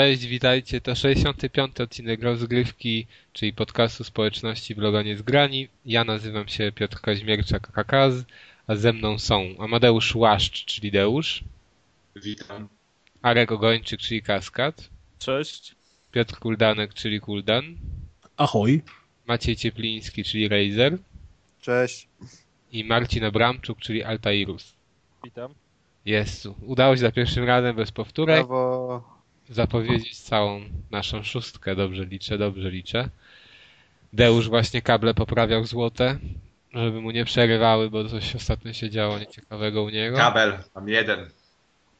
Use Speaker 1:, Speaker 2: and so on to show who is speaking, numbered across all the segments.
Speaker 1: Cześć, witajcie. To 65. odcinek rozgrywki, czyli podcastu społeczności bloga Niezgrani. Ja nazywam się Piotr Kaźmierczak Kakaz, a ze mną są Amadeusz Łaszcz, czyli Deusz.
Speaker 2: Witam.
Speaker 1: Arek Ogończyk, czyli Kaskad.
Speaker 3: Cześć.
Speaker 1: Piotr Kuldanek, czyli Kuldan.
Speaker 4: Ahoj.
Speaker 1: Maciej Ciepliński, czyli Razer.
Speaker 5: Cześć.
Speaker 1: I Marcin Abramczuk, czyli Altairus.
Speaker 3: Witam.
Speaker 1: Jest, udało się za pierwszym razem bez powtórek
Speaker 5: Brawo.
Speaker 1: Zapowiedzieć całą naszą szóstkę. Dobrze liczę, dobrze liczę. Deusz właśnie kable poprawiał złote, żeby mu nie przerywały, bo coś ostatnio się działo nieciekawego u niego.
Speaker 2: Kabel, mam jeden.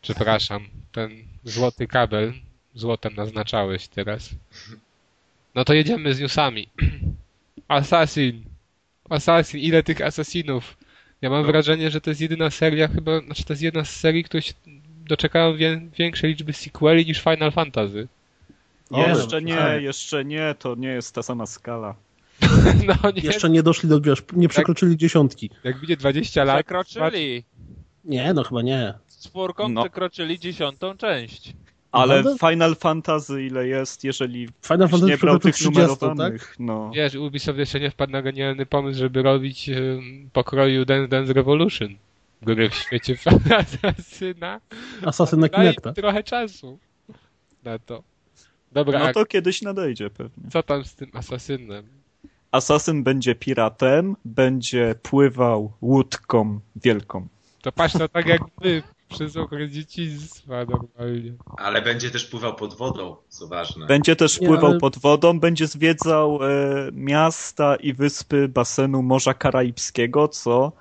Speaker 1: Przepraszam, ten złoty kabel, złotem naznaczałeś teraz. No to jedziemy z newsami. Assassin. Assassin, ile tych asasinów? Ja mam wrażenie, że to jest jedyna seria chyba, znaczy to jest jedna z serii, które się doczekają wie, większej liczby sequeli niż Final Fantasy.
Speaker 4: O,
Speaker 3: jeszcze
Speaker 4: no,
Speaker 3: nie,
Speaker 4: tak.
Speaker 3: jeszcze nie, to nie jest ta sama skala.
Speaker 1: No nie,
Speaker 4: Jeszcze nie doszli do, wiesz, nie przekroczyli dziesiątki.
Speaker 1: jak będzie 20 lat,
Speaker 6: Przekroczyli.
Speaker 4: Nie, no chyba nie.
Speaker 6: Z czwórką
Speaker 3: No.
Speaker 6: przekroczyli dziesiątą część.
Speaker 3: Ale
Speaker 4: Naprawdę?
Speaker 3: Final Fantasy ile jest, jeżeli
Speaker 4: Final Fantasy
Speaker 3: nie brał tych
Speaker 4: 30,
Speaker 3: numerowanych,
Speaker 4: tak?
Speaker 3: no.
Speaker 1: wiesz, Ubisoft jeszcze nie wpadł na genialny pomysł, żeby robić um, pokroju Dance Dance Revolution. Gry w świecie Asasyna.
Speaker 4: Asasyn na
Speaker 1: Daj im
Speaker 4: Kinecta.
Speaker 1: trochę czasu na to. Dobra,
Speaker 3: No
Speaker 1: a
Speaker 3: to kiedyś nadejdzie pewnie.
Speaker 1: co tam z tym asasynem?
Speaker 3: Asasyn będzie piratem, będzie pływał łódką wielką.
Speaker 1: To patrz to tak jak my przez okres dzieciństwa normalnie.
Speaker 2: Ale będzie też pływał pod wodą, co ważne.
Speaker 3: Będzie też
Speaker 4: Nie,
Speaker 3: pływał
Speaker 4: ale-
Speaker 3: pod wodą, będzie zwiedzał e, miasta i wyspy basenu Morza Karaibskiego, co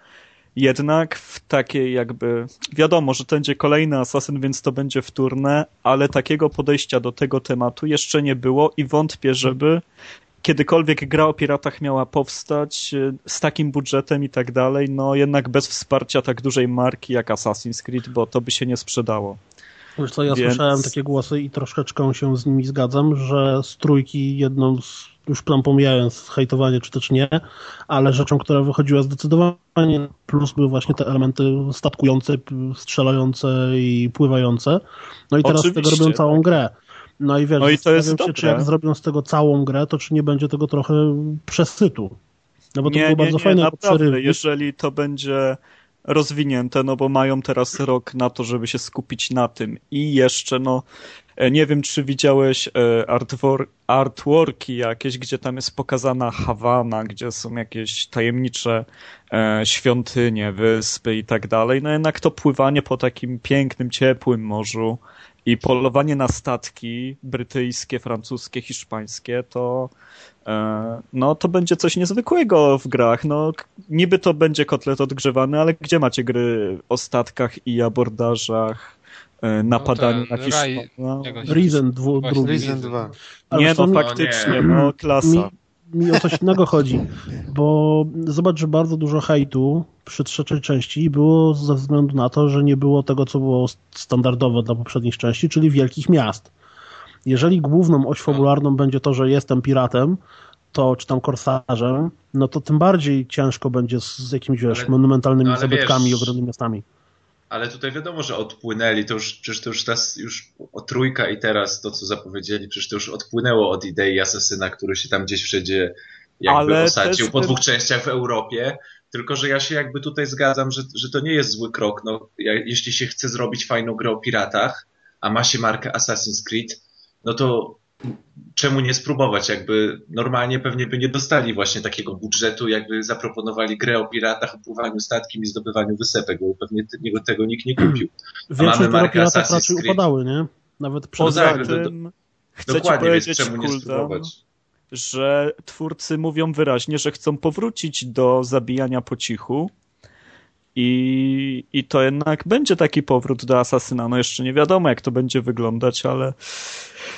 Speaker 3: jednak w takiej jakby... Wiadomo, że to będzie kolejny asasyn, więc to będzie wtórne, ale takiego podejścia do tego tematu jeszcze nie było i wątpię, żeby kiedykolwiek gra o piratach miała powstać e, z takim budżetem i tak dalej, no jednak bez wsparcia tak dużej marki jak Assassin's Creed, bo to by się nie sprzedało.
Speaker 4: Wiesz co, ja
Speaker 3: Więc-
Speaker 4: słyszałem takie głosy i troszeczkę się z nimi zgadzam, że z trójki jedną z, już tam pomijając hejtowanie czy też nie, ale rzeczą, która wychodziła zdecydowanie plus były właśnie te elementy statkujące, strzelające i pływające. No i teraz z tego
Speaker 3: Oczywiście,
Speaker 4: robią całą grę. No i wiesz,
Speaker 3: No i to jest
Speaker 4: się, czy
Speaker 3: dobre.
Speaker 4: jak zrobią z tego całą grę, to czy nie będzie tego trochę przesytu. No bo to
Speaker 3: nie,
Speaker 4: było
Speaker 3: nie,
Speaker 4: bardzo
Speaker 3: nie,
Speaker 4: fajne
Speaker 3: naprawdę,
Speaker 4: przerywnik.
Speaker 3: jeżeli to będzie rozwinięte, no bo mają teraz rok na to, żeby się skupić na tym i jeszcze, no nie wiem, czy widziałeś e, artwor- artworki jakieś, gdzie tam jest pokazana Hawana, gdzie są jakieś tajemnicze e, świątynie, wyspy i tak dalej, no jednak to pływanie po takim pięknym, ciepłym morzu i polowanie na statki brytyjskie, francuskie, hiszpańskie, to E, no to będzie coś niezwykłego w grach. No, niby to będzie kotlet odgrzewany, ale gdzie macie gry o statkach i abordażach, e, napadaniu
Speaker 1: ten
Speaker 3: na
Speaker 1: Raj-
Speaker 3: Hiszpanię? No,
Speaker 4: Reason dwu,
Speaker 1: Właśnie
Speaker 4: drugi.
Speaker 5: Risen 2.
Speaker 4: Ale
Speaker 3: nie, no
Speaker 4: mi-
Speaker 3: faktycznie,
Speaker 2: nie.
Speaker 3: no klasa.
Speaker 4: mi, mi o coś innego chodzi, bo zobacz, że bardzo dużo hejtu przy trzeciej części było ze względu na to, że nie było tego, co było standardowe dla poprzednich części, czyli wielkich miast. Jeżeli główną oś fabularną będzie to, że jestem piratem, to czy tam korsarzem, no to tym bardziej ciężko będzie z, z jakimiś, wiesz,
Speaker 2: Ale-
Speaker 4: monumentalnymi
Speaker 2: no ale
Speaker 4: zabytkami i
Speaker 2: wiesz-
Speaker 4: ogromnymi miastami.
Speaker 2: Ale tutaj wiadomo, że odpłynęli, to już, przecież to już teraz, już o trójka i teraz to, co zapowiedzieli, przecież to już odpłynęło od idei asesyna, który się tam gdzieś wszędzie jakby
Speaker 3: Ale
Speaker 2: osadził
Speaker 3: też
Speaker 2: po dwóch częściach w Europie. Tylko, że ja się jakby tutaj zgadzam, że, że to nie jest zły krok. No, ja, jeśli się chce zrobić fajną grę o piratach, a ma się markę Assassin's Creed, no to czemu nie spróbować? Jakby normalnie pewnie by nie dostali właśnie takiego budżetu, jakby zaproponowali grę o piratach, o pływaniu statkiem i zdobywaniu wysepek, bo pewnie te- niego tego nikt nie kupił.
Speaker 4: Większość
Speaker 2: mamy markę Assassin's
Speaker 4: raczej
Speaker 2: Creed.
Speaker 4: upadały, nie? Nawet przed
Speaker 3: Poza
Speaker 2: do-
Speaker 3: chcę
Speaker 2: Dokładnie, więc
Speaker 3: powiedzieć,
Speaker 2: czemu nie spróbować?
Speaker 3: że twórcy mówią wyraźnie, że chcą powrócić do zabijania po cichu. I, I to jednak będzie taki powrót do Asasyna. No jeszcze nie wiadomo, jak to będzie wyglądać, ale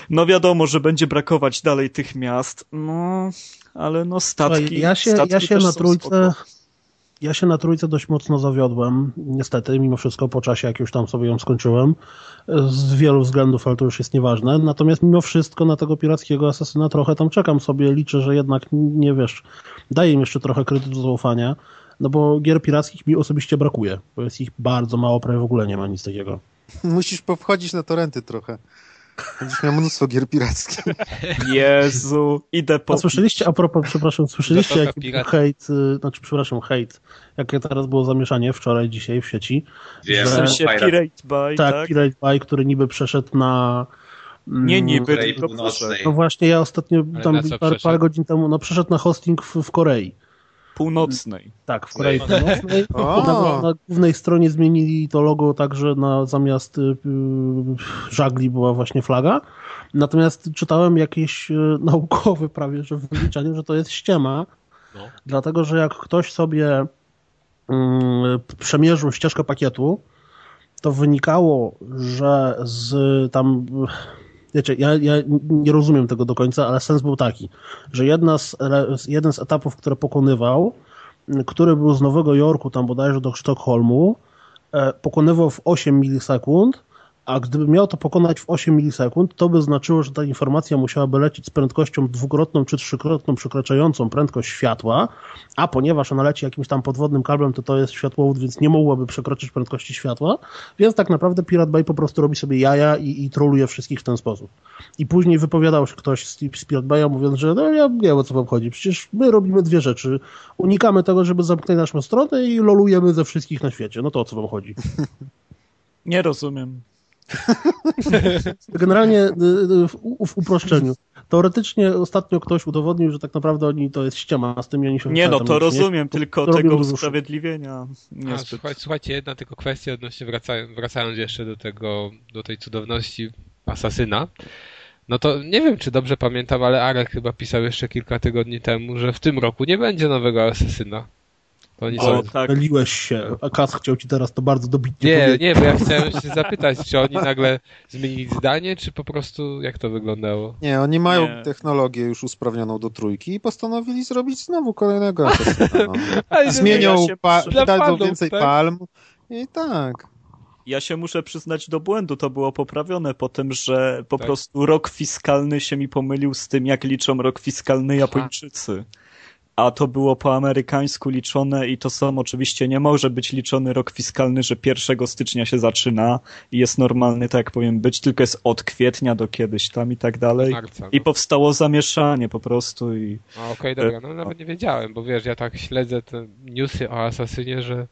Speaker 3: no wiadomo, że będzie brakować dalej tych miast. No, ale no statki.
Speaker 4: Ja się,
Speaker 3: statki
Speaker 4: ja się
Speaker 3: też
Speaker 4: na trójce ja się na trójce dość mocno zawiodłem, niestety, mimo wszystko po czasie, jak już tam sobie ją skończyłem, z wielu względów, ale to już jest nieważne. Natomiast mimo wszystko na tego pirackiego asasyna trochę tam czekam sobie, liczę, że jednak, nie wiesz, daję im jeszcze trochę kredytu zaufania, no bo gier pirackich mi osobiście brakuje, bo jest ich bardzo mało, prawie w ogóle nie ma nic takiego.
Speaker 5: Musisz powchodzić na torenty trochę. Będziesz miał mnóstwo gier pirackich.
Speaker 3: Jezu, idę po...
Speaker 4: A słyszeliście, a propos, przepraszam, słyszeliście jaki był
Speaker 1: pirata.
Speaker 4: hejt, y, znaczy przepraszam, hejt, jakie teraz było zamieszanie wczoraj, dzisiaj w sieci.
Speaker 2: Wiem,
Speaker 4: że-
Speaker 3: sensie
Speaker 2: Pirate
Speaker 3: Bay,
Speaker 4: Tak,
Speaker 3: tak?
Speaker 4: Pirate Bay, który niby przeszedł na... mm,
Speaker 3: Nie niby, tylko.
Speaker 4: No właśnie, ja ostatnio
Speaker 1: Ale
Speaker 4: tam parę, parę godzin temu, no przeszedł na hosting w, w Korei.
Speaker 3: Północnej.
Speaker 4: Tak, w Korei. Północnej. Na, na głównej stronie zmienili to logo tak, że na, zamiast y, y, żagli była właśnie flaga. Natomiast czytałem jakieś y, naukowe prawie, że wyliczenie, że to jest ściema,
Speaker 1: No.
Speaker 4: dlatego że jak ktoś sobie mm, przemierzył ścieżkę pakietu, to wynikało, że z tam wiecie, ja, ja nie rozumiem tego do końca, ale sens był taki, że jedna z, jeden z etapów, które pokonywał, który był z Nowego Jorku tam bodajże do Sztokholmu, e, pokonywał w 8 milisekund, a gdyby miał to pokonać w 8 milisekund, to by znaczyło, że ta informacja musiałaby lecieć z prędkością dwukrotną czy trzykrotną przekraczającą prędkość światła, a ponieważ ona leci jakimś tam podwodnym kablem, to to jest światłowód, więc nie mogłaby przekroczyć prędkości światła, więc tak naprawdę Pirate Bay po prostu robi sobie jaja i, i troluje wszystkich w ten sposób. I później wypowiadał się ktoś z, z Pirate Bay'a mówiąc, że no ja wiem o co wam chodzi, przecież my robimy dwie rzeczy. Unikamy tego, żeby zamknąć naszą stronę i lolujemy ze wszystkich na świecie. No to o co wam chodzi?
Speaker 3: Nie rozumiem.
Speaker 4: Generalnie y, y, w, w uproszczeniu. Teoretycznie ostatnio ktoś udowodnił, że tak naprawdę oni to jest ściema z tym oni się
Speaker 3: Nie no, to
Speaker 4: nie-
Speaker 3: rozumiem, tylko
Speaker 4: to
Speaker 3: tego usprawiedliwienia
Speaker 1: A,
Speaker 3: niezbyt.
Speaker 1: słuchaj, słuchajcie, jedna tylko kwestia odnośnie wracając, wracając jeszcze do tego, do tej cudowności asasyna. No to nie wiem, czy dobrze pamiętam, ale Arek chyba pisał jeszcze kilka tygodni temu, że w tym roku nie będzie nowego asasyna. To są...
Speaker 3: tak.
Speaker 4: Myliłeś się, a Kas chciał ci teraz to bardzo dobitnie
Speaker 1: Nie,
Speaker 4: powiedzieć.
Speaker 1: nie, bo ja chciałem się zapytać, czy oni nagle zmienili zdanie, czy po prostu jak to wyglądało?
Speaker 5: Nie, oni mają
Speaker 3: Nie.
Speaker 5: technologię już usprawnioną do trójki i postanowili zrobić znowu kolejnego Assassina. No.
Speaker 1: Ale
Speaker 5: Zmienią, pa- dadzą więcej
Speaker 1: tak?
Speaker 5: palm i tak.
Speaker 3: Ja się muszę przyznać do błędu, to było poprawione po tym, że po
Speaker 1: Tak.
Speaker 3: prostu rok fiskalny się mi pomylił z tym, jak liczą rok fiskalny Japończycy. A to było po amerykańsku liczone i to sam oczywiście nie może być liczony rok fiskalny, że 1 stycznia się zaczyna i jest normalny, tak jak powiem, być, tylko jest od kwietnia do kiedyś tam i tak dalej.
Speaker 1: Marca.
Speaker 3: I
Speaker 1: No.
Speaker 3: powstało zamieszanie po prostu i
Speaker 1: A, Okej, dobra, no nawet nie wiedziałem, bo wiesz, ja tak śledzę te newsy o asasynie, że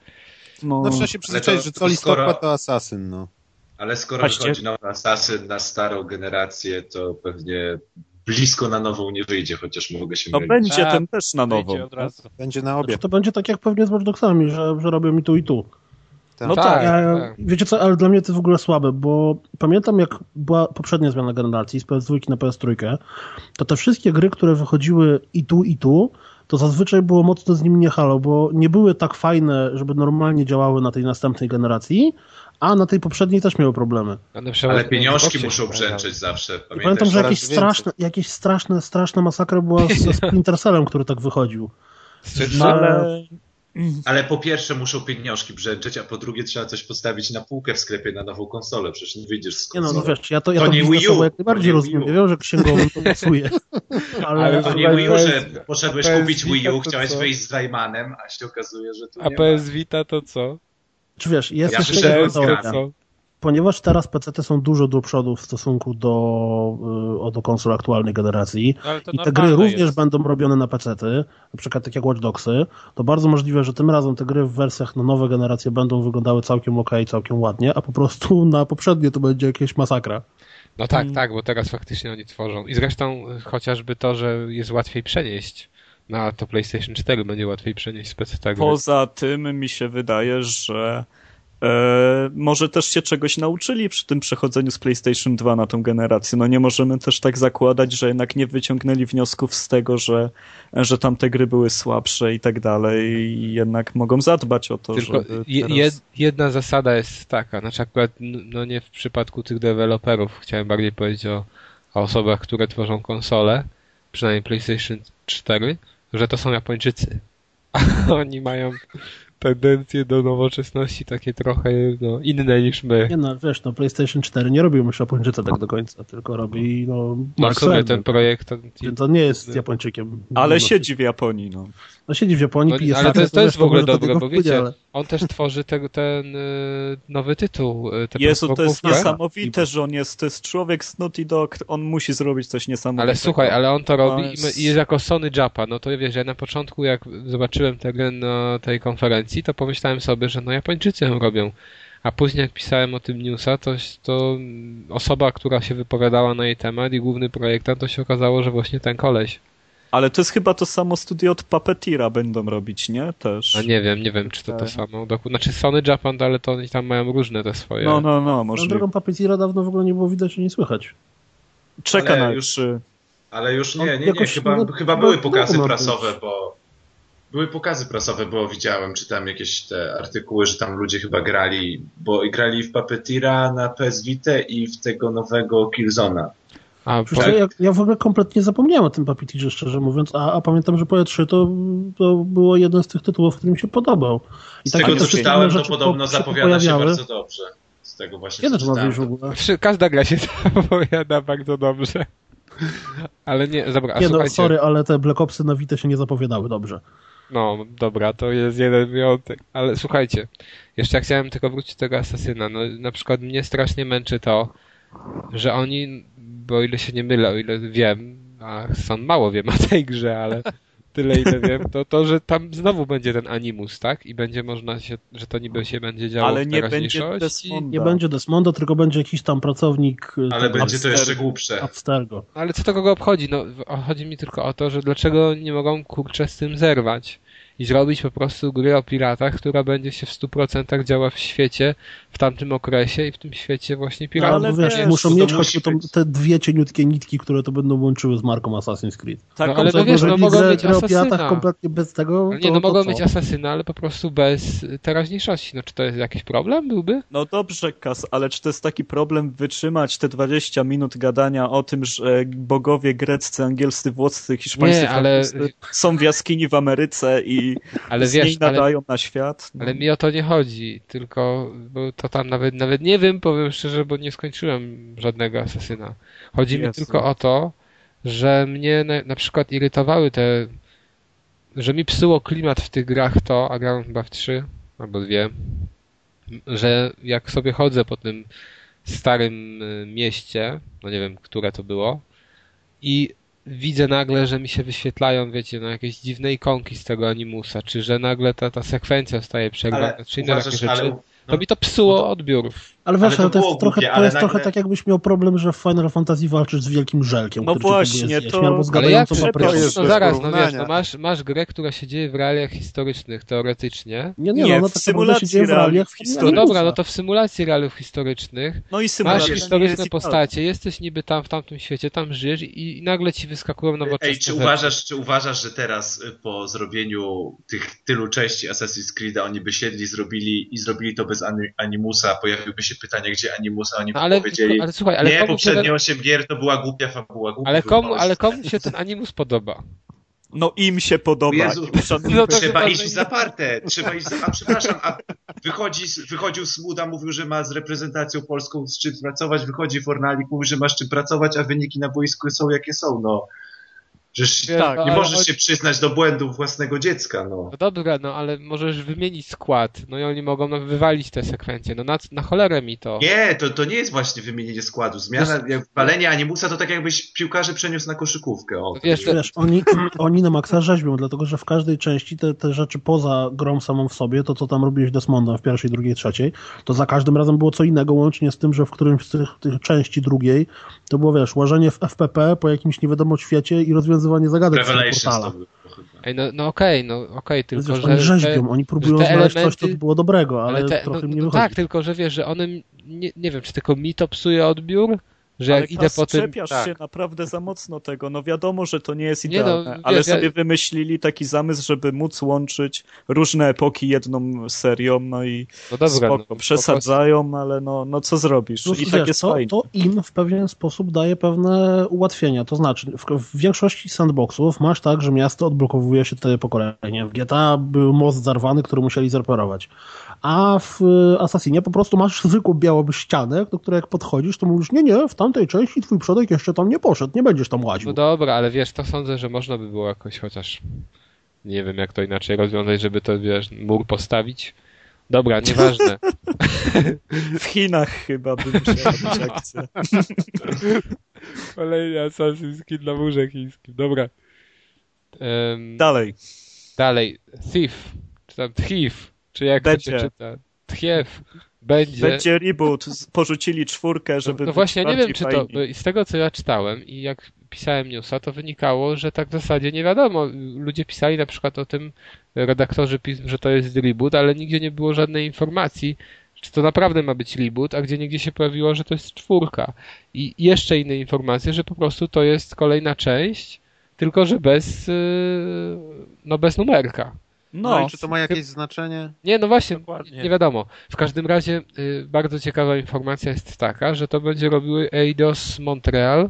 Speaker 3: no,
Speaker 5: No trzeba się przyzwyczaić, że co
Speaker 2: to
Speaker 5: listopad to Assassin, no.
Speaker 2: Ale skoro
Speaker 3: Właśnie-
Speaker 2: wychodzi nowy Assassin na starą generację, to pewnie blisko na nową nie wyjdzie, chociaż mogę się
Speaker 3: no
Speaker 2: mylić.
Speaker 3: będzie
Speaker 6: A,
Speaker 3: ten też na nową.
Speaker 6: Wyjdzie od razu.
Speaker 5: Będzie na obie.
Speaker 4: Znaczy, to będzie tak jak pewnie z Watch Dogsami, że, że robią mi tu i tu.
Speaker 3: No tak,
Speaker 4: Ja,
Speaker 1: tak.
Speaker 4: Wiecie co, ale dla mnie to jest w ogóle słabe, bo pamiętam jak była poprzednia zmiana generacji z PS2 na PS3, to te wszystkie gry, które wychodziły i tu, i tu, to zazwyczaj było mocno z nimi nie halo, bo nie były tak fajne, żeby normalnie działały na tej następnej generacji, a na tej poprzedniej też miały problemy.
Speaker 2: Ale pieniążki muszą brzęczeć zawsze.
Speaker 4: I pamiętam, że jakieś straszne, jakieś straszne, straszna masakra była ze Splinter Cellem, który tak wychodził.
Speaker 3: No ale
Speaker 2: Ale po pierwsze muszą pieniążki brzęczeć, a po drugie trzeba coś postawić na półkę w sklepie na nową konsolę. Przecież nie wyjdziesz z
Speaker 4: Nie no, no
Speaker 2: konsolą.
Speaker 4: wiesz, ja to, ja
Speaker 2: To
Speaker 4: to,
Speaker 2: nie Wii U,
Speaker 4: jak
Speaker 2: to
Speaker 4: najbardziej
Speaker 2: nie
Speaker 4: rozumiem.
Speaker 2: Wii U.
Speaker 4: Ja wiem, że księgowym to pasuje. Ale,
Speaker 1: Ale
Speaker 2: To nie Wii U, że poszedłeś kupić Wii U, chciałeś
Speaker 1: co?
Speaker 2: wyjść z Raymanem, a się okazuje, że tu
Speaker 1: A
Speaker 2: nie
Speaker 1: PS Vita to co?
Speaker 4: Czy wiesz, jest
Speaker 2: Ja
Speaker 4: jeszcze teoria. Ponieważ teraz PC są dużo do przodu w stosunku do, y, do konsol aktualnej generacji
Speaker 6: Ale to
Speaker 4: i te gry również
Speaker 6: jest.
Speaker 4: będą robione na PC, na przykład tak jak Watch Dogsy, to bardzo możliwe, że tym razem te gry w wersjach na nowe generacje będą wyglądały całkiem ok, całkiem ładnie, a po prostu na poprzednie to będzie jakieś masakra.
Speaker 1: No tak,
Speaker 3: Mm.
Speaker 1: tak, bo teraz faktycznie oni tworzą. I zresztą y, chociażby to, że jest łatwiej przenieść na to PlayStation 4 będzie łatwiej przenieść z PC tak?
Speaker 3: Poza tym mi się wydaje, że e, może też się czegoś nauczyli przy tym przechodzeniu z PlayStation 2 na tą generację. No nie możemy też tak zakładać, że jednak nie wyciągnęli wniosków z tego, że, że tamte gry były słabsze i tak dalej. I jednak mogą zadbać o to,
Speaker 1: Tylko
Speaker 3: teraz...
Speaker 1: jed, jedna zasada jest taka, znaczy akurat no nie w przypadku tych deweloperów, chciałem bardziej powiedzieć o, o osobach, które tworzą konsole, przynajmniej PlayStation 4, że to są Japończycy. Oni mają tendencje do nowoczesności takie trochę no, inne niż my.
Speaker 4: Nie no, wiesz, no PlayStation 4 nie robił już Japończyca tak do końca, tylko robi no
Speaker 1: No
Speaker 4: Cerny.
Speaker 1: ten projekt to,
Speaker 4: Więc to nie jest Japończykiem.
Speaker 3: Ale
Speaker 4: no,
Speaker 3: siedzi w Japonii, no.
Speaker 4: No siedzi w Japonii,
Speaker 1: No,
Speaker 4: pije
Speaker 1: ale to jest, to jest w ogóle
Speaker 4: do
Speaker 1: dobre,
Speaker 4: tego
Speaker 1: bo wiecie,
Speaker 4: ale-
Speaker 1: on też tworzy te, ten y, nowy tytuł. y, Tę
Speaker 3: Jezu, to jest niesamowite, że on jest, to jest człowiek z Naughty Dog, on musi zrobić coś niesamowitego.
Speaker 1: Ale słuchaj, ale on to robi i,
Speaker 3: jest-
Speaker 1: i jest jako Sony Japan. No to wiesz, ja na początku jak zobaczyłem tę grę na tej konferencji, to pomyślałem sobie, że no Japończycy ją robią. A później jak pisałem o tym newsa, to, to osoba, która się wypowiadała na jej temat i główny projektant, to się okazało, że właśnie ten koleś.
Speaker 3: Ale to jest chyba to samo studio od Puppeteera będą robić, nie? Też.
Speaker 1: A nie wiem, nie wiem, czy to to
Speaker 3: Tak.
Speaker 1: samo. Doku- Znaczy Sony Japan, ale to oni tam mają różne te swoje.
Speaker 3: No, no, no,
Speaker 4: Na
Speaker 3: możliwe.
Speaker 4: drugą Puppeteera dawno w ogóle nie było widać ani słychać.
Speaker 3: Czeka
Speaker 2: Ale
Speaker 3: na
Speaker 2: już-
Speaker 3: trzy.
Speaker 2: Ale już
Speaker 4: No,
Speaker 2: nie, nie, nie,
Speaker 4: jakoś
Speaker 2: chyba,
Speaker 4: nawet-
Speaker 2: chyba były pokazy
Speaker 4: na
Speaker 2: prasowe, bo były pokazy prasowe, bo widziałem, czytałem jakieś te artykuły, że tam ludzie chyba grali, bo i grali w Puppeteera na PS Vita i w tego nowego Killzona.
Speaker 1: A, bo,
Speaker 4: ja, ja w ogóle kompletnie zapomniałem o tym Puppeteerze, szczerze mówiąc, a, a pamiętam, że po E3 to, to było jeden z tych tytułów, który mi się podobał. I
Speaker 2: Z
Speaker 4: takie
Speaker 2: tego
Speaker 4: te
Speaker 2: co czytałem, to podobno
Speaker 4: po- się
Speaker 2: zapowiada się
Speaker 4: pojawiały.
Speaker 2: bardzo dobrze. Z tego właśnie
Speaker 4: Kiedy
Speaker 2: co
Speaker 4: to ma wyjść w ogóle?
Speaker 1: Każda gra się zapowiada bardzo dobrze. Ale nie, dobra, a
Speaker 4: Nie no, sorry, ale te Black Opsy na Vita się nie zapowiadały dobrze.
Speaker 1: No, dobra, to jest jeden wyjątek. Ale słuchajcie, jeszcze ja chciałem tylko wrócić do tego Asasyna. No, na przykład mnie strasznie męczy to, że oni, bo o ile się nie mylę, o ile wiem, a sam mało wiem o tej grze, ale tyle ile wiem, to to, że tam znowu będzie ten animus, tak? I będzie można się, że to niby się będzie działo
Speaker 3: Ale
Speaker 1: w
Speaker 3: nie będzie
Speaker 1: teraźniejszości.
Speaker 3: Desmonda.
Speaker 4: Nie będzie Desmonda, tylko będzie jakiś tam pracownik y,
Speaker 2: Ale będzie to
Speaker 4: Upster-
Speaker 2: jeszcze głupsze.
Speaker 4: Upstergo.
Speaker 1: Ale co to kogo obchodzi? No, chodzi mi tylko o to, że dlaczego nie mogą kurczę z tym zerwać i zrobić po prostu gry o piratach, która będzie się w 100% działa w świecie w tamtym okresie i w tym świecie właśnie
Speaker 4: No,
Speaker 1: piratów.
Speaker 3: ale
Speaker 4: ale wiesz,
Speaker 3: wiesz,
Speaker 4: muszą mieć choćby te dwie cieniutkie nitki, które to będą łączyły z marką Assassin's Creed.
Speaker 3: Tak,
Speaker 1: No, ale
Speaker 3: to
Speaker 1: no wiesz, no mogą
Speaker 4: grę,
Speaker 1: mieć
Speaker 4: grę o
Speaker 1: Asasyna.
Speaker 4: piratach kompletnie bez tego, to,
Speaker 1: nie, no
Speaker 4: to
Speaker 1: mogą
Speaker 4: co?
Speaker 1: mieć asasyna, ale po prostu bez teraźniejszości. No czy to jest jakiś problem byłby?
Speaker 3: No dobrze, Kas, ale czy to jest taki problem wytrzymać te 20 minut gadania o tym, że bogowie greccy, angielscy, włoscy, hiszpańscy,
Speaker 1: Nie, ale-
Speaker 3: są w jaskini w Ameryce i
Speaker 1: Ale
Speaker 3: z
Speaker 1: wiesz,
Speaker 3: niej
Speaker 1: ale,
Speaker 3: nadają na świat? No.
Speaker 1: ale mi o to nie chodzi, tylko bo to tam nawet, nawet nie wiem, powiem szczerze, bo nie skończyłem żadnego asasyna. Chodzi mi
Speaker 3: Jezu.
Speaker 1: tylko o to, że mnie na, na przykład irytowały te, że mi psuło klimat w tych grach to, a grałem chyba w trzy albo dwie, że jak sobie chodzę po tym starym y, mieście, no nie wiem, które to było, i widzę nagle, że mi się wyświetlają, wiecie, no jakieś dziwne ikonki z tego animusa, czy że nagle ta, ta sekwencja staje przerwana,
Speaker 2: Ale
Speaker 1: czy inne takie rzeczy.
Speaker 2: ale...
Speaker 1: To mi to psuło odbiór.
Speaker 4: Ale wiesz,
Speaker 2: Ale to
Speaker 4: to jest, trochę,
Speaker 2: głupie,
Speaker 4: to jest
Speaker 2: nagle-
Speaker 4: trochę tak, jakbyś miał problem, że w Final Fantasy walczysz z wielkim żelkiem,
Speaker 3: No właśnie, to-
Speaker 4: albo z
Speaker 1: Ale jak
Speaker 3: to jest
Speaker 1: no zaraz, no wiesz, no masz, masz grę, która się dzieje w realiach historycznych, teoretycznie.
Speaker 4: Nie, nie,
Speaker 3: Nie,
Speaker 4: no, ona
Speaker 3: w
Speaker 4: tak naprawdę się
Speaker 3: symulacji
Speaker 4: dzieje w realiach
Speaker 3: realiów
Speaker 1: No
Speaker 3: historycznych.
Speaker 1: dobra, no to w symulacji realiów historycznych
Speaker 3: No i
Speaker 1: masz historyczne
Speaker 3: jest
Speaker 1: postacie, jesteś niby tam w tamtym świecie, tam żyjesz i, i nagle ci wyskakują nowoczesne
Speaker 2: Ej, czy
Speaker 1: rzeczy.
Speaker 2: uważasz, czy uważasz, że teraz y, po zrobieniu tych tylu części Assassin's Creed'a oni by siedli, zrobili i zrobili to bez ani- Animusa, pojawiłyby się pytania, gdzie Animusa, oni
Speaker 1: No, ale,
Speaker 2: powiedzieli,
Speaker 1: ale słuchaj, ale
Speaker 2: nie,
Speaker 1: się ten,
Speaker 2: poprzednie 8 gier to była głupia fabuła, głupia
Speaker 1: ale komu, ale komu się ten animus podoba?
Speaker 3: No im się podoba.
Speaker 2: Jezu,
Speaker 1: no
Speaker 2: Trzeba iść w zaparte, trzeba iść za... A przepraszam, a wychodzi, wychodził Smuda, mówił, że ma z reprezentacją polską z czym pracować, wychodzi Fornalik, mówi, że ma z czym pracować, a wyniki na boisku są jakie są, no. Przecież
Speaker 1: Wiesz,
Speaker 3: Tak,
Speaker 2: nie możesz
Speaker 1: chodzi-
Speaker 2: się przyznać do błędów własnego dziecka, no.
Speaker 1: No dobra, no ale możesz wymienić skład, no i oni mogą no, wywalić te sekwencje, no na, na cholerę mi to.
Speaker 2: Nie, to, to nie jest właśnie wymienienie składu. Zmiana, jak walenie animusa to tak jakbyś piłkarzy przeniósł na koszykówkę. O,
Speaker 1: wiesz, to-
Speaker 4: Wiesz, oni, oni na maksa rzeźbią, dlatego że w każdej części te, te rzeczy poza grą samą w sobie, to co tam robiłeś Desmondem w pierwszej, drugiej, trzeciej, to za każdym razem było co innego, łącznie z tym, że w którymś z tych, tych części drugiej to było, wiesz, łażenie w FPP po jakimś nie wiadomo świecie i rozwiązywanie zagadek z portala.
Speaker 1: Ej, no, no okej, no okej, tylko
Speaker 4: wiesz,
Speaker 1: że...
Speaker 4: oni rzeźbią,
Speaker 1: te-
Speaker 4: oni próbują znaleźć coś,
Speaker 1: elementy-
Speaker 4: co było dobrego, ale,
Speaker 1: Ale te,
Speaker 4: trochę
Speaker 1: no,
Speaker 4: im nie
Speaker 1: no
Speaker 4: wychodzi.
Speaker 1: tak, tylko że wiesz, że one, nie, nie wiem, czy tylko mi to psuje odbiór, że
Speaker 3: ale
Speaker 1: jak idę po tym...
Speaker 3: czepiasz
Speaker 1: Tak.
Speaker 3: się naprawdę za mocno tego. No wiadomo, że to nie jest
Speaker 1: Nie no,
Speaker 3: idealne, ale
Speaker 1: wiesz, ja-
Speaker 3: sobie wymyślili taki zamysł, żeby móc łączyć różne epoki jedną serią, no i
Speaker 1: No dobra,
Speaker 3: spoko,
Speaker 1: no,
Speaker 3: przesadzają, ale no, no co zrobisz?
Speaker 4: Plus,
Speaker 3: I tak
Speaker 4: wiesz,
Speaker 3: jest
Speaker 4: to,
Speaker 3: fajnie.
Speaker 4: to im w pewien sposób daje pewne ułatwienia. To znaczy, w, w większości sandboxów masz tak, że miasto odblokowuje się te pokolenie. W GTA był most zarwany, który musieli zreparować. A w y, Assassinie po prostu masz zwykłą białą ścianę, do której jak podchodzisz, to mówisz, nie, nie, w tamtej części twój przodek jeszcze tam nie poszedł, nie będziesz tam łaził.
Speaker 1: No dobra, ale wiesz, to sądzę, że można by było jakoś chociaż nie wiem jak to inaczej rozwiązać, żeby to wiesz, mur postawić. Dobra, nieważne.
Speaker 3: W Chinach chyba by musiała być akcja.
Speaker 1: Kolejny Assassin's Creed na murze chińskim. Dobra. Em,
Speaker 3: Dalej.
Speaker 1: dalej. Thief. Czy tam Thief. Czy jak to
Speaker 3: Będzie.
Speaker 1: się czyta? Thief. Będzie.
Speaker 3: Będzie reboot, porzucili czwórkę, żeby
Speaker 1: no
Speaker 3: być
Speaker 1: właśnie, ja nie wiem, czy to,
Speaker 3: fajni.
Speaker 1: z tego co ja czytałem i jak pisałem newsa, to wynikało, że tak w zasadzie nie wiadomo. Ludzie pisali na przykład o tym, redaktorzy pism, że to jest reboot, ale nigdzie nie było żadnej informacji, czy to naprawdę ma być reboot, a gdzie nigdzie się pojawiło, że to jest czwórka. I jeszcze inne informacje, że po prostu to jest kolejna część, tylko że bez, yy, no bez numerka.
Speaker 5: No,
Speaker 3: No,
Speaker 5: i czy to ma jakieś znaczenie?
Speaker 1: Nie, no właśnie,
Speaker 6: Dokładnie.
Speaker 1: nie wiadomo. W każdym razie y, bardzo ciekawa informacja jest taka, że to będzie robiły Eidos Montreal,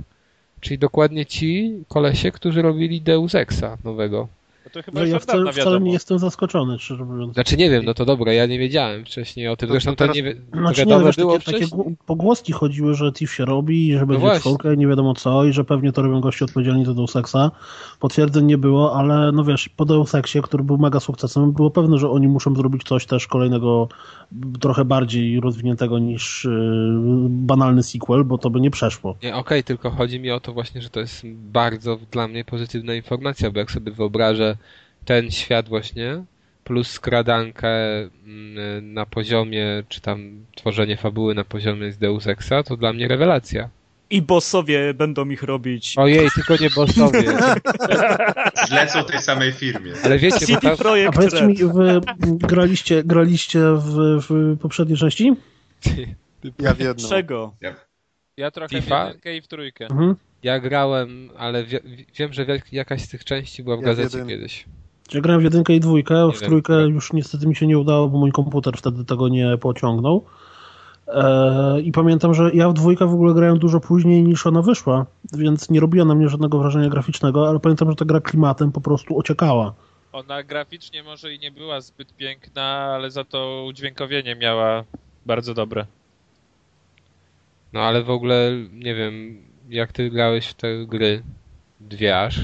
Speaker 1: czyli dokładnie ci kolesie, którzy robili Deus Exa nowego.
Speaker 6: No to chyba
Speaker 4: No ja wcale, wcale nie jestem zaskoczony, szczerze mówiąc.
Speaker 1: Znaczy nie wiem, no to dobra, ja nie wiedziałem wcześniej o tym.
Speaker 5: To-
Speaker 1: Zresztą
Speaker 5: to
Speaker 1: to
Speaker 5: teraz-
Speaker 1: nie, to
Speaker 4: Znaczy nie, wiesz,
Speaker 1: było
Speaker 4: takie, takie
Speaker 1: wcześniej.
Speaker 4: pogłoski chodziły, że TIF się robi, i że będzie czwórka i nie wiadomo co i że pewnie to robią goście odpowiedzialni za Deus Exa. Potwierdzeń nie było, ale no wiesz, po Deus Exie, który był mega sukcesem, było pewne, że oni muszą zrobić coś też kolejnego, trochę bardziej rozwiniętego niż yy, banalny sequel, bo to by nie przeszło.
Speaker 1: Nie, okej, tylko chodzi mi o to właśnie, że to jest bardzo dla mnie pozytywna informacja, bo jak sobie wyobrażę ten świat właśnie, plus skradankę mm, na poziomie, czy tam tworzenie fabuły na poziomie z Deus Exa, to dla mnie rewelacja.
Speaker 3: I bossowie będą ich robić.
Speaker 1: Ojej, tylko nie bossowie.
Speaker 2: Zlecą tej samej firmie.
Speaker 1: Ale wiecie, bo
Speaker 3: CD
Speaker 1: tam...
Speaker 4: A
Speaker 3: Projekt
Speaker 4: powiedzcie mi, wy graliście, graliście w, w poprzedniej części?
Speaker 5: Ja w jedną.
Speaker 3: Czego?
Speaker 6: Ja trochę w
Speaker 1: FIFA?
Speaker 6: jedynkę i w trójkę.
Speaker 4: Mhm.
Speaker 1: Ja grałem, ale wie, wiem, że jakaś z tych części była w
Speaker 5: Ja
Speaker 1: gazecie
Speaker 5: jeden.
Speaker 1: kiedyś.
Speaker 4: Ja grałem w jedynkę i dwójkę,
Speaker 1: Nie
Speaker 4: w
Speaker 1: wiem,
Speaker 4: trójkę już niestety mi się nie udało, bo mój komputer wtedy tego nie pociągnął. E, I pamiętam, że ja w dwójkę w ogóle grałem dużo później niż ona wyszła, więc nie robiła na mnie żadnego wrażenia graficznego, ale pamiętam, że ta gra klimatem po prostu ociekała.
Speaker 6: Ona graficznie może i nie była zbyt piękna, ale za to udźwiękowienie miała bardzo dobre.
Speaker 1: No ale w ogóle, nie wiem, jak ty grałeś w te gry, dwie aż,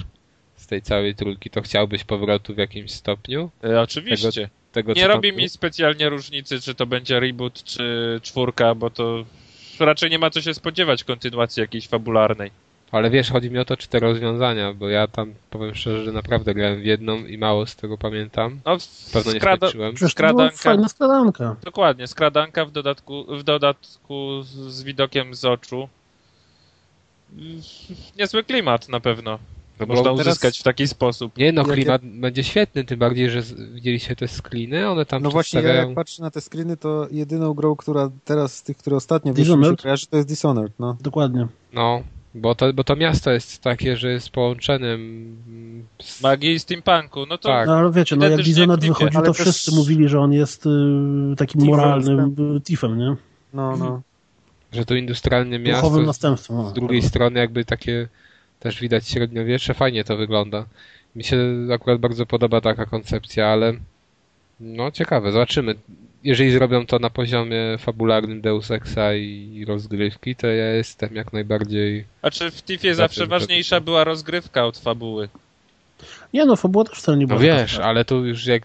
Speaker 1: z tej całej trójki, to chciałbyś powrotu w jakimś stopniu?
Speaker 6: E, oczywiście.
Speaker 1: Tego, co
Speaker 6: nie
Speaker 1: tam
Speaker 6: robi
Speaker 1: było?
Speaker 6: mi specjalnie różnicy, czy to będzie reboot, czy czwórka, bo to raczej nie ma co się spodziewać kontynuacji jakiejś fabularnej.
Speaker 1: Ale wiesz, chodzi mi o to, czy te rozwiązania, bo ja tam, powiem szczerze, że naprawdę grałem w jedną i mało z tego pamiętam.
Speaker 6: No,
Speaker 1: Pewno nie
Speaker 6: skrada... Skradanka.
Speaker 4: fajna skradanka.
Speaker 6: Dokładnie, skradanka w dodatku, w dodatku z, z widokiem z oczu. Niezły klimat na pewno.
Speaker 1: No
Speaker 6: Można
Speaker 5: teraz-
Speaker 6: uzyskać w taki sposób.
Speaker 1: Nie no,
Speaker 5: Jak
Speaker 1: klimat będzie świetny, tym bardziej, że widzieliście te screeny, one tam
Speaker 5: No właśnie, ja jak patrzę na te screeny, to jedyną grą, która teraz z tych, które ostatnio wyszły, się kojarzy, to jest Dishonored, no.
Speaker 4: Dokładnie.
Speaker 1: No, bo to, bo to miasto jest takie, że jest połączonym z...
Speaker 6: Magii i steampunku, no to
Speaker 1: Tak.
Speaker 4: No ale wiecie, no jak Dishonored wychodził, to
Speaker 5: też-
Speaker 4: wszyscy mówili, że on jest y, takim
Speaker 5: Thiefem
Speaker 4: moralnym thiefem, nie?
Speaker 5: No, no.
Speaker 1: Że to industrialne miasto
Speaker 4: Duchowym
Speaker 1: z,
Speaker 4: następstwem. o.
Speaker 1: z drugiej strony jakby takie też widać średniowiecze, fajnie to wygląda. Mi się akurat bardzo podoba taka koncepcja, ale no ciekawe, zobaczymy. Jeżeli zrobią to na poziomie fabularnym Deus Exa i rozgrywki, to ja jestem jak najbardziej...
Speaker 6: A czy w Tiffie
Speaker 1: Za
Speaker 6: zawsze ważniejsza była rozgrywka od fabuły?
Speaker 4: Nie no, fabuła też wcale nie
Speaker 1: No
Speaker 4: była
Speaker 1: wiesz,
Speaker 4: taka.
Speaker 1: ale tu już jak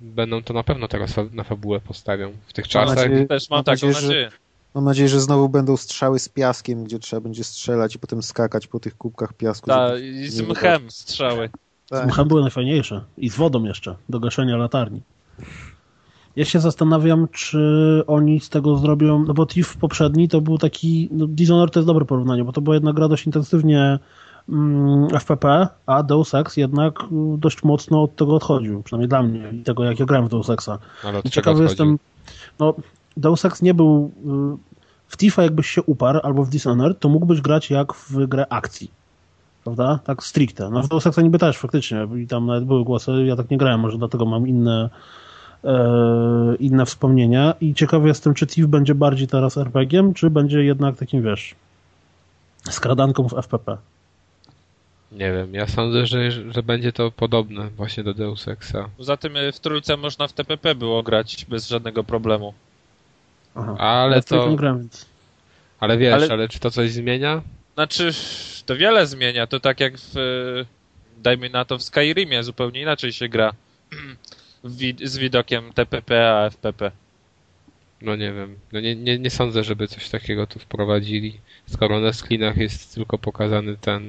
Speaker 1: będą to na pewno teraz na fabułę postawią. W tych czasach...
Speaker 5: nadzieję,
Speaker 6: Też mam
Speaker 5: mam
Speaker 6: taką
Speaker 5: nadzieję, że,
Speaker 6: nadzieję.
Speaker 5: Mam nadzieję, że znowu będą strzały z piaskiem, gdzie trzeba będzie strzelać i potem skakać po tych kubkach piasku.
Speaker 6: Ta,
Speaker 5: żeby-
Speaker 6: i z mchem strzały.
Speaker 4: Z
Speaker 5: Tak.
Speaker 4: mchem były najfajniejsze. I z wodą jeszcze, do gaszenia latarni. Ja się zastanawiam, czy oni z tego zrobią, no bo Thief poprzedni to był taki, no Dishonored to jest dobre porównanie, bo to była jedna gra dość intensywnie mm, FPP, a Deus Ex jednak y, dość mocno od tego odchodził, przynajmniej dla mnie i tego jak ja grałem w Deus Exa.
Speaker 1: Ale od
Speaker 4: I ciekawy
Speaker 1: odchodził?
Speaker 4: jestem, no Deus Ex nie był W Tifa jakbyś się uparł, albo w Dishonored, to mógłbyś grać jak w grę akcji. Prawda? Tak stricte. No w Deus Exa niby też faktycznie. I tam nawet były głosy, ja tak nie grałem, może dlatego mam inne e, inne wspomnienia. I ciekawy jestem, czy Thief będzie bardziej teraz RPG-iem, czy będzie jednak takim, wiesz, skradanką w FPP.
Speaker 1: Nie wiem, ja sądzę, że, że będzie to podobne właśnie do Deus Exa.
Speaker 6: Poza tym y, w trójce można w TPP było grać bez żadnego problemu.
Speaker 4: Aha.
Speaker 1: Ale to, ale wiesz,
Speaker 6: Ale-
Speaker 1: ale czy to coś zmienia?
Speaker 6: Znaczy, to wiele zmienia. To tak jak w, dajmy na to, w Skyrimie zupełnie inaczej się gra z widokiem TPP a FPP.
Speaker 1: No nie wiem. No nie, nie, nie sądzę, żeby coś takiego tu wprowadzili. Skoro na screenach jest tylko pokazany ten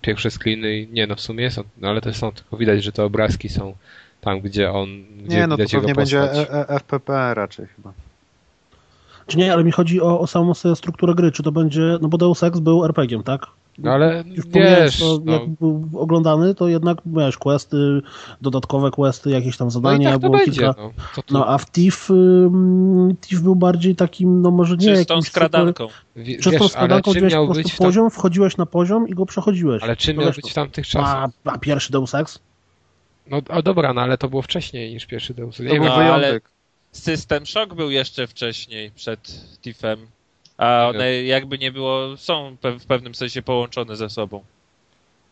Speaker 1: pierwsze i nie no w sumie są, no ale to są tylko widać, że te obrazki są tam, gdzie on, gdzie
Speaker 5: Nie, no to pewnie będzie e- e- FPP raczej chyba.
Speaker 4: Czy nie, ale mi chodzi o, o samą sobie strukturę gry. Czy to będzie, no bo Deus Ex był RPG-iem, tak?
Speaker 1: No ale
Speaker 4: Już
Speaker 1: wiesz,
Speaker 4: to,
Speaker 1: no,
Speaker 4: jak był oglądany, to jednak miałeś questy, dodatkowe questy, jakieś tam
Speaker 1: no i
Speaker 4: zadania,
Speaker 1: tak to
Speaker 4: było
Speaker 1: będzie.
Speaker 4: kilka.
Speaker 1: No,
Speaker 4: No a w Thief, ym, Thief był bardziej takim, no może nie
Speaker 6: Czystą
Speaker 4: jakimś
Speaker 6: skradanką.
Speaker 4: Super, czystą
Speaker 1: wiesz, ale
Speaker 4: skradanką, gdzieś po prostu
Speaker 1: w tam,
Speaker 4: poziom, wchodziłeś na poziom i go przechodziłeś.
Speaker 1: ale czym miał być w tamtych
Speaker 4: a,
Speaker 1: czasach?
Speaker 4: a pierwszy Deus Ex?
Speaker 1: No a dobra, no ale to było wcześniej niż pierwszy Deus.
Speaker 5: Był
Speaker 1: wiem,
Speaker 6: no,
Speaker 5: wyjątek.
Speaker 6: System Shock był jeszcze wcześniej, przed Tiffem. A one jakby nie było, są w pewnym sensie połączone ze sobą.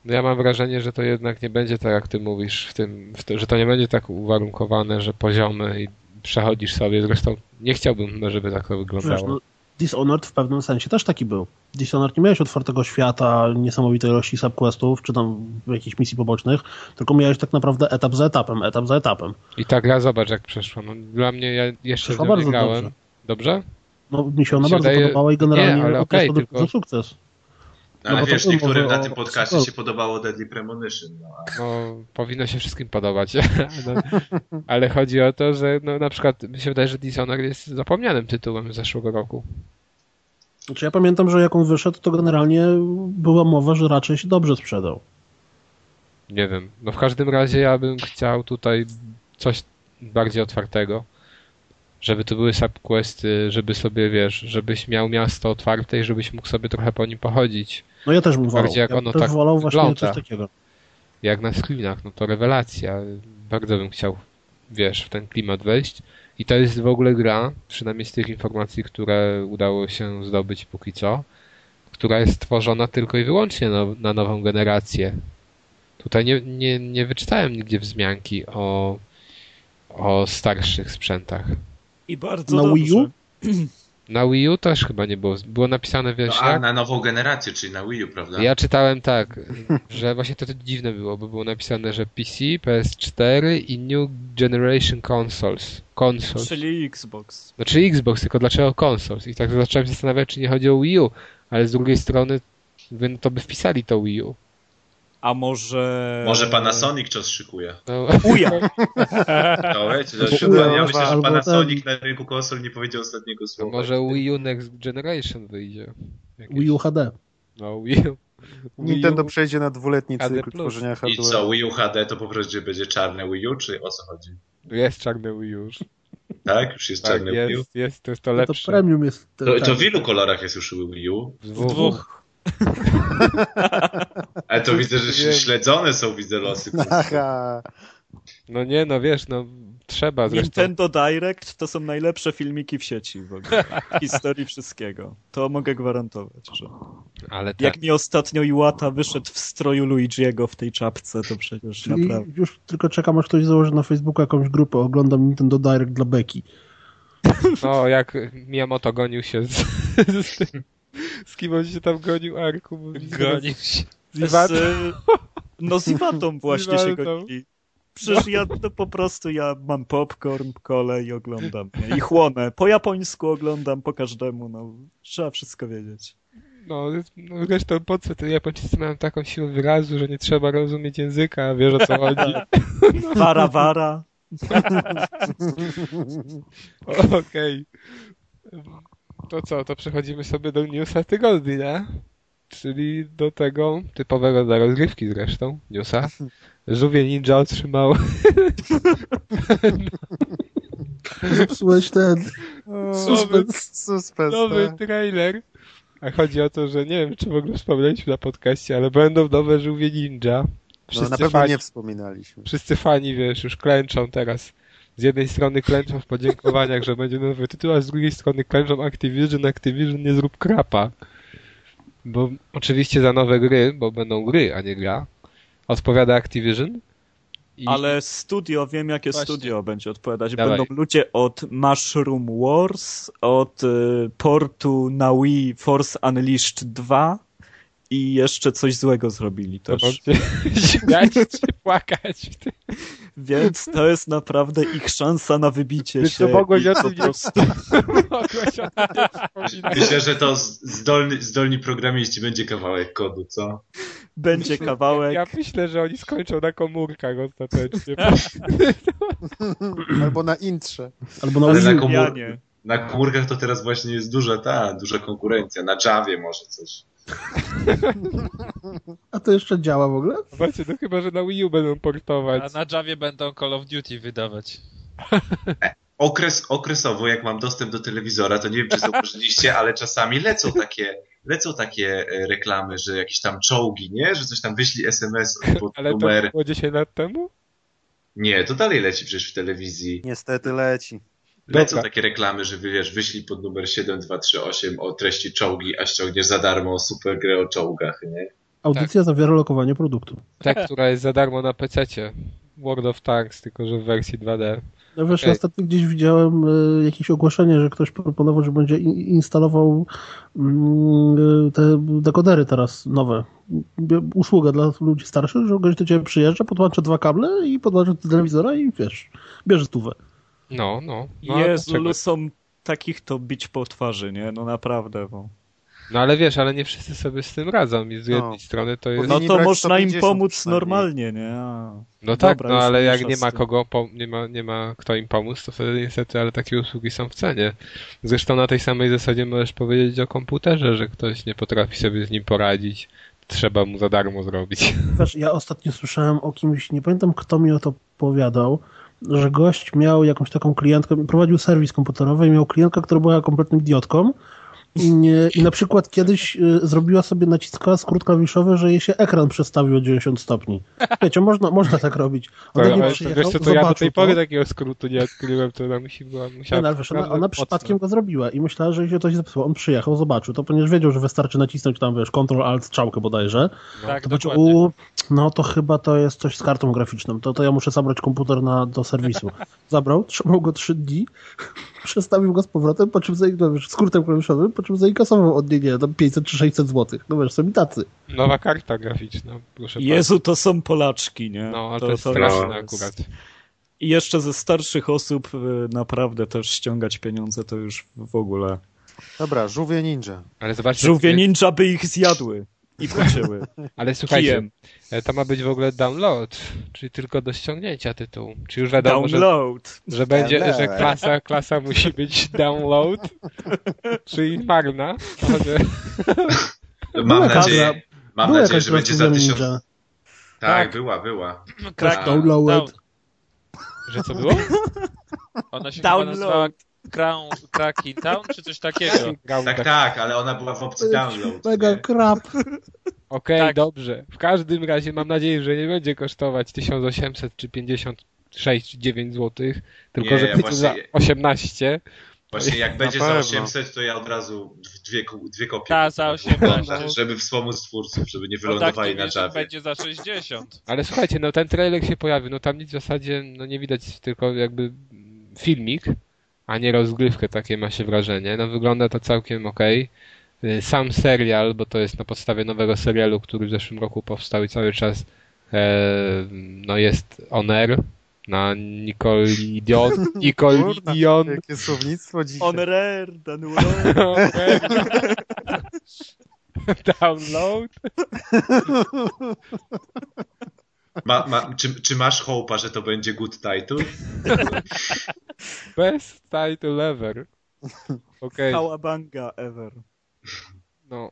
Speaker 1: No ja mam wrażenie, że to jednak nie będzie tak, jak ty mówisz, w tym, w to, że to nie będzie tak uwarunkowane, że poziomy i przechodzisz sobie. Zresztą nie chciałbym, żeby tak to
Speaker 4: Wiesz,
Speaker 1: wyglądało.
Speaker 4: No, Dishonored w pewnym sensie też taki był. Dishonored nie miałeś otwartego świata, niesamowitej ilości subquestów, czy tam jakichś misji pobocznych, tylko miałeś tak naprawdę etap za etapem, etap za etapem.
Speaker 1: I tak ja zobacz, jak przeszło. No, dla mnie ja jeszcze
Speaker 4: Przeszła
Speaker 1: nie grałem.
Speaker 4: dobrze.
Speaker 1: Dobrze?
Speaker 4: No mi się ona
Speaker 1: Mi się
Speaker 4: bardzo
Speaker 1: wydaje-
Speaker 4: podobała i generalnie
Speaker 1: Nie, ale
Speaker 4: do,
Speaker 1: tylko-
Speaker 4: do
Speaker 2: Ale
Speaker 4: No bo to
Speaker 2: wiesz, niektórym na
Speaker 4: o-
Speaker 2: tym
Speaker 4: o
Speaker 2: podcaście
Speaker 4: sequelu.
Speaker 2: się podobało Deadly Premonition. No,
Speaker 1: No, powinno się wszystkim podobać. no, ale chodzi o to, że no, na przykład mi się wydaje, że Dishonored jest zapomnianym tytułem z zeszłego roku.
Speaker 4: Znaczy ja pamiętam, że jak on wyszedł, to generalnie była mowa, że raczej się dobrze sprzedał.
Speaker 1: Nie wiem. No w każdym razie ja bym chciał tutaj coś bardziej otwartego. Żeby to były subquesty, żeby sobie, wiesz, żebyś miał miasto otwarte i żebyś mógł sobie trochę po nim pochodzić.
Speaker 4: No ja też bym wolał.
Speaker 1: Jak
Speaker 4: ja
Speaker 1: ono
Speaker 4: też
Speaker 1: tak
Speaker 4: wolał właśnie
Speaker 1: wygląda.
Speaker 4: coś takiego.
Speaker 1: Jak na screenach, no to rewelacja. Bardzo bym chciał, wiesz, w ten klimat wejść. I to jest w ogóle gra, przynajmniej z tych informacji, które udało się zdobyć póki co, która jest tworzona tylko i wyłącznie na, na nową generację. Tutaj nie, nie, nie wyczytałem nigdzie wzmianki o, o starszych sprzętach.
Speaker 3: I bardzo
Speaker 4: Na
Speaker 3: dobrze.
Speaker 4: Wii U?
Speaker 1: Na Wii U też chyba nie było. Było napisane, wiesz,
Speaker 2: no, a
Speaker 1: jak?
Speaker 2: na nową generację, czyli na Wii U, prawda?
Speaker 1: Ja czytałem tak, że właśnie to, to dziwne było, bo było napisane, że PC, PS4 i New Generation Consoles. Consoles.
Speaker 3: Czyli Xbox.
Speaker 1: Znaczy Xbox, tylko dlaczego Consoles? I tak zacząłem się zastanawiać, czy nie chodzi o Wii U, ale z drugiej strony no to by wpisali to Wii U.
Speaker 3: A może...
Speaker 2: Może Panasonic czas szykuje.
Speaker 1: No,
Speaker 3: Uja!
Speaker 2: No, wiecie, to ja
Speaker 4: Uja,
Speaker 2: myślę, że Panasonic
Speaker 4: ten-
Speaker 2: na rynku konsol nie powiedział ostatniego
Speaker 1: to
Speaker 2: słowa.
Speaker 1: może Wii U Next Generation wyjdzie. Jakieś-
Speaker 4: Wii U HD.
Speaker 1: No Wii U. Wii
Speaker 5: Nintendo
Speaker 1: U.
Speaker 5: przejdzie na dwuletni
Speaker 1: HD+.
Speaker 5: cykl tworzenia
Speaker 2: I
Speaker 5: hardware.
Speaker 2: co, Wii U HD to po prostu będzie czarne Wii U, czy o co chodzi?
Speaker 1: Jest czarny Wii U już.
Speaker 2: Tak? Już jest
Speaker 1: Tak,
Speaker 2: czarne Wii U?
Speaker 1: jest, jest, to jest to
Speaker 4: No to
Speaker 1: lepsze.
Speaker 4: premium jest.
Speaker 2: To, to w ilu kolorach jest już Wii U?
Speaker 1: W
Speaker 6: W dwóch.
Speaker 2: Ale to widzę, że śledzone są, widzę losy.
Speaker 5: Aha.
Speaker 1: No nie, no wiesz, no trzeba zresztą.
Speaker 3: Nintendo Direct to są najlepsze filmiki w sieci w ogóle. W historii wszystkiego. To mogę gwarantować, że...
Speaker 1: Ale tak.
Speaker 3: Jak mi ostatnio Iwata wyszedł w stroju Luigi'ego w tej czapce, to przecież
Speaker 4: Czyli
Speaker 3: naprawdę...
Speaker 4: już tylko czekam, aż ktoś założy na Facebooku jakąś grupę. Oglądam Nintendo Direct dla Beki.
Speaker 1: No, jak Miyamoto gonił się z, z, tym, z kim on się tam gonił, Arku?
Speaker 6: Gonił się.
Speaker 1: Z Iwatą?
Speaker 3: Z, no z Iwatą właśnie się
Speaker 1: Iwatą.
Speaker 3: gonili. Przecież ja to po prostu ja mam popcorn, kolę i oglądam. Nie? I chłonę. Po japońsku oglądam po każdemu, no. Trzeba wszystko wiedzieć.
Speaker 1: No, no zresztą po co te Japończycy mają taką siłę wyrazu, że nie trzeba rozumieć języka, a wiesz o co chodzi.
Speaker 3: Wara, wara.
Speaker 1: Okej. To co, to przechodzimy sobie do newsa tygodnia, czyli do tego typowego dla rozgrywki zresztą, newsa. Żółwie Ninja otrzymał
Speaker 4: Zepsułeś ten. Suspens.
Speaker 5: Suspens.
Speaker 1: Nowy
Speaker 5: tak.
Speaker 1: trailer. A chodzi o to, że nie wiem, czy w ogóle wspomnieliśmy na podcaście, ale będą nowe żółwie ninja.
Speaker 5: No,
Speaker 1: Wszyscy,
Speaker 5: na pewno
Speaker 1: fani,
Speaker 5: nie wspominaliśmy.
Speaker 1: wszyscy fani, wiesz, już klęczą teraz. Z jednej strony klęczą w podziękowaniach, że będzie nowy tytuł, a z drugiej strony klęczą Activision, Activision nie zrób krapa. Bo oczywiście za nowe gry, bo będą gry, a nie gra, odpowiada Activision. I
Speaker 3: Ale studio, wiem jakie
Speaker 6: Właśnie.
Speaker 3: studio będzie odpowiadać.
Speaker 1: Dawaj.
Speaker 3: Będą ludzie od Mushroom Wars, od y, portu na Wii Force Unleashed 2 i jeszcze coś złego zrobili
Speaker 1: to
Speaker 3: też.
Speaker 1: śmiać czy płakać. w tym.
Speaker 3: Więc to jest naprawdę ich szansa na wybicie
Speaker 1: Więc
Speaker 3: się.
Speaker 1: to mogłeś o tym
Speaker 3: prostu.
Speaker 2: Myślę, że to z- zdolni, zdolni programiści będzie kawałek kodu, co?
Speaker 3: będzie kawałek.
Speaker 1: Ja myślę, że oni skończą na komórkach ostatecznie.
Speaker 5: Albo na intrze.
Speaker 4: Albo na
Speaker 2: Ale na
Speaker 4: U.
Speaker 2: komór-
Speaker 3: Janie.
Speaker 2: Na komórkach to teraz właśnie jest duża ta, duża konkurencja. Na Javie może coś.
Speaker 4: A to jeszcze działa w ogóle?
Speaker 1: Zobaczcie, no chyba, że na Wii U będą portować.
Speaker 6: A na Javie będą Call of Duty wydawać.
Speaker 2: Okres, okresowo, jak mam dostęp do telewizora, to nie wiem, czy zauważyliście, ale czasami lecą takie, lecą takie e, reklamy, że jakieś tam czołgi, nie? Że coś tam wyśli SMS pod
Speaker 1: Ale to
Speaker 2: numer.
Speaker 1: było 10 lat temu?
Speaker 2: Nie, to dalej leci przecież w telewizji.
Speaker 5: Niestety leci.
Speaker 2: Lecą
Speaker 1: Dobra.
Speaker 2: takie reklamy, że wiesz, wyślij pod numer 7238 o treści czołgi, a ściągniesz za darmo super grę o czołgach, nie?
Speaker 4: Audycja zawiera lokowanie produktu.
Speaker 1: Ta, która jest za darmo na PC-cie. World of Tanks, tylko że w wersji 2D.
Speaker 4: Ja wiesz,
Speaker 1: Okej.
Speaker 4: ostatnio gdzieś widziałem e, jakieś ogłoszenie, że ktoś proponował, że będzie in- instalował e, te dekodery teraz nowe. Usługa dla ludzi starszych, że gość do ciebie przyjeżdża, podłącza dwa kable i podłącza do telewizora i wiesz, bierze stówę.
Speaker 1: No, no. no
Speaker 3: Jezu, są takich to bić po twarzy, nie? No naprawdę, bo...
Speaker 1: No ale wiesz, ale nie wszyscy sobie z tym radzą i z jednej
Speaker 5: No.
Speaker 1: strony to jest...
Speaker 3: No to można im
Speaker 5: 150
Speaker 3: pomóc normalnie, nie? A.
Speaker 1: No tak,
Speaker 3: Dobra,
Speaker 1: no ale jak nie ma kogo, po, nie, ma, nie ma kto im pomóc, to wtedy niestety, ale takie usługi są w cenie. Zresztą na tej samej zasadzie możesz powiedzieć o komputerze, że ktoś nie potrafi sobie z nim poradzić. Trzeba mu za darmo zrobić.
Speaker 4: Wiesz, ja ostatnio słyszałem o kimś, nie pamiętam kto mi o to opowiadał, że gość miał jakąś taką klientkę, prowadził serwis komputerowy i miał klientkę, która była kompletną idiotką i, nie, i na przykład kiedyś y, zrobiła sobie naciska skrót klawiszowy, że jej się ekran przestawił o 90 stopni. Wiecie, można, można tak robić. On do niej
Speaker 1: Ale to
Speaker 4: przyjechał,
Speaker 1: wiesz co, to ja do tej pory
Speaker 4: to.
Speaker 1: takiego skrótu nie odkryłem, to ona musi była, musiała...
Speaker 4: Nie, no, ale wiesz, ona, ona przypadkiem go zrobiła i myślała, że jej się coś zepsuło. On przyjechał, zobaczył to, ponieważ wiedział, że wystarczy nacisnąć tam, wiesz, Ctrl Alt strzałkę bodajże.
Speaker 6: tak,
Speaker 4: To znaczy, u, no to chyba to jest coś z kartą graficzną. To, to ja muszę zabrać komputer na, do serwisu. Zabrał, trzymał go trzy dni, przestawił go z powrotem, po czym no, wiesz, skrótem klawiszowym, po czym zainkasował od niej, nie wiem, tam 500 czy 600 złotych. No wiesz, są i tacy.
Speaker 1: Nowa karta graficzna, proszę
Speaker 3: Jezu, to są Polaczki, nie?
Speaker 1: No, ale to, jest straszne akurat.
Speaker 3: I jeszcze ze starszych osób y, naprawdę też ściągać pieniądze to już w ogóle.
Speaker 5: Dobra, żółwie ninja.
Speaker 1: Ale zobaczcie...
Speaker 3: Żółwie ninja by ich zjadły i pocięły.
Speaker 1: Ale słuchajcie,
Speaker 3: Kijem.
Speaker 1: e, to ma być w ogóle download, czyli tylko do ściągnięcia tytułu. Czy już wiadomo, że,
Speaker 3: Download.
Speaker 1: że będzie,
Speaker 5: Download.
Speaker 1: że klasa, klasa musi być download, czyli marna. Ale...
Speaker 2: Mam
Speaker 4: Była
Speaker 2: nadzieję,
Speaker 4: kadra-
Speaker 2: mam
Speaker 4: Była
Speaker 2: nadzieję, że będzie za tysiąc...
Speaker 4: Ninja.
Speaker 2: Tak, była, była.
Speaker 6: Krak,
Speaker 4: Download.
Speaker 6: down.
Speaker 1: Że co było?
Speaker 6: Ona się chyba
Speaker 3: Download.
Speaker 6: Crown, Cracking Town, czy coś takiego.
Speaker 2: Tak,
Speaker 1: tak.
Speaker 2: tak, ale ona była w opcji download.
Speaker 4: Mega krap.
Speaker 1: Okej,
Speaker 6: Tak.
Speaker 1: dobrze. W każdym razie mam nadzieję, że nie będzie kosztować 1800 czy 56 czy 9 zł, tylko
Speaker 2: Nie,
Speaker 1: że
Speaker 2: ja
Speaker 1: za
Speaker 2: właśnie-
Speaker 1: 18.
Speaker 2: Właśnie jak
Speaker 5: Na
Speaker 2: będzie za
Speaker 5: pewno.
Speaker 2: 800, to ja od razu dwie, dwie kopie.
Speaker 6: Ta, za 18.
Speaker 2: Żeby wspomóc twórców, żeby nie wylądowali na
Speaker 6: Activision
Speaker 2: Javie.
Speaker 6: będzie za 60.
Speaker 1: Ale słuchajcie, no ten trailer się pojawił, no tam nic w zasadzie no nie widać, tylko jakby filmik, a nie rozgrywkę, takie ma się wrażenie. No wygląda to całkiem okej. Y, Sam serial, bo to jest na podstawie nowego serialu, który w zeszłym roku powstał i cały czas e, no jest on air na Nicolidion,
Speaker 5: Kurna,
Speaker 1: Nicolidion
Speaker 5: jakie słownictwo dzisiaj.
Speaker 3: On rare, dan
Speaker 1: download.
Speaker 2: Ma, ma, czy, czy masz hołpa, że to będzie good title?
Speaker 1: Best title ever. Okej,
Speaker 3: Kałabanga ever.
Speaker 1: no,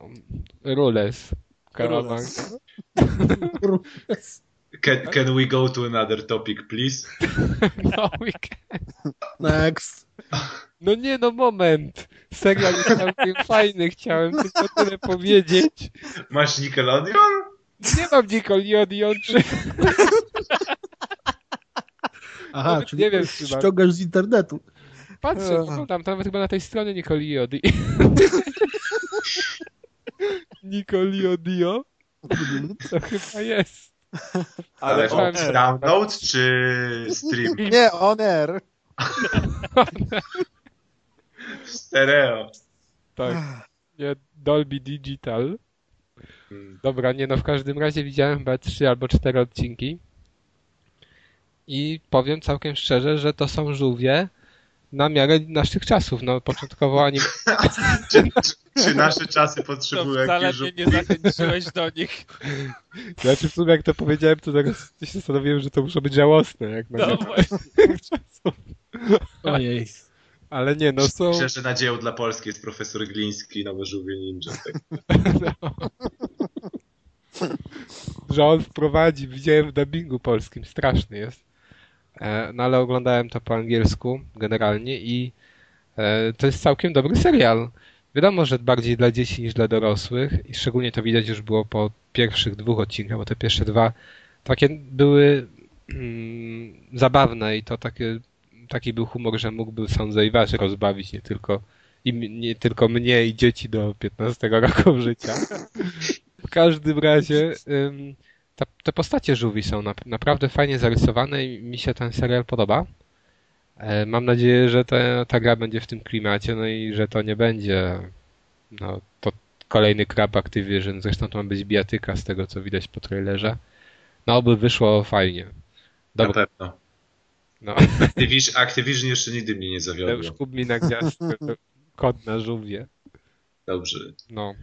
Speaker 1: Rules. Karawan.
Speaker 3: Rules.
Speaker 2: Can, can we go to another topic, please?
Speaker 1: No, we can.
Speaker 4: Next.
Speaker 1: No nie, no moment. Serial jest całkiem fajny, chciałem tylko tyle powiedzieć.
Speaker 2: Masz Nickelodeon?
Speaker 1: Nie mam Nickelodeon, czy...
Speaker 4: Aha,
Speaker 1: Nawet
Speaker 4: czyli
Speaker 1: nie wiem,
Speaker 4: ściągasz z internetu.
Speaker 1: Patrzę, oglądam, to nawet chyba na tej stronie Nickelodeon. Nickelodeon? To chyba jest.
Speaker 2: Ale
Speaker 1: Ale-
Speaker 2: opcja download czy stream?
Speaker 5: Nie, on air.
Speaker 2: Stereo.
Speaker 1: Tak. Nie, Dolby Digital. Dobra, nie no, w każdym razie widziałem chyba trzy albo cztery odcinki. I powiem całkiem szczerze, że to są żółwie na miarę naszych czasów. No, początkowo anim...
Speaker 2: Czy, czy, czy nasze czasy potrzebują
Speaker 6: wcale
Speaker 2: jakiegoś
Speaker 6: mnie nie zachęciłeś do nich.
Speaker 1: Znaczy w sumie jak to powiedziałem, to teraz się zastanowiłem, że to muszą być żałosne, jak na
Speaker 6: No
Speaker 1: czasów.
Speaker 4: Ojej.
Speaker 1: Ale nie, no są...
Speaker 2: Myślę, że nadzieją dla Polski jest profesor Gliński, nowe żółwie ninja. Tak.
Speaker 1: Że on wprowadzi, widziałem w dubbingu polskim, straszny jest. E, No ale oglądałem to po angielsku generalnie i e, to jest całkiem dobry serial. Wiadomo, że bardziej dla dzieci niż dla dorosłych i szczególnie to widać już było po pierwszych dwóch odcinkach, bo te pierwsze dwa takie były mm, zabawne i to takie, taki był humor, że mógłby sądzę i was rozbawić, nie tylko, i, nie tylko mnie i dzieci do 15 roku życia. W każdym razie ta, te postacie żółwi są na, naprawdę fajnie zarysowane i mi się ten serial podoba. E, mam nadzieję, że te, ta gra będzie w tym klimacie, no i że to nie będzie no, to kolejny krab Activision, zresztą to ma być bijatyka z tego, co widać po trailerze. No, oby wyszło fajnie.
Speaker 2: Na
Speaker 1: Dobra,
Speaker 2: pewno.
Speaker 1: no,
Speaker 2: Activision, Activision jeszcze nigdy mnie nie
Speaker 1: już
Speaker 2: zawiodło.
Speaker 1: kup mi na gwiazdkę, kod na żółwie.
Speaker 2: Dobrze.
Speaker 1: No.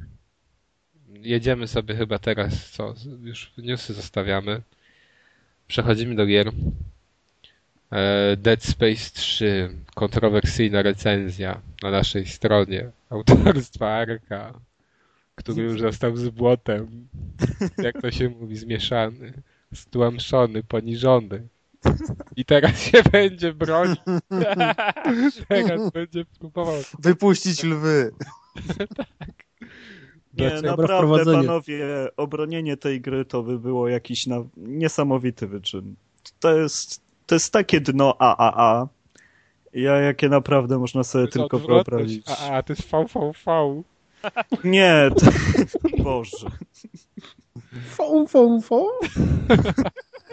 Speaker 1: Jedziemy sobie chyba teraz, co? Już newsy zostawiamy. Przechodzimy do gier. E, Dead Space 3. Kontrowersyjna recenzja na naszej stronie. Autorstwa Arka, który już został z błotem. Jak to się mówi, zmieszany. Stłamszony, poniżony. I teraz się będzie bronić. Teraz będzie próbował.
Speaker 5: Wypuścić lwy.
Speaker 3: Nie,
Speaker 1: Dlaczego?
Speaker 3: naprawdę, panowie, obronienie tej gry to by było jakiś na... niesamowity wyczyn. To jest, to jest takie dno AAA, ja, jakie naprawdę można sobie tylko wyobrazić.
Speaker 1: A, a, to jest VVV.
Speaker 3: Nie, to... Boże.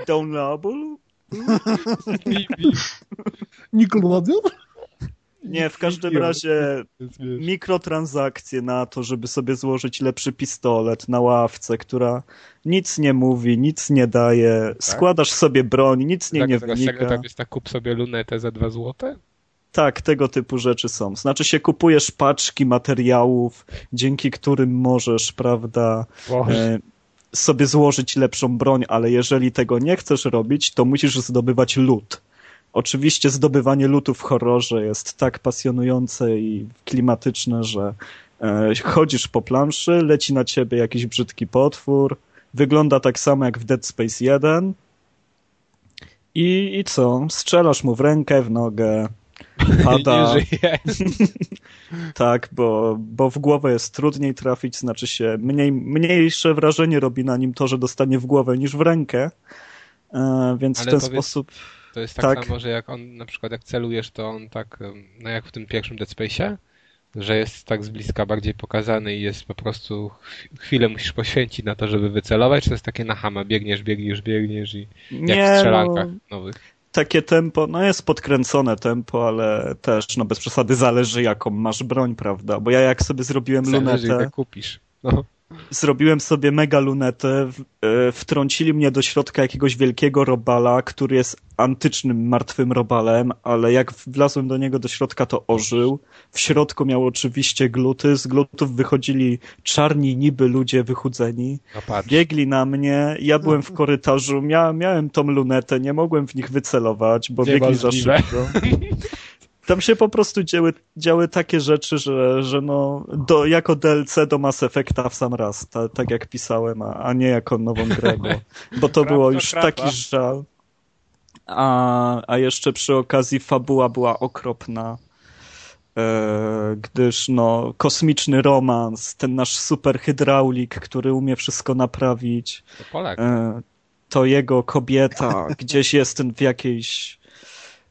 Speaker 3: Downloadable?
Speaker 1: Bibi.
Speaker 4: Nickelodeon?
Speaker 3: Nie, w każdym razie mikrotransakcje na to, żeby sobie złożyć lepszy pistolet na ławce, która nic nie mówi, nic nie daje, składasz sobie broń, nic nie,
Speaker 1: tak,
Speaker 3: nie wynika.
Speaker 1: tam jest tak kup sobie lunetę za dwa złote?
Speaker 3: Tak, tego typu rzeczy są. Znaczy się kupujesz paczki materiałów, dzięki którym możesz, prawda, e, sobie złożyć lepszą broń, ale jeżeli tego nie chcesz robić, to musisz zdobywać lód. Oczywiście zdobywanie lutu w horrorze jest tak pasjonujące i klimatyczne, że e, chodzisz po planszy, leci na ciebie jakiś brzydki potwór, wygląda tak samo jak w Dead Space 1 i, i co? Strzelasz mu w rękę, w nogę, pada. Tak, bo, bo w głowę jest trudniej trafić, znaczy się mniej, mniejsze wrażenie robi na nim to, że dostanie w głowę niż w rękę. E, więc
Speaker 1: Ale
Speaker 3: w ten
Speaker 1: powiedz-
Speaker 3: sposób.
Speaker 1: To jest tak,
Speaker 3: Tak.
Speaker 1: samo, że jak on, na przykład jak celujesz, to on tak, no jak w tym pierwszym Dead Space'ie, że jest tak z bliska bardziej pokazany i jest po prostu ch- chwilę musisz poświęcić na to, żeby wycelować, czy to jest takie na hama, biegniesz, biegniesz, biegniesz i jak w
Speaker 3: Nie, no,
Speaker 1: strzelankach nowych.
Speaker 3: takie tempo, no jest podkręcone tempo, ale też, no bez przesady zależy jaką masz broń, prawda? Bo ja jak sobie zrobiłem
Speaker 1: Zależy,
Speaker 3: lunetę,
Speaker 1: jak kupisz. No.
Speaker 3: Zrobiłem sobie mega lunetę, e, wtrącili mnie do środka jakiegoś wielkiego robala, który jest antycznym martwym robalem, ale jak wlazłem do niego do środka, to ożył. W środku miał oczywiście gluty, z glutów wychodzili czarni niby ludzie wychudzeni.
Speaker 1: no.
Speaker 3: Biegli na mnie, ja byłem w korytarzu, mia, miałem tą lunetę, nie mogłem w nich wycelować, bo biegli za szybko. Tam się po prostu działy, działy takie rzeczy, że, że no, do, jako DLC do Mass Effecta w sam raz, ta, tak jak pisałem, a, a nie jako nową grę, bo, bo to było już taki żal. A, a jeszcze przy okazji fabuła była okropna. E, gdyż no, kosmiczny romans, ten nasz super hydraulik, który umie wszystko naprawić,
Speaker 1: To Polak.
Speaker 3: e, to jego kobieta gdzieś jest w jakiejś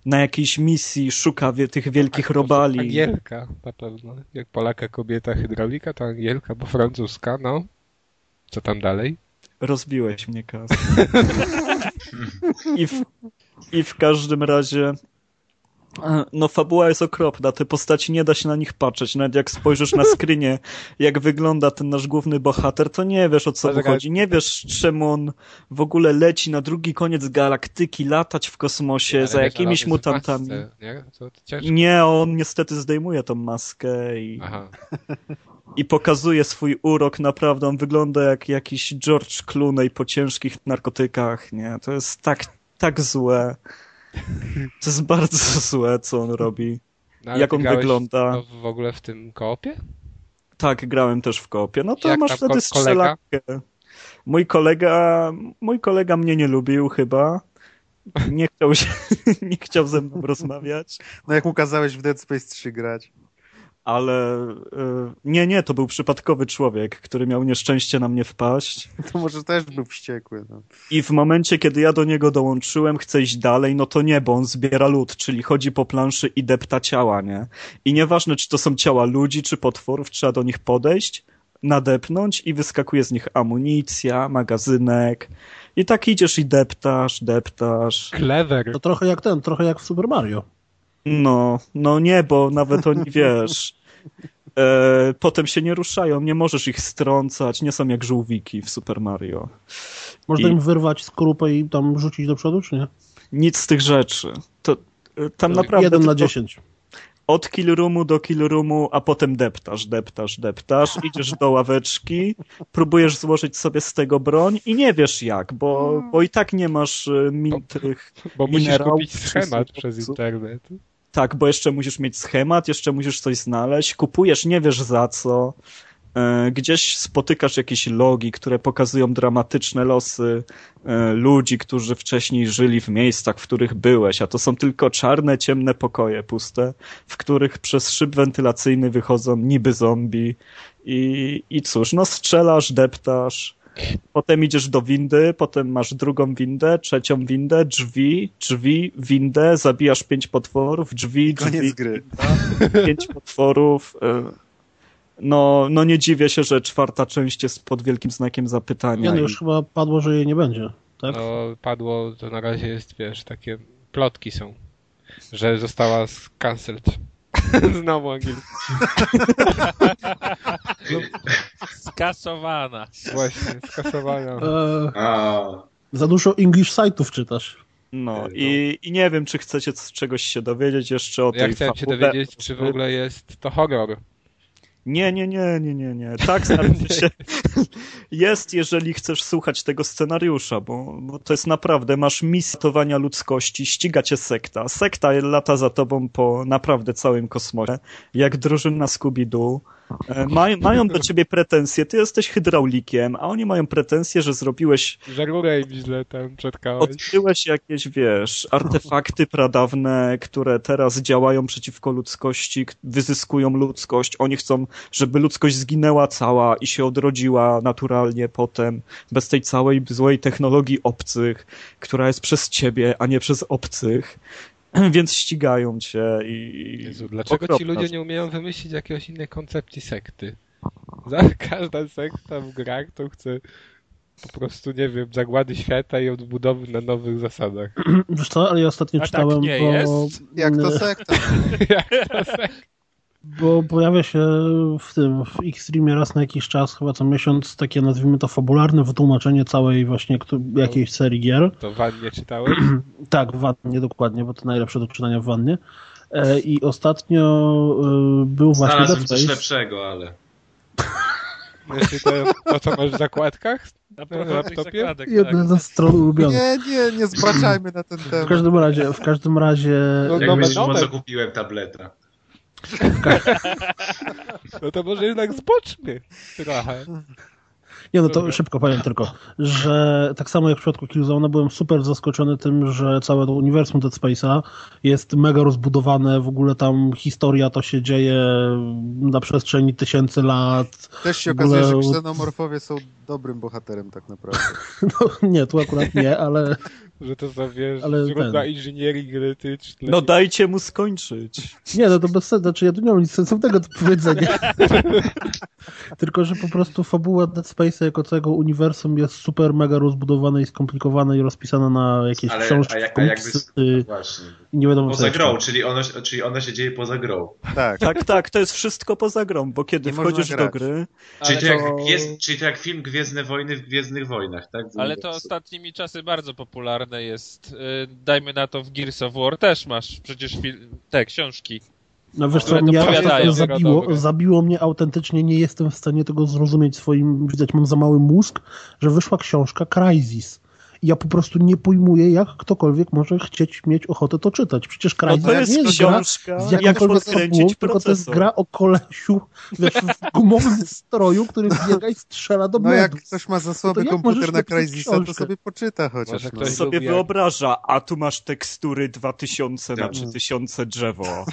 Speaker 3: na jakiejś misji, szuka wie, tych wielkich robali.
Speaker 1: Angielka na pewno. Jak Polaka kobieta hydraulika, to Angielka, bo francuska, no. Co tam dalej?
Speaker 3: Rozbiłeś mnie, Kas. I w, I w każdym razie no fabuła jest okropna, te postaci nie da się na nich patrzeć, nawet jak spojrzysz na screenie, jak wygląda ten nasz główny bohater, to nie wiesz o co mu chodzi, nie wiesz czemu on w ogóle leci na drugi koniec galaktyki, latać w kosmosie
Speaker 1: Ale
Speaker 3: za jakimiś mutantami.
Speaker 1: masce, nie?
Speaker 3: Nie, on niestety zdejmuje tą maskę i,
Speaker 1: Aha.
Speaker 3: i pokazuje swój urok, naprawdę on wygląda jak jakiś George Clooney po ciężkich narkotykach, nie, to jest tak, tak złe. To jest bardzo złe, co on robi.
Speaker 1: No,
Speaker 3: Jak on wygląda?
Speaker 1: w- W ogóle w tym koopie?
Speaker 3: Tak, grałem też w kopie. No to
Speaker 1: Jak
Speaker 3: masz wtedy strzelankę. Mój kolega, mój kolega mnie nie lubił chyba. Nie chciał się, nie chciał ze mną rozmawiać.
Speaker 5: No jak mu kazałeś w Dead Space 3 grać.
Speaker 3: Ale y, nie, nie, to był przypadkowy człowiek, który miał nieszczęście na mnie wpaść.
Speaker 5: To może też był wściekły. No.
Speaker 3: I w momencie, kiedy ja do niego dołączyłem, chcę iść dalej, no to nie, bo on zbiera lód, czyli chodzi po planszy i depta ciała, nie? I nieważne, czy to są ciała ludzi, czy potworów, trzeba do nich podejść, nadepnąć i wyskakuje z nich amunicja, magazynek. I tak idziesz i deptasz, deptasz.
Speaker 1: Clever.
Speaker 4: To trochę jak ten, trochę jak w Super Mario.
Speaker 3: No, no nie, bo nawet oni, wiesz, e, potem się nie ruszają, nie możesz ich strącać, nie są jak żółwiki w Super Mario.
Speaker 4: Można
Speaker 3: I-
Speaker 4: im wyrwać skorupę i tam rzucić do przodu, czy nie?
Speaker 3: Nic z tych rzeczy. To, e, tam naprawdę
Speaker 4: Jeden na
Speaker 3: tylko
Speaker 4: dziesięć.
Speaker 3: od kill roomu do kill roomu, a potem deptasz, deptasz, deptasz, idziesz do ławeczki, próbujesz złożyć sobie z tego broń i nie wiesz jak, bo, bo i tak nie masz e, min tych...
Speaker 1: Bo musisz
Speaker 3: minerałów,
Speaker 1: kupić schemat przez internet.
Speaker 3: Tak, bo jeszcze musisz mieć schemat, jeszcze musisz coś znaleźć, kupujesz, nie wiesz za co. E, Gdzieś spotykasz jakieś logi, które pokazują dramatyczne losy e, ludzi, którzy wcześniej żyli w miejscach, w których byłeś, a to są tylko czarne, ciemne pokoje puste, w których przez szyb wentylacyjny wychodzą niby zombie. I, I cóż, no strzelasz, deptasz, potem idziesz do windy, potem masz drugą windę, trzecią windę, drzwi, drzwi, windę, zabijasz pięć potworów, drzwi, drzwi,
Speaker 5: Koniec gry.
Speaker 3: pięć potworów. y, No, no nie dziwię się, że czwarta część jest pod wielkim znakiem zapytania.
Speaker 4: Nie, no
Speaker 3: i-
Speaker 4: już chyba padło, że jej nie będzie. Tak?
Speaker 1: No, padło, to na razie jest, wiesz, takie plotki są, że została cancelled. Znowu angielski.
Speaker 6: Skasowana.
Speaker 1: Właśnie, skasowana.
Speaker 4: E,
Speaker 2: A,
Speaker 4: za dużo English site'ów czytasz.
Speaker 3: No
Speaker 2: No.
Speaker 3: i, i nie wiem, czy chcecie z czegoś się dowiedzieć jeszcze o
Speaker 1: Ja
Speaker 3: tej
Speaker 1: chciałem się
Speaker 3: fabule.
Speaker 1: dowiedzieć, czy w ogóle jest to horror.
Speaker 3: Nie, nie, nie, nie, nie, nie. Tak, znaczy się. Jest, jeżeli chcesz słuchać tego scenariusza, bo, bo to jest naprawdę, masz misję ratowania ludzkości, ściga cię sekta. Sekta lata za tobą po naprawdę całym kosmosie, jak drużyna Scooby-Doo. E, Maj, mają do ciebie pretensje, ty jesteś hydraulikiem, a oni mają pretensje, że zrobiłeś
Speaker 1: Że rurę źle tam przetkałeś.
Speaker 3: Odkryłeś jakieś, wiesz, artefakty pradawne, które teraz działają przeciwko ludzkości, wyzyskują ludzkość. Oni chcą, żeby ludzkość zginęła cała i się odrodziła naturalnie potem, bez tej całej złej technologii obcych, która jest przez ciebie, a nie przez obcych. Więc ścigają cię i...
Speaker 1: Jezu, dlaczego ci
Speaker 3: okropna
Speaker 1: ludzie nie umieją wymyślić jakiejś innej koncepcji sekty? Za każda sekta w grach to chce po prostu, nie wiem, zagłady świata i odbudowy na nowych zasadach.
Speaker 4: Wiesz co, ale ja ostatnio
Speaker 6: A tak
Speaker 4: czytałem,
Speaker 6: nie
Speaker 4: bo,
Speaker 6: jest?
Speaker 5: Jak to sekta.
Speaker 1: Jak to sekta?
Speaker 4: Bo pojawia się w tym, w Xtremie raz na jakiś czas, chyba co miesiąc, takie nazwijmy to fabularne wytłumaczenie całej właśnie jakiejś serii gier.
Speaker 1: To wannie czytałeś?
Speaker 4: Tak, w wannie dokładnie, bo to najlepsze do czytania w wannie. E, I ostatnio e, był właśnie
Speaker 2: znalazłem coś
Speaker 4: Space.
Speaker 2: lepszego, ale...
Speaker 1: Wiesz, to, to co masz w zakładkach?
Speaker 6: Na
Speaker 1: laptopie?
Speaker 6: zakładek,
Speaker 4: Jedna
Speaker 6: tak.
Speaker 4: ze stron ulubionych.
Speaker 5: Nie, nie, nie zbaczajmy na ten
Speaker 4: W
Speaker 5: temat.
Speaker 4: każdym razie, w każdym razie
Speaker 1: No,
Speaker 2: Jak myślisz, co kupiłem tableta?
Speaker 1: No to może jednak zboczmy trochę.
Speaker 4: Nie, no to szybko powiem tylko, że tak samo jak w przypadku Killzone byłem super zaskoczony tym, że całe to uniwersum Dead Space'a jest mega rozbudowane, w ogóle tam historia to się dzieje na przestrzeni tysięcy lat.
Speaker 5: Też się
Speaker 4: ogóle-
Speaker 5: okazuje, że ksenomorfowie są dobrym bohaterem tak naprawdę.
Speaker 4: No nie, tu akurat nie, ale
Speaker 1: Że to za wiesz,
Speaker 4: Ale
Speaker 1: źródła
Speaker 4: ten-
Speaker 1: inżynierii genetycznej.
Speaker 3: No dajcie mu skończyć.
Speaker 4: nie, no to bez sensu, znaczy ja tu nie mam nic sensownego do powiedzenia. Tylko, że po prostu fabuła Dead Space'a jako całego uniwersum jest super mega rozbudowana i skomplikowana i rozpisana na jakieś
Speaker 2: Ale
Speaker 4: książki,
Speaker 2: a, jak, a jakby...
Speaker 4: komiksy
Speaker 2: No
Speaker 4: i nie wiadomo co
Speaker 2: Poza grą, czyli ona, czyli ona się dzieje poza grą.
Speaker 5: Tak.
Speaker 3: Tak, tak, to jest wszystko poza grą, bo kiedy
Speaker 5: Nie
Speaker 3: wchodzisz do gry,
Speaker 2: Czyli to, jak
Speaker 3: to-
Speaker 2: Gwiezdz, czyli to jak film Gwiezdne Wojny w Gwiezdnych Wojnach, tak?
Speaker 6: Ale to ostatnimi czasy bardzo popularne jest. Y, Dajmy na to w Gears of War też masz przecież te książki.
Speaker 4: No wiesz co,
Speaker 6: dopowiadają.
Speaker 4: zabiło, zabiło mnie autentycznie, nie jestem w stanie tego zrozumieć swoim, widać mam za mały mózg, że wyszła książka Crysis. Ja po prostu nie pojmuję, jak ktokolwiek może chcieć mieć ochotę to czytać. Przecież
Speaker 3: no
Speaker 4: Crysis
Speaker 3: to
Speaker 4: nie
Speaker 3: jest
Speaker 4: jest gra
Speaker 3: książka,
Speaker 4: z jakąkolwiek fabułą, tylko to jest gra o kolesiu wiesz, w gumowym stroju, który biega i strzela do
Speaker 5: No jak ktoś ma zasoby
Speaker 4: jak
Speaker 5: komputer na Crysisa, to sobie poczyta chociaż.
Speaker 1: Może
Speaker 5: No.
Speaker 1: ktoś-
Speaker 3: sobie
Speaker 1: jak-
Speaker 3: wyobraża, a tu masz tekstury 2000 na
Speaker 2: Tak.
Speaker 3: 3000 drzewo,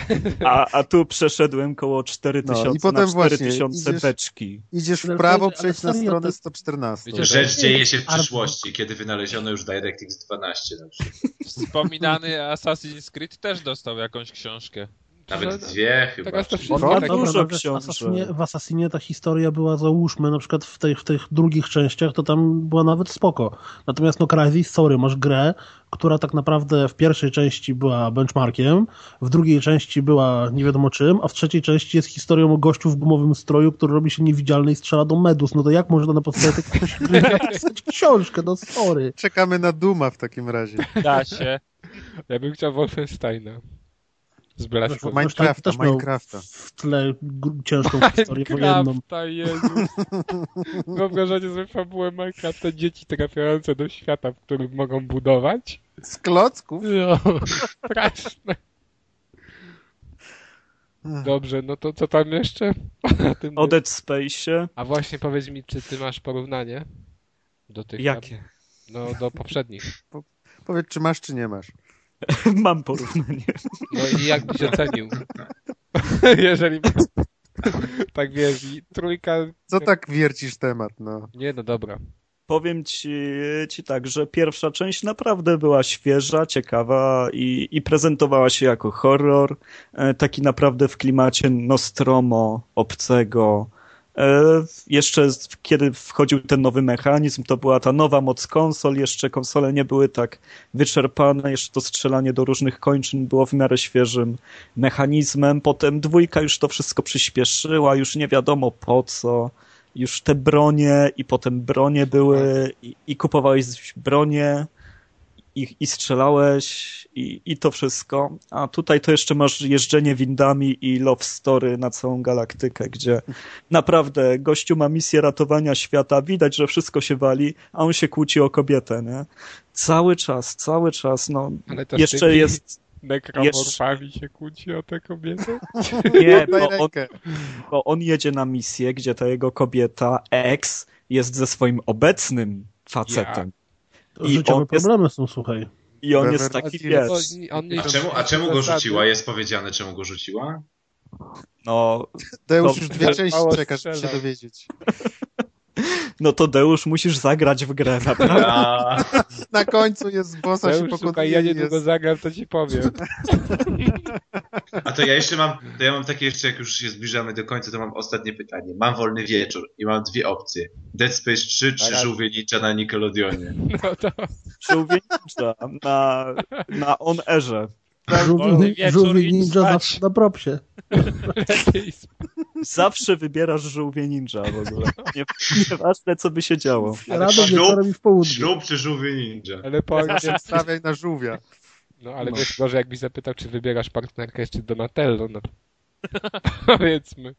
Speaker 3: a, a tu przeszedłem koło 4000
Speaker 5: No, i potem
Speaker 3: na
Speaker 5: właśnie
Speaker 3: 4000
Speaker 5: idziesz-
Speaker 3: beczki.
Speaker 5: Idziesz w prawo,
Speaker 4: ale
Speaker 5: przejdź na stronę
Speaker 4: to-
Speaker 5: 114.
Speaker 1: Wiecie,
Speaker 2: Rzecz dzieje się w przyszłości, kiedy wynaleziono już DirectX 12 na przykład.
Speaker 6: Wspominany Assassin's Creed też dostał jakąś książkę.
Speaker 2: Nawet
Speaker 1: Że-
Speaker 2: dwie chyba. Czy-
Speaker 3: No,
Speaker 1: tak...
Speaker 3: dużo
Speaker 4: w. Assassinie, w Assassinie ta historia była, załóżmy, na przykład w tych, w tych drugich częściach, to tam była nawet spoko. Natomiast no Crysis, sorry, masz grę, która tak naprawdę w pierwszej części była benchmarkiem, w drugiej części była nie wiadomo czym, a w trzeciej części jest historią o gościu w gumowym stroju, który robi się niewidzialny i strzela do medus. No to jak można na podstawie tej gry napisać książkę? No sorry.
Speaker 5: Czekamy na Duma w takim razie.
Speaker 6: Da się.
Speaker 1: Ja bym chciał Wolfensteina. Z
Speaker 4: Zresztą
Speaker 1: blaskiem.
Speaker 5: Minecrafta,
Speaker 4: też
Speaker 5: Minecrafta.
Speaker 4: W tle ciężką historię wojenną.
Speaker 1: Minecrafta, Jezus. Wyobrażacie sobie fabułę Minecrafta, dzieci trafiające do świata, w którym mogą budować?
Speaker 5: Z klocków?
Speaker 1: No, straszne. Dobrze, no to co tam jeszcze?
Speaker 3: O Dead Space'ie,
Speaker 1: A właśnie powiedz mi, czy ty masz porównanie do tych...
Speaker 3: jakie?
Speaker 1: No, do poprzednich.
Speaker 5: Powiedz, czy masz, czy nie masz.
Speaker 3: Mam porównanie.
Speaker 1: No i jak byś ocenił? Jeżeli... tak wiesz, trójka...
Speaker 5: Co tak wiercisz temat, no?
Speaker 1: Nie, no dobra.
Speaker 3: Powiem ci, ci tak, że pierwsza część naprawdę była świeża, ciekawa i, i prezentowała się jako horror, e, taki naprawdę w klimacie Nostromo, obcego. E, Jeszcze kiedy wchodził ten nowy mechanizm, to była ta nowa moc konsol, jeszcze konsole nie były tak wyczerpane, jeszcze to strzelanie do różnych kończyn było w miarę świeżym mechanizmem. Potem dwójka już to wszystko przyspieszyła, już nie wiadomo po co już te bronie i potem bronie były i, i kupowałeś bronie i, i strzelałeś i, i to wszystko. A tutaj to jeszcze masz jeżdżenie windami i love story na całą galaktykę, gdzie naprawdę gościu ma misję ratowania świata, widać, że wszystko się wali, a on się kłóci o kobietę, nie? Cały czas, cały czas, no.
Speaker 1: Ale to z
Speaker 3: Jeszcze jest,
Speaker 1: Nekromorfami się kłóci o tę kobietę?
Speaker 3: nie, bo on, bo on jedzie na misję, gdzie ta jego kobieta, ex, jest ze swoim obecnym facetem.
Speaker 4: To
Speaker 3: I
Speaker 4: życiowe
Speaker 3: on jest-
Speaker 4: problemy są, słuchaj.
Speaker 3: I on jest taki, wiesz,
Speaker 2: A czemu, a czemu go rzuciła? Jest powiedziane, czemu go rzuciła?
Speaker 3: no,
Speaker 5: Deusz
Speaker 3: To
Speaker 5: już dwie części czekasz, żeby się dowiedzieć.
Speaker 3: no to Deusz, musisz zagrać w grę, naprawdę.
Speaker 2: A,
Speaker 5: Na końcu jest bossa się
Speaker 1: Już, słuchaj,
Speaker 5: pokonuje
Speaker 1: ja niedługo
Speaker 5: jest...
Speaker 1: zagram, to ci powiem.
Speaker 2: a to ja jeszcze mam, to ja mam takie jeszcze, jak już się zbliżamy do końca, to mam ostatnie pytanie. Mam wolny wieczór i mam dwie opcje. Dead Space 3 czy
Speaker 1: Ale-
Speaker 2: Żółwie Ninja na Nickelodeonie?
Speaker 1: No to
Speaker 3: Żółwie Ninja na, na On Airze.
Speaker 4: Żółwi,
Speaker 6: wieczór,
Speaker 4: żółwi ninja
Speaker 6: spać.
Speaker 4: zawsze na propsie.
Speaker 3: Zawsze wybierasz Żółwie Ninja w ogóle. Nie, nieważne, co by się działo.
Speaker 2: Ślub-
Speaker 4: wieczorem i w południe.
Speaker 2: Ślub czy Żółwie Ninja?
Speaker 1: Ale po angielsku.
Speaker 5: Stawiaj na żółwia.
Speaker 1: No ale wiesz, gorzej jakbyś zapytał, czy wybierasz partnerkę jeszcze Donatello, no. Powiedzmy.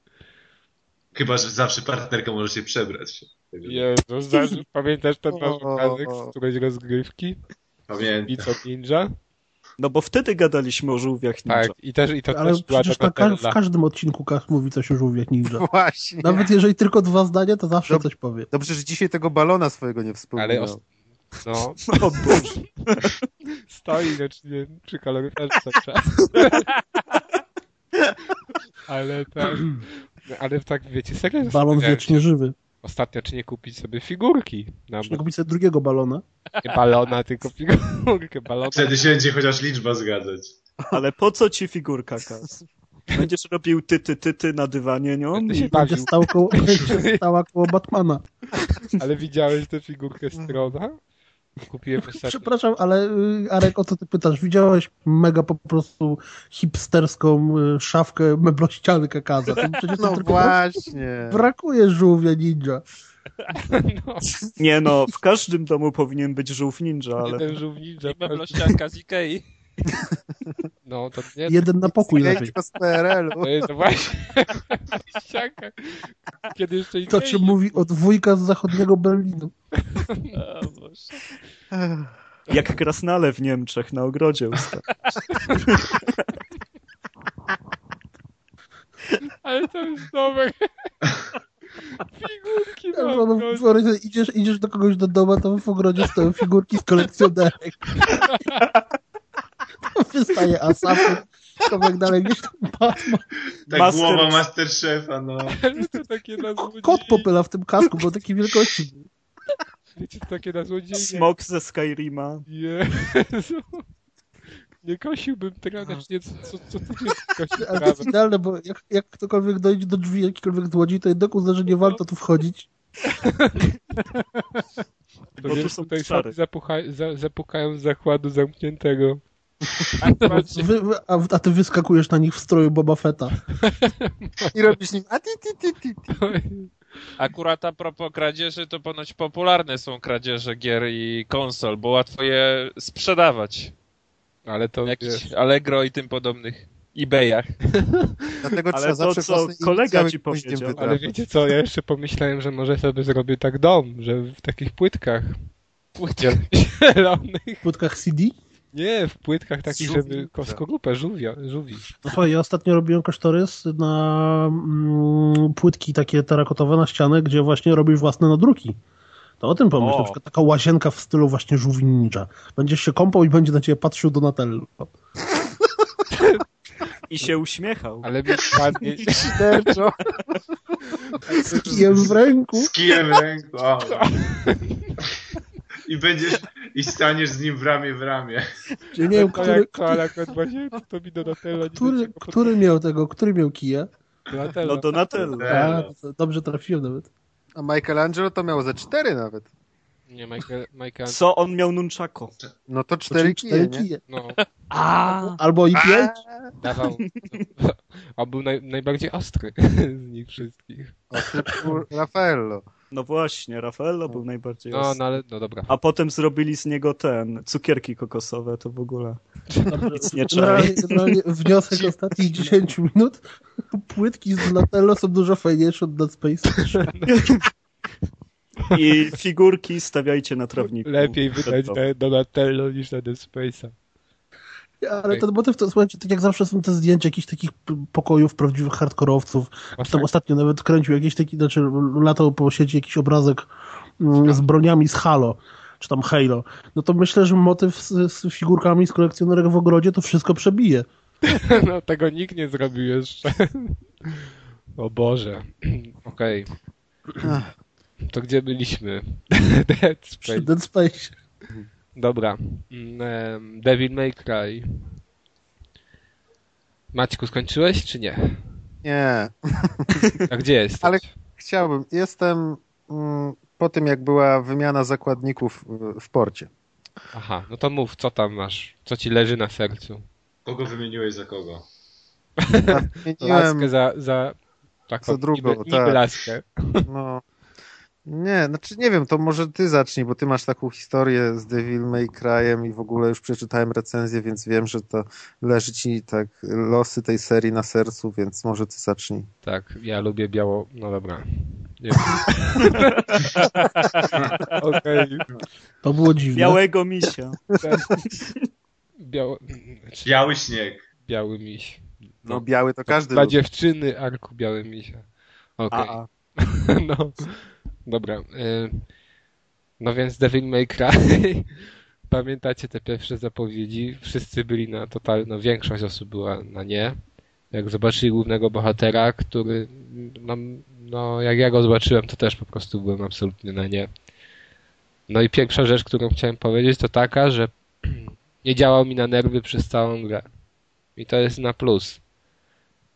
Speaker 2: Chyba, że zawsze partnerka może się przebrać.
Speaker 1: Jezu, za- pamiętasz ten nasz obrazek z którejś rozgrywki?
Speaker 2: Pamiętam.
Speaker 1: Bico Ninja?
Speaker 3: No bo wtedy gadaliśmy o żółwiach ninja.
Speaker 1: Tak, i też, i to
Speaker 4: Ale
Speaker 1: też była
Speaker 4: przecież ka-
Speaker 1: Donatella.
Speaker 4: w każdym odcinku Kach mówi coś o żółwiach ninja.
Speaker 5: Właśnie.
Speaker 4: Nawet jeżeli tylko dwa zdania, to zawsze
Speaker 5: Dob-
Speaker 4: coś powie.
Speaker 5: Dobrze, że dzisiaj tego balona swojego nie wspomniał.
Speaker 1: Ale os- no,
Speaker 3: O Boże.
Speaker 1: stoi wiecznie przy kaloryferce czas. Ale tak, ale tak wiecie, serio
Speaker 4: Balon wiecznie żywy.
Speaker 1: Ostatnio, czy nie kupić sobie figurki? Na
Speaker 4: Trzeba kupić sobie drugiego balona.
Speaker 1: nie balona, tylko figurkę balona.
Speaker 2: Wtedy się będzie chociaż liczba zgadzać.
Speaker 3: Ale po co ci figurka, Kas? Będziesz robił ty, ty, ty, ty na dywanie nią?
Speaker 1: Będę się
Speaker 3: I...
Speaker 4: Będzie, stał koło, będzie stała koło Batmana.
Speaker 1: Ale widziałeś tę figurkę strona? Kupiłem ostatnio.
Speaker 4: Przepraszam, ale y, Arek, o co ty pytasz? Widziałeś mega po prostu hipsterską y, szafkę meblościany Kakaza. To przecież to
Speaker 5: No właśnie.
Speaker 4: brakuje żółwia ninja.
Speaker 1: No,
Speaker 3: Nie no, w każdym domu powinien być żółw ninja, ale...
Speaker 1: jeden żółwnicza.
Speaker 6: I meblościanka z Ikei.
Speaker 1: No, to nie,
Speaker 4: Jeden na pokój lepiej.
Speaker 5: Z PRL-u.
Speaker 1: to jest właśnie. Kiedy jeszcze
Speaker 4: To się mówi od wujka z zachodniego Berlinu.
Speaker 6: O Boże.
Speaker 3: Jak krasnale w Niemczech na ogrodzie ustaw.
Speaker 1: Ale to jest dobre. Figurki na
Speaker 4: No, no, idziesz, idziesz do kogoś do domu, to w ogrodzie stoją figurki z kolekcjonerek. To wystaje Asafy, kawałek dalej gdzieś tam Batman.
Speaker 2: Tak
Speaker 3: Master-
Speaker 2: głowa Masterchefa, no.
Speaker 1: Takie.
Speaker 4: Kot popyla w tym kasku, bo takiej wielkości. był.
Speaker 1: Wiecie, to takie na złodziei.
Speaker 3: Smok ze Skyrima.
Speaker 1: Jezu. Nie kosiłbym trawę, czy nie, co, co, co ty nie kosił
Speaker 4: Ale to jest idealne, bo jak, jak ktokolwiek dojdzie do drzwi jakikolwiek złodzi, to jednak uzna, że nie warto tu wchodzić.
Speaker 1: To
Speaker 3: Bo tu są
Speaker 1: tutaj zapucha, za, zapukają z zakładu zamkniętego.
Speaker 4: Wy, wy, a, a ty wyskakujesz na nich w stroju Boba Fetta.
Speaker 5: I robisz nim a ti, ti, ti, ti. ti.
Speaker 6: Akurat a propos kradzieży, to ponoć popularne są kradzieże gier i konsol, bo łatwo je sprzedawać.
Speaker 1: Ale to
Speaker 6: jakichś Allegro i tym podobnych eBayach.
Speaker 5: Dlatego
Speaker 3: Ale
Speaker 5: trzeba
Speaker 3: to,
Speaker 5: zawsze
Speaker 3: co kolega ci powiedział.
Speaker 1: ale wiecie co, ja jeszcze pomyślałem, że może sobie zrobię tak dom, że w takich płytkach
Speaker 6: Płytkę.
Speaker 1: zielonych.
Speaker 4: W płytkach CD.
Speaker 1: Nie, w płytkach takich, żeby koskorupę żółwia, żółwi.
Speaker 4: No słuchaj, ja ostatnio robiłem kosztorys na mm, płytki takie terakotowe na ścianę, gdzie właśnie robisz własne nadruki. To o tym pomyśl,
Speaker 3: O.
Speaker 4: na przykład taka łazienka w stylu właśnie żółwi ninja. Będziesz się kąpał i będzie na ciebie patrzył Donatello.
Speaker 3: I się uśmiechał.
Speaker 1: Ale mi ładnie...
Speaker 5: Szyderczo.
Speaker 4: Z kijem w ręku.
Speaker 2: Z kijem w ręku. O. I będziesz, i staniesz z nim w ramię w ramię.
Speaker 4: Czyli nie wiem,
Speaker 1: to
Speaker 4: który,
Speaker 1: jak to, to mi Donatello
Speaker 4: który, który miał tego, który miał kija?
Speaker 1: Donatello.
Speaker 3: No Donatello.
Speaker 2: Tak.
Speaker 4: A, to dobrze trafiłem nawet.
Speaker 5: A Michelangelo to miał ze cztery nawet.
Speaker 1: Nie, Michael, Michael...
Speaker 3: Co on miał nunchako?
Speaker 5: No to cztery kije,
Speaker 4: Cztery kije.
Speaker 1: No,
Speaker 3: A,
Speaker 4: Albo i pięć.
Speaker 1: dawał... A był naj, najbardziej ostry z nich wszystkich.
Speaker 5: O typu Raffaello.
Speaker 3: No właśnie, Raffaello był najbardziej
Speaker 1: No, no ale, no dobra.
Speaker 3: A potem zrobili z niego ten, cukierki kokosowe, to w ogóle. Nic nie
Speaker 4: generalnie wniosek ostatnich 10 minut. Płytki z Donatello są dużo fajniejsze od Dead Space.
Speaker 3: I figurki stawiajcie na trawniku.
Speaker 1: Lepiej wydać na Donatello niż na Dead Space'a.
Speaker 4: Ale ten motyw to, słuchajcie, tak jak zawsze są te zdjęcia jakichś takich pokojów prawdziwych hardkorowców. Tam ostatnio nawet kręcił jakiś taki, znaczy latał po sieci jakiś obrazek mm, z broniami z Halo, czy tam Halo. No to myślę, że motyw z, z figurkami z kolekcjonerek w ogrodzie to wszystko przebije.
Speaker 1: No tego nikt nie zrobił jeszcze. O Boże. Okej. To gdzie byliśmy? Dead
Speaker 4: Przy
Speaker 1: Space.
Speaker 4: Dead Space.
Speaker 1: Dobra. Mm, Devil May Cry. Maćku, skończyłeś czy nie?
Speaker 5: Nie,
Speaker 1: A gdzie jest?
Speaker 5: Ale- chciałbym. Jestem mm, po tym, jak była wymiana zakładników w, porcie.
Speaker 1: Aha, no to mów, co tam masz? Co ci leży na sercu?
Speaker 2: Kogo wymieniłeś za kogo?
Speaker 1: Laskę za, za taką
Speaker 5: Za drugą,
Speaker 1: niby, niby
Speaker 5: tak.
Speaker 1: laskę.
Speaker 5: no... Nie, znaczy nie wiem, to może ty zacznij, bo ty masz taką historię z Devil May Cry'em i w ogóle już przeczytałem recenzję, więc wiem, że to leży ci tak losy tej serii na sercu, więc może ty zacznij.
Speaker 1: Tak, ja lubię biało... No dobra. Nie. Okej.
Speaker 4: To było dziwne.
Speaker 3: Białego misia.
Speaker 1: Biało... Czy
Speaker 2: Biały śnieg.
Speaker 1: biały miś.
Speaker 5: No biały to każdy
Speaker 1: Dla
Speaker 5: lubi.
Speaker 1: dziewczyny arku biały misia. Okej.
Speaker 5: A.
Speaker 1: No, dobra. y, No więc Devil May Cry. Pamiętacie te pierwsze zapowiedzi? Wszyscy byli na total, no większość osób była na nie. Jak zobaczyli głównego bohatera, który, no, no jak ja go zobaczyłem, to też po prostu byłem absolutnie na nie. No i pierwsza rzecz, którą chciałem powiedzieć, to taka, że nie działał mi na nerwy przez całą grę. I to jest na plus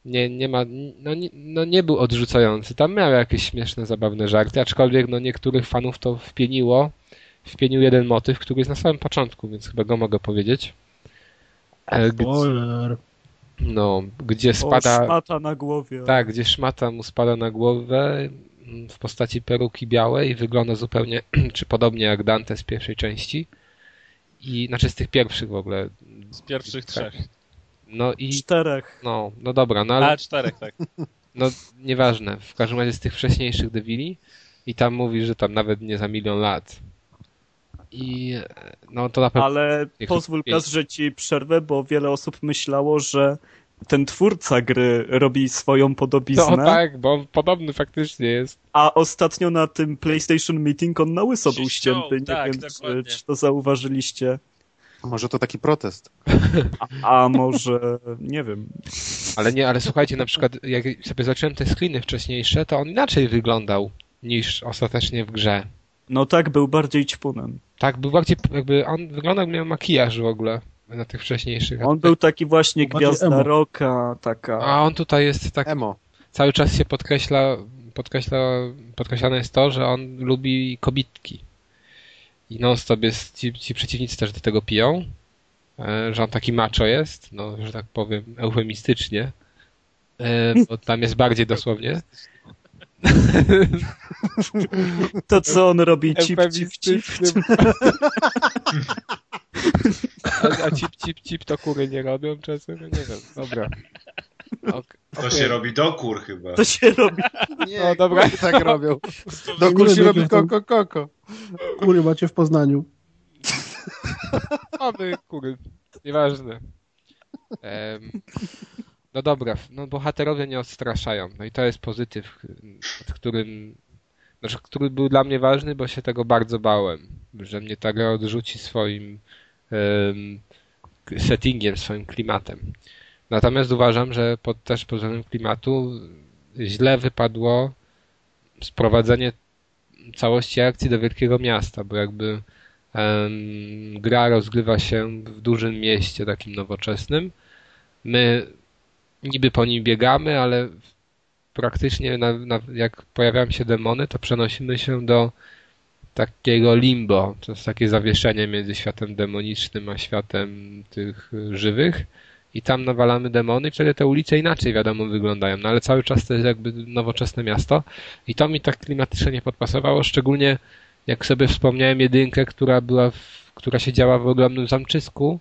Speaker 1: nie, nie ma, no nie, no nie był odrzucający. Tam miał jakieś śmieszne, zabawne żarty, aczkolwiek no niektórych fanów to wpieniło. Wpienił jeden motyw, który jest na samym początku, więc chyba go mogę powiedzieć. E, Gdzie,
Speaker 4: Spoiler.
Speaker 1: no, gdzie
Speaker 3: O,
Speaker 1: spada,
Speaker 3: szmata na głowie.
Speaker 1: tak, gdzie szmata mu spada na głowę mm, w postaci peruki białej i wygląda zupełnie, czy podobnie jak Dante z pierwszej części. I, znaczy z tych pierwszych w ogóle.
Speaker 6: Z pierwszych trzech.
Speaker 1: No i,
Speaker 3: Czterech.
Speaker 1: no, no dobra, no ale
Speaker 6: A, czterech, tak.
Speaker 1: No, nieważne. W każdym razie z tych wcześniejszych Devili i tam mówi, że tam nawet nie za milion lat. I no to na pewno.
Speaker 3: Ale pozwól, Gaz, że ci przerwę, bo wiele osób myślało, że ten twórca gry robi swoją podobiznę,
Speaker 1: No tak, bo on podobny faktycznie jest.
Speaker 3: a ostatnio na tym PlayStation Meeting on na łyso był ścięty. Nie
Speaker 6: tak,
Speaker 3: wiem, czy,
Speaker 6: dokładnie.
Speaker 3: czy to zauważyliście.
Speaker 5: Może to taki protest.
Speaker 3: A może, nie wiem.
Speaker 1: Ale nie, ale słuchajcie, na przykład jak sobie zacząłem te screeny wcześniejsze, to on inaczej wyglądał niż ostatecznie w grze.
Speaker 3: No tak, był bardziej ćpunem.
Speaker 1: Tak, był bardziej jakby on wyglądał, jak miał makijaż w ogóle na tych wcześniejszych. A
Speaker 3: On był taki właśnie gwiazda
Speaker 4: emo.
Speaker 3: rocka, taka...
Speaker 1: A on tutaj jest tak
Speaker 5: Emo.
Speaker 1: cały czas się podkreśla, podkreśla, podkreślane jest to, że on lubi kobitki. I non stop jest, ci, ci przeciwnicy też do tego piją, e, że on taki macho jest, no, że tak powiem, eufemistycznie, e, bo tam jest bardziej dosłownie.
Speaker 3: To co on robi? Cip, cip, cip.
Speaker 1: A, a cip, cip, cip to kury nie robią czasem? No Nie wiem, dobra. Ok,
Speaker 2: To się robi do kur chyba.
Speaker 3: To się robi.
Speaker 5: Nie,
Speaker 1: No dobra.
Speaker 5: tak robią. Do
Speaker 4: Nie
Speaker 5: kur się robi koko, koko.
Speaker 4: Kury macie w Poznaniu.
Speaker 1: Mamy kury. Nieważne. Em, no dobra, no bohaterowie nie odstraszają. No i to jest pozytyw, nad którym, znaczy, który był dla mnie ważny, bo się tego bardzo bałem, że mnie ta gra odrzuci swoim em, settingiem, swoim klimatem. Natomiast uważam, że pod, też pod względem klimatu źle wypadło sprowadzenie całości akcji do wielkiego miasta, bo jakby Em, Gra rozgrywa się w dużym mieście, takim nowoczesnym. My niby po nim biegamy, ale praktycznie na, na, jak pojawiają się demony, to przenosimy się do takiego limbo. To jest takie zawieszenie między światem demonicznym a światem tych żywych. I tam nawalamy demony, wtedy te ulice inaczej wiadomo wyglądają, no ale cały czas to jest jakby nowoczesne miasto. I to mi tak klimatycznie nie podpasowało, szczególnie jak sobie wspomniałem jedynkę, która była, w, która się działa w ogromnym zamczysku,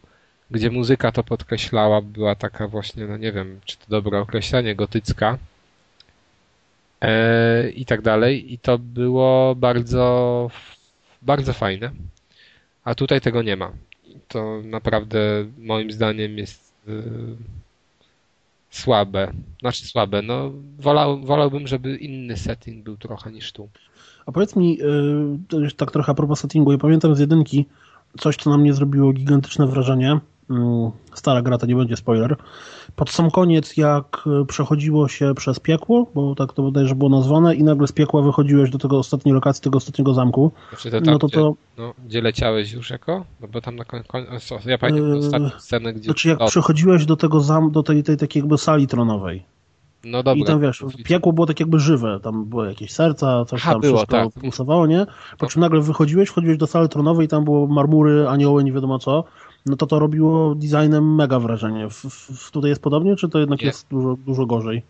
Speaker 1: gdzie muzyka to podkreślała, była taka właśnie, no nie wiem, czy to dobre określenie, gotycka e, i tak dalej. I to było bardzo, bardzo fajne. A tutaj tego nie ma. I To naprawdę moim zdaniem jest słabe. Znaczy słabe, no wolał, wolałbym, żeby inny setting był trochę niż tu.
Speaker 4: A powiedz mi, już tak trochę a propos settingu, ja pamiętam z jedynki coś, co na mnie zrobiło gigantyczne wrażenie. Yy, Stara gra, to nie będzie spoiler. Pod sam koniec, jak y, przechodziło się przez piekło, bo tak to bodajże było nazwane, i nagle z piekła wychodziłeś do tego ostatniej lokacji, tego ostatniego zamku,
Speaker 1: Znaczy to tam,
Speaker 4: no to
Speaker 1: gdzie,
Speaker 4: to,
Speaker 1: no, gdzie leciałeś już jako? No bo tam na koniec, ja pamiętam
Speaker 4: Yy,
Speaker 1: ostatnią scenę, gdzie...
Speaker 4: znaczy jak
Speaker 1: o,
Speaker 4: przechodziłeś do tego zam, do tej, tej takiej jakby sali tronowej
Speaker 1: no dobra.
Speaker 4: i tam wiesz, piekło było tak jakby żywe, tam były jakieś serca, coś
Speaker 1: Aha,
Speaker 4: tam
Speaker 1: było,
Speaker 4: wszystko
Speaker 1: tak.
Speaker 4: pulsowało, nie? Po czym nagle wychodziłeś, wchodziłeś do sali tronowej i tam było marmury, anioły, nie wiadomo co, no to to robiło designem mega wrażenie. W, w, tutaj jest podobnie, czy to jednak
Speaker 1: Nie.
Speaker 4: jest dużo, dużo gorzej?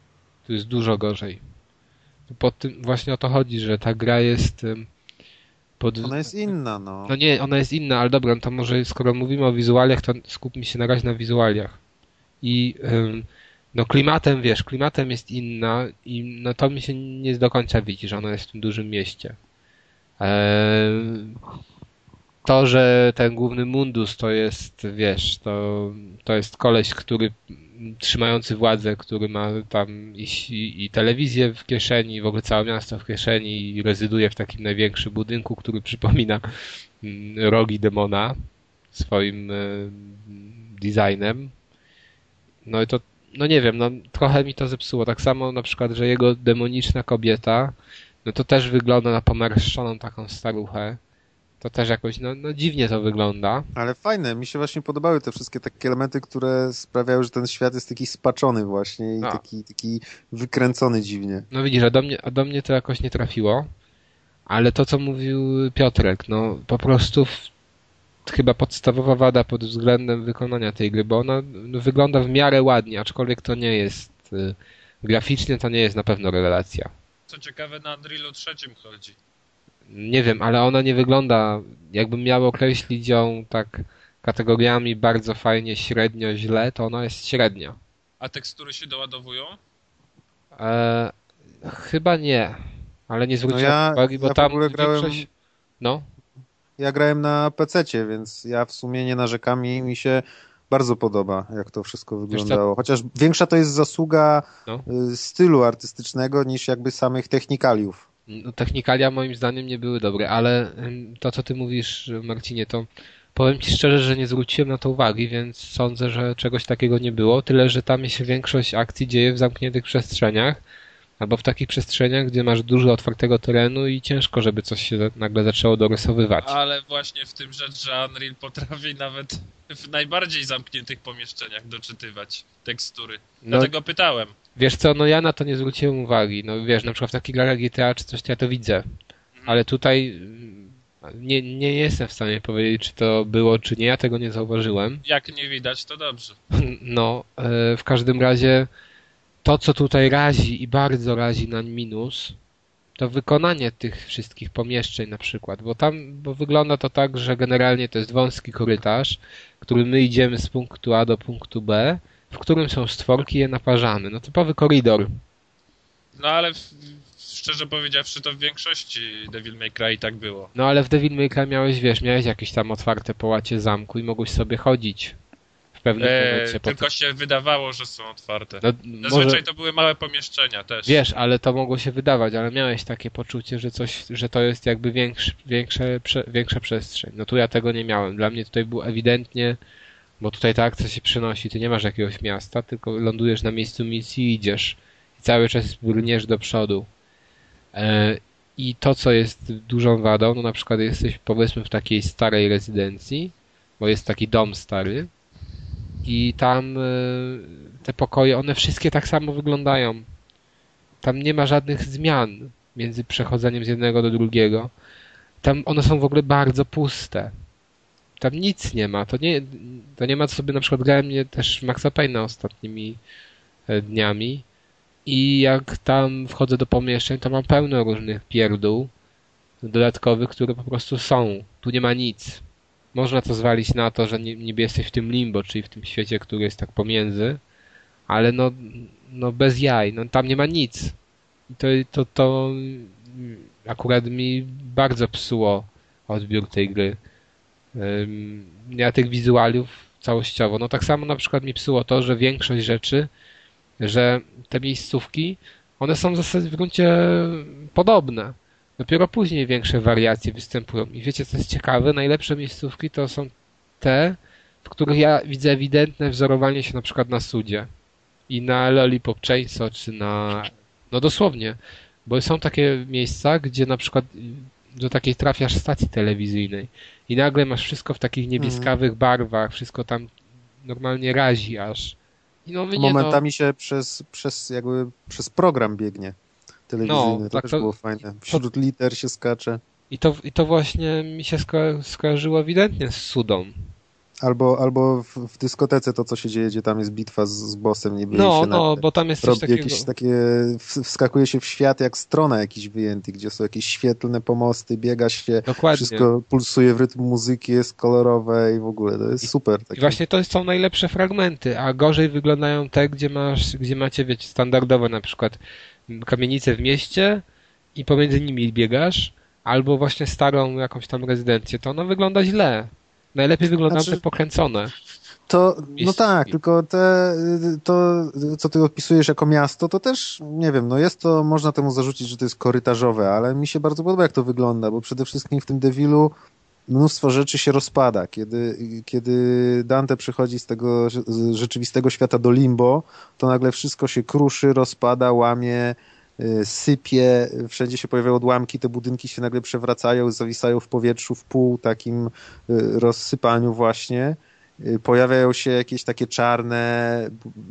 Speaker 1: To jest dużo gorzej. Po tym właśnie o to chodzi, że ta gra jest pod...
Speaker 5: Ona jest inna, no.
Speaker 1: No nie, ona jest inna, ale dobra, no to może skoro mówimy o wizualiach, to skupmy się na razie na wizualiach. I no klimatem, wiesz, klimatem jest inna i no to mi się nie do końca widzi, że ona jest w tym dużym mieście. Eee, to, że ten główny mundus to jest, wiesz, to, to jest koleś, który trzymający władzę, który ma tam i, i telewizję w kieszeni, i w ogóle całe miasto w kieszeni i rezyduje w takim największym budynku, który przypomina mm, rogi demona swoim e, designem. No i to, no nie wiem, no trochę mi to zepsuło. Tak samo na przykład, że jego demoniczna kobieta, no to też wygląda na pomarszczoną taką staruchę. To też jakoś, no, no dziwnie to wygląda.
Speaker 5: Ale fajne, mi się właśnie podobały te wszystkie takie elementy, które sprawiały, że ten świat jest taki spaczony właśnie i
Speaker 1: A.
Speaker 5: taki, taki wykręcony dziwnie.
Speaker 1: No widzisz, a do mnie, a do mnie to jakoś nie trafiło. Ale to, co mówił Piotrek, no po prostu w, chyba podstawowa wada pod względem wykonania tej gry, bo ona no, wygląda w miarę ładnie, aczkolwiek to nie jest y, graficznie to nie jest na pewno rewelacja.
Speaker 6: Co ciekawe, na Unrealu trzecim chodzi.
Speaker 1: Nie wiem, ale ona nie wygląda, jakbym miał określić ją tak kategoriami bardzo fajnie, średnio, źle, to ona jest średnia.
Speaker 6: A tekstury się doładowują?
Speaker 1: E, chyba nie, ale nie zwróciłem
Speaker 5: ja-
Speaker 1: uwagi, bo
Speaker 5: ja w
Speaker 1: tam
Speaker 5: ogóle grałem-
Speaker 1: większość... No,
Speaker 5: Ja grałem na PC, więc ja w sumie nie narzekam i mi się bardzo podoba, jak to wszystko wyglądało. Chociaż większa to jest zasługa
Speaker 1: No.
Speaker 5: y, stylu artystycznego niż jakby samych technikaliów.
Speaker 1: No, technikalia moim zdaniem nie były dobre, ale to, co ty mówisz, Marcinie, to powiem ci szczerze, że nie zwróciłem na to uwagi, więc sądzę, że czegoś takiego nie było. Tyle, że tam się większość akcji dzieje w zamkniętych przestrzeniach, albo w takich przestrzeniach, gdzie masz dużo otwartego terenu i ciężko, żeby coś się nagle zaczęło dorysowywać.
Speaker 6: Ale właśnie w tym rzecz, że Unreal potrafi nawet w najbardziej zamkniętych pomieszczeniach doczytywać tekstury.
Speaker 1: No,
Speaker 6: Dlatego pytałem.
Speaker 1: Wiesz co, no ja na to nie zwróciłem uwagi. No wiesz, na przykład w takich grach GTA czy coś, to ja to widzę. Ale tutaj ym, nie, nie jestem w stanie powiedzieć, czy to było, czy nie. Ja tego nie zauważyłem.
Speaker 6: Jak nie widać, to dobrze.
Speaker 1: No, e, w każdym razie to, co tutaj razi i bardzo razi na minus, to wykonanie tych wszystkich pomieszczeń na przykład, bo tam, bo wygląda to tak, że generalnie to jest wąski korytarz, który my idziemy z punktu A do punktu B, w którym są stworki i je naparzamy. No typowy koridor.
Speaker 6: No ale w, szczerze powiedziawszy, to w większości Devil May Cry tak było.
Speaker 1: No ale w Devil May Cry miałeś, wiesz, miałeś jakieś tam otwarte połacie zamku i mogłeś sobie chodzić w pewnym
Speaker 6: E,
Speaker 1: momencie. po
Speaker 6: tylko się wydawało, że są otwarte.
Speaker 1: No,
Speaker 6: Zazwyczaj
Speaker 1: może,
Speaker 6: to były małe pomieszczenia też.
Speaker 1: Wiesz, ale to mogło się wydawać, ale miałeś takie poczucie, że coś, że to jest jakby większy, większe, prze, większa przestrzeń. No tu ja tego nie miałem. Dla mnie tutaj było ewidentnie, bo tutaj ta akcja się przenosi. Ty nie masz jakiegoś miasta, tylko lądujesz na miejscu misji i idziesz. I cały czas brniesz do przodu. E, I to, co jest dużą wadą, no na przykład jesteś powiedzmy w takiej starej rezydencji, bo jest taki dom stary i tam e, te pokoje, one wszystkie tak samo wyglądają. Tam nie ma żadnych zmian między przechodzeniem z jednego do drugiego. Tam one są w ogóle bardzo puste. Tam nic nie ma. To nie, to nie ma co sobie na przykład grałem mnie też Maxa Payne'a ostatnimi e, dniami i jak tam wchodzę do pomieszczeń, to mam pełno różnych pierdół dodatkowych, które po prostu są. Tu nie ma nic. Można to zwalić na to, że niby jesteś w tym limbo, czyli w tym świecie, który jest tak pomiędzy, ale no, no bez jaj, no tam nie ma nic. I to, to, to akurat mi bardzo psuło odbiór tej gry. Ja tych wizualiów całościowo, no tak samo na przykład mi psuło to, że większość rzeczy, że te miejscówki, one są w zasadzie w gruncie podobne. Dopiero później większe wariacje występują. I wiecie, co jest ciekawe? Najlepsze miejscówki to są te, w których ja widzę ewidentne wzorowanie się na przykład na Sudzie i na Lollipop Chainsaw, czy na... No dosłownie, bo są takie miejsca, gdzie na przykład do takiej trafiasz stacji telewizyjnej i nagle masz wszystko w takich niebieskawych barwach, wszystko tam normalnie razi aż. I no, mnie, no,
Speaker 5: Momentami się przez, przez jakby przez program biegnie telewizyjny.
Speaker 1: No,
Speaker 5: to
Speaker 1: tak
Speaker 5: też
Speaker 1: to-
Speaker 5: było fajne. Wśród liter się skacze.
Speaker 1: I to, I to właśnie mi się sko- skojarzyło ewidentnie z Sudą.
Speaker 5: Albo, albo w, w dyskotece to, co się dzieje, gdzie tam jest bitwa z, z bossem niby i
Speaker 1: No,
Speaker 5: się
Speaker 1: no,
Speaker 5: nagle
Speaker 1: bo tam jest coś takiego...
Speaker 5: jakieś takie, wskakuje się w świat jak strona jakiś wyjęty, gdzie są jakieś świetlne pomosty, biega się,
Speaker 1: Dokładnie.
Speaker 5: wszystko pulsuje w rytm muzyki, jest kolorowe i w ogóle, to jest super.
Speaker 1: I
Speaker 5: Takie.
Speaker 1: właśnie to są najlepsze fragmenty, a gorzej wyglądają te, gdzie masz, gdzie macie, wiecie, standardowo na przykład kamienice w mieście i pomiędzy nimi biegasz, albo właśnie starą jakąś tam rezydencję, to ono wygląda źle. Najlepiej wyglądają
Speaker 5: Znaczy-
Speaker 1: te pokręcone.
Speaker 5: To, no tak, tylko te, to, co ty opisujesz jako miasto, to też, nie wiem, no jest to, można temu zarzucić, że to jest korytarzowe, ale mi się bardzo podoba, jak to wygląda, bo przede wszystkim w tym Devilu mnóstwo rzeczy się rozpada. Kiedy, kiedy Dante przychodzi z tego rzeczywistego świata do limbo, to nagle wszystko się kruszy, rozpada, łamie, sypie, wszędzie się pojawiają odłamki, te budynki się nagle przewracają, zawisają w powietrzu w pół takim y, rozsypaniu właśnie. Y, Pojawiają się jakieś takie czarne,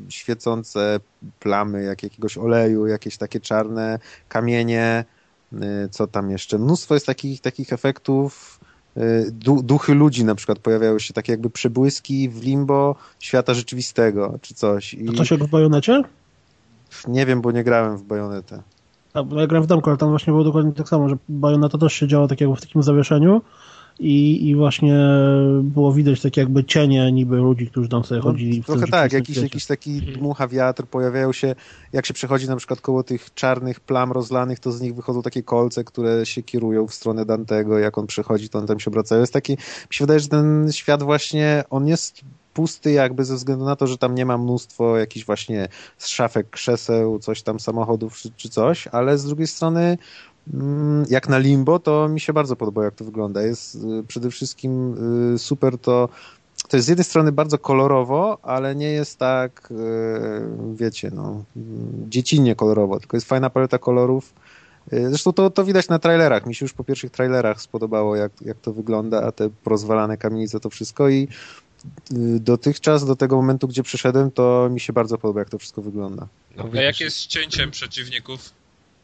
Speaker 5: świecące plamy jak jakiegoś oleju, jakieś takie czarne kamienie, y, co tam jeszcze. Mnóstwo jest takich, takich efektów. y, Du, duchy ludzi na przykład pojawiają się takie jakby przebłyski w limbo świata rzeczywistego, czy coś. I
Speaker 4: To coś jak w Bajonecie?
Speaker 5: Nie wiem, bo nie grałem w Bajonetę.
Speaker 4: A, bo ja grałem w Demko, ale tam właśnie było dokładnie tak samo, że Bajoneta też się działa tak jakby w takim zawieszeniu i, i właśnie było widać takie jakby cienie niby ludzi, którzy tam sobie chodzili. w
Speaker 5: Trochę tak, jakiś,
Speaker 4: świecie.
Speaker 5: jakiś taki dmucha wiatr, pojawiają się, jak się przechodzi na przykład koło tych czarnych plam rozlanych, to z nich wychodzą takie kolce, które się kierują w stronę Dantego, jak on przechodzi, to on tam się obracają. Jest taki, mi się wydaje, że ten świat właśnie, on jest pusty jakby ze względu na to, że tam nie ma mnóstwo jakichś właśnie szafek, krzeseł, coś tam, samochodów czy, czy coś, ale z drugiej strony mm, jak na Limbo, to mi się bardzo podoba, jak to wygląda. Jest y, przede wszystkim y, super to to jest z jednej strony bardzo kolorowo, ale nie jest tak, e, wiecie, no, dziecinnie kolorowo, tylko jest fajna paleta kolorów. Zresztą to, to widać na trailerach. Mi się już po pierwszych trailerach spodobało, jak, jak to wygląda, a te porozwalane kamienice, to wszystko i y, dotychczas, do tego momentu, gdzie przyszedłem, to mi się bardzo podoba, jak to wszystko wygląda.
Speaker 1: No,
Speaker 6: A jak jest z cięciem przeciwników?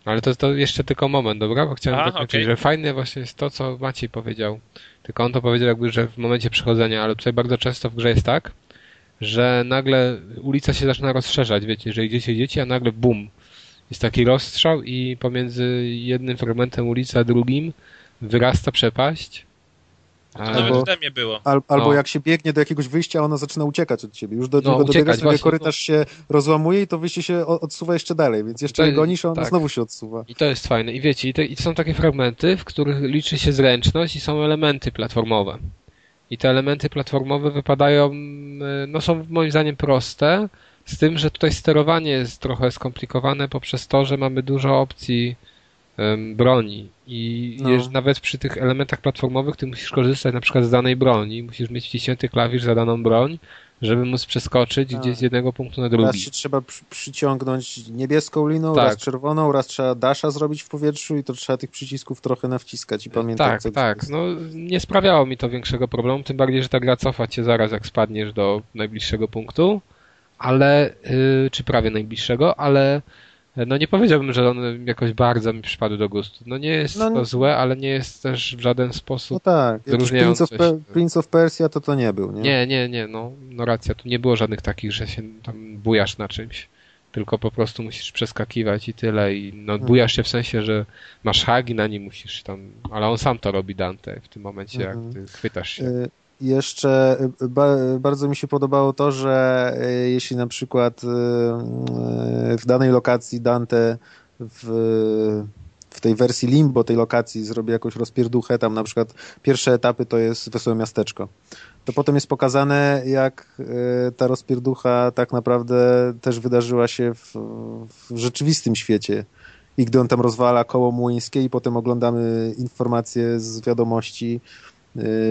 Speaker 1: Ale to, to jeszcze tylko moment, dobra? Bo chciałem
Speaker 6: Aha,
Speaker 1: dokończyć,
Speaker 6: okej.
Speaker 1: że fajne właśnie jest to, co Maciej powiedział. Tylko on to powiedział jakby, że w momencie przechodzenia, ale tutaj bardzo często w grze jest tak, że nagle ulica się zaczyna rozszerzać, wiecie, że idziecie, idziecie, a nagle bum. Jest taki rozstrzał i pomiędzy jednym fragmentem ulicy a drugim wyrasta przepaść.
Speaker 6: To
Speaker 1: A-
Speaker 6: nawet
Speaker 5: Albo-
Speaker 6: w demie było.
Speaker 5: Al, albo
Speaker 1: No.
Speaker 5: jak się biegnie do jakiegoś wyjścia, ona zaczyna uciekać od ciebie. Już do
Speaker 1: No,
Speaker 5: niego
Speaker 1: uciekać,
Speaker 5: dobiegasz, nagle
Speaker 1: właśnie.
Speaker 5: korytarz się rozłamuje i to wyjście się odsuwa jeszcze dalej, więc jeszcze
Speaker 1: To-
Speaker 5: je gonisz, a ona
Speaker 1: tak.
Speaker 5: znowu się odsuwa.
Speaker 1: I to jest fajne. I wiecie, i, te, i są takie fragmenty, w których liczy się zręczność i są elementy platformowe. I te elementy platformowe wypadają, mm, no są moim zdaniem proste, z tym, że tutaj sterowanie jest trochę skomplikowane poprzez to, że mamy dużo opcji broni. I
Speaker 5: No.
Speaker 1: nawet przy tych elementach platformowych ty musisz korzystać na przykład z danej broni. Musisz mieć wciśnięty klawisz za daną broń, żeby móc przeskoczyć
Speaker 5: Tak.
Speaker 1: gdzieś z jednego punktu na
Speaker 5: Raz
Speaker 1: drugi.
Speaker 5: się trzeba przy, przyciągnąć niebieską liną,
Speaker 1: Tak.
Speaker 5: raz czerwoną, raz trzeba dasza zrobić w powietrzu i to trzeba tych przycisków trochę nawciskać i pamiętać,
Speaker 1: Tak,
Speaker 5: co
Speaker 1: tak.
Speaker 5: jest.
Speaker 1: No, nie sprawiało mi to większego problemu, tym bardziej, że ta gra cofa cię zaraz, jak spadniesz do najbliższego punktu, ale, yy, czy prawie najbliższego, ale yy, no nie powiedziałbym, że on jakoś bardzo mi przypadł do gustu. No nie jest
Speaker 5: No,
Speaker 1: to
Speaker 5: nie-
Speaker 1: złe, ale nie jest też w żaden
Speaker 5: No
Speaker 1: sposób...
Speaker 5: tak, jakiś Prince of, Pe-. Prince of Persia to to nie był, nie?
Speaker 1: Nie, nie, nie, no, no racja, tu nie było żadnych takich, że się tam bujasz na czymś. Tylko po prostu musisz przeskakiwać i tyle. I no,
Speaker 5: Mhm.
Speaker 1: bujasz się w sensie, że masz hagi na nim, musisz tam. Ale on sam to robi Dante w tym momencie, jak
Speaker 5: Mhm.
Speaker 1: ty chwytasz się.
Speaker 5: Y, Jeszcze y, ba, bardzo mi się podobało to, że y, jeśli na przykład y, w danej lokacji Dante w, w tej wersji Limbo tej lokacji zrobi jakąś rozpierduchę, tam na przykład pierwsze etapy to jest Wesołe Miasteczko. To potem jest pokazane, jak ta rozpierducha tak naprawdę też wydarzyła się w, w rzeczywistym świecie. I gdy on tam rozwala koło młyńskie i potem oglądamy informacje z wiadomości,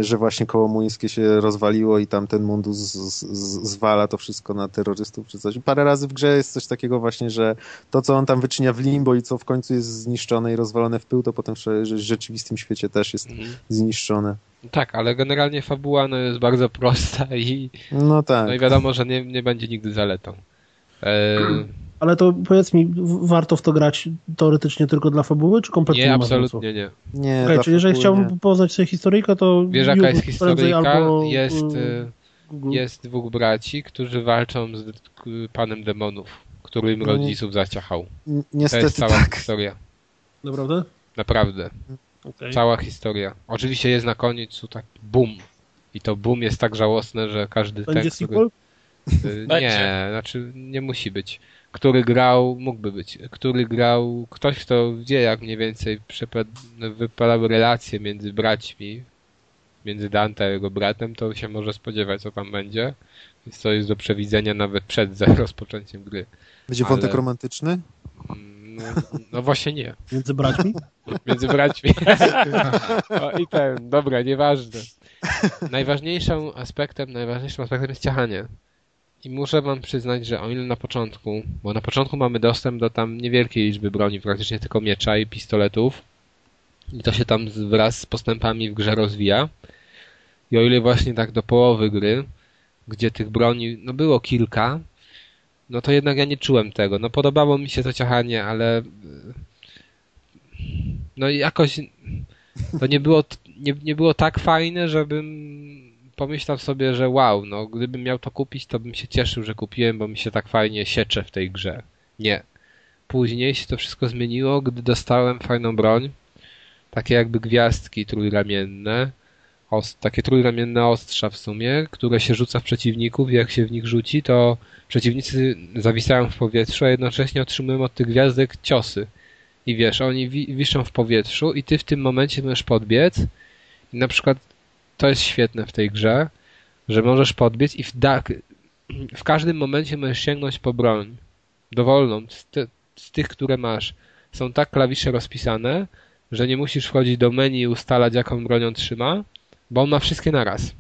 Speaker 5: że właśnie koło młyńskie się rozwaliło i tam ten mundus z, z, zwala to wszystko na terrorystów czy coś. Parę razy w grze jest coś takiego właśnie, że to, co on tam wyczynia w limbo i co w końcu jest zniszczone i rozwalone w pył, to potem w w rzeczywistym świecie też jest
Speaker 1: Mhm.
Speaker 5: zniszczone.
Speaker 1: Tak, ale generalnie fabuła no, jest bardzo prosta i,
Speaker 5: No tak.
Speaker 1: no i wiadomo, że nie, nie będzie nigdy zaletą. E,
Speaker 4: Ale to powiedz mi, warto w to grać teoretycznie tylko dla fabuły, czy kompletnie
Speaker 1: nie,
Speaker 4: ma sensu?
Speaker 1: absolutnie nie.
Speaker 5: Nie, dla
Speaker 4: czyli jeżeli chciałbym
Speaker 5: nie.
Speaker 4: poznać sobie historyjkę, to
Speaker 1: Wiesz, jaka jest historyjka?
Speaker 4: albo,
Speaker 1: Jest,
Speaker 4: y,
Speaker 1: y, jest dwóch braci, którzy walczą z k- panem demonów, który im
Speaker 5: No nie-
Speaker 1: rodziców zaciachał.
Speaker 5: N-
Speaker 1: To
Speaker 5: Niestety
Speaker 1: jest cała
Speaker 5: tak.
Speaker 1: historia.
Speaker 4: Naprawdę?
Speaker 1: Naprawdę.
Speaker 4: Okej.
Speaker 1: Cała historia. Oczywiście jest na końcu taki boom. I to boom jest tak żałosne, że każdy
Speaker 4: Będzie
Speaker 1: ten, który...
Speaker 4: sequel?
Speaker 1: Y. Nie, znaczy nie musi być. Który grał, mógłby być. Który grał, ktoś kto wie jak mniej więcej wypadały relacje między braćmi, między Dante a jego bratem, to się może spodziewać co tam będzie. Więc to jest do przewidzenia nawet przed rozpoczęciem gry.
Speaker 5: Będzie
Speaker 1: Ale-
Speaker 5: wątek romantyczny?
Speaker 1: Mm, No, no właśnie nie.
Speaker 4: Między braćmi?
Speaker 1: Między braćmi. o, I ten, dobra, nieważne. Najważniejszym aspektem, najważniejszym aspektem jest ciachanie. I muszę wam przyznać, że o ile na początku, bo na początku mamy dostęp do tam niewielkiej liczby broni, praktycznie tylko miecza i pistoletów. I to się tam wraz z postępami w grze rozwija. I o ile właśnie tak do połowy gry, gdzie tych broni, no było kilka, no to jednak ja nie czułem tego. No podobało mi się to ciachanie, ale no jakoś to nie było, nie, nie było tak fajne, żebym pomyślał sobie, że wow, no gdybym miał to kupić, to bym się cieszył, że kupiłem, bo mi się tak fajnie siecze w tej grze. Nie. Później się to wszystko zmieniło, gdy dostałem fajną broń, takie jakby gwiazdki trójramienne, os- takie trójramienne ostrza w sumie, które się rzuca w przeciwników i jak się w nich rzuci, to przeciwnicy zawisają w powietrzu, a jednocześnie otrzymują od tych gwiazdek ciosy. I wiesz, oni wi- wiszą w powietrzu i ty w tym momencie możesz podbiec i na przykład to jest świetne w tej grze, że możesz podbiec i w, da- w każdym momencie możesz sięgnąć po broń. Dowolną, z, ty- z tych, które masz. Są tak klawisze rozpisane, że nie musisz wchodzić do menu i ustalać jaką bronią trzyma, bo on ma wszystkie naraz.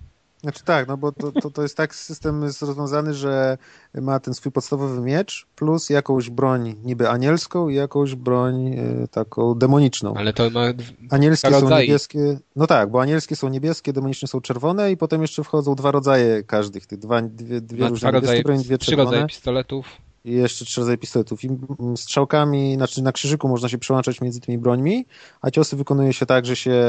Speaker 5: Znaczy tak, no bo to, to, to jest tak system jest rozwiązany, że ma ten swój podstawowy miecz plus jakąś broń niby anielską i jakąś broń e, taką demoniczną.
Speaker 1: Ale to ma.
Speaker 5: Anielskie są
Speaker 1: rodzaje.
Speaker 5: niebieskie, no tak, bo anielskie są niebieskie, demoniczne są czerwone i potem jeszcze wchodzą dwa rodzaje każdych, tych dwa, dwie, dwie
Speaker 1: ma
Speaker 5: różne
Speaker 1: dwa rodzaje,
Speaker 5: niebieskie broń, dwie
Speaker 1: trzy rodzaje
Speaker 5: czerwone
Speaker 1: pistoletów.
Speaker 5: I jeszcze trzy rodzaje pistoletów. I strzałkami, znaczy na krzyżyku można się przełączać między tymi brońmi, a ciosy wykonuje się tak, że się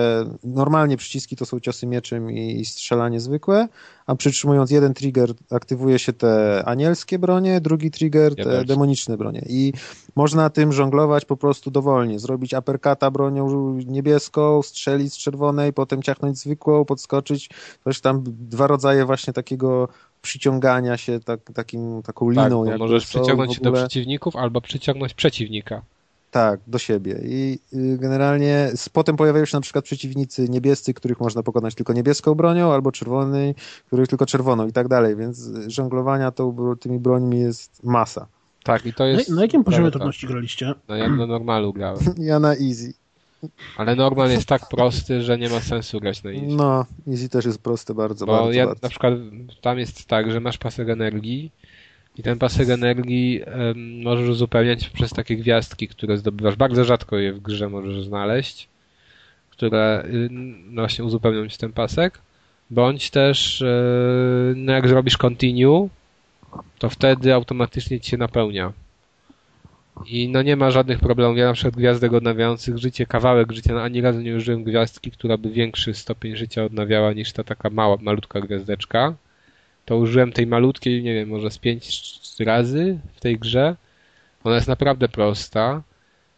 Speaker 5: normalnie przyciski to są ciosy mieczem i strzelanie zwykłe, a przytrzymując jeden trigger aktywuje się te anielskie bronie, drugi trigger te
Speaker 1: Diabelskie.
Speaker 5: demoniczne bronie. I można tym żonglować po prostu dowolnie. Zrobić uppercutta bronią niebieską, strzelić z czerwonej, potem ciachnąć zwykłą, podskoczyć. Coś tam dwa rodzaje właśnie takiego przyciągania się tak, takim, taką
Speaker 1: Tak,
Speaker 5: liną. jakby
Speaker 1: możesz przyciągnąć się do przeciwników albo przyciągnąć przeciwnika.
Speaker 5: tak, do siebie. I y, generalnie potem pojawiają się na przykład przeciwnicy niebiescy, których można pokonać tylko niebieską bronią, albo czerwonej, których tylko czerwoną i tak dalej, więc żonglowania tą, tymi brońmi jest masa.
Speaker 1: Tak, i to
Speaker 4: Na,
Speaker 1: jest.
Speaker 4: na jakim poziomie trudności graliście?
Speaker 1: No ja na normalu grałem.
Speaker 5: Ja na easy.
Speaker 1: Ale normal jest tak prosty, że nie ma sensu grać na easy.
Speaker 5: No, easy też jest proste bardzo,
Speaker 1: Bo
Speaker 5: bardzo,
Speaker 1: ja
Speaker 5: bardzo.
Speaker 1: na przykład tam jest tak, że masz pasek energii i ten pasek energii em, możesz uzupełniać przez takie gwiazdki, które zdobywasz. Bardzo rzadko je w grze możesz znaleźć, które y, no właśnie uzupełnią ci ten pasek. Bądź też, e, no jak zrobisz continue, to wtedy automatycznie ci się napełnia. I no nie ma żadnych problemów. Ja na przykład gwiazdek odnawiających życie, kawałek życia, no ani razu nie użyłem gwiazdki, która by większy stopień życia odnawiała niż ta taka mała, malutka gwiazdeczka. To użyłem tej malutkiej, nie wiem, może z pięć razy w tej grze. Ona jest naprawdę prosta.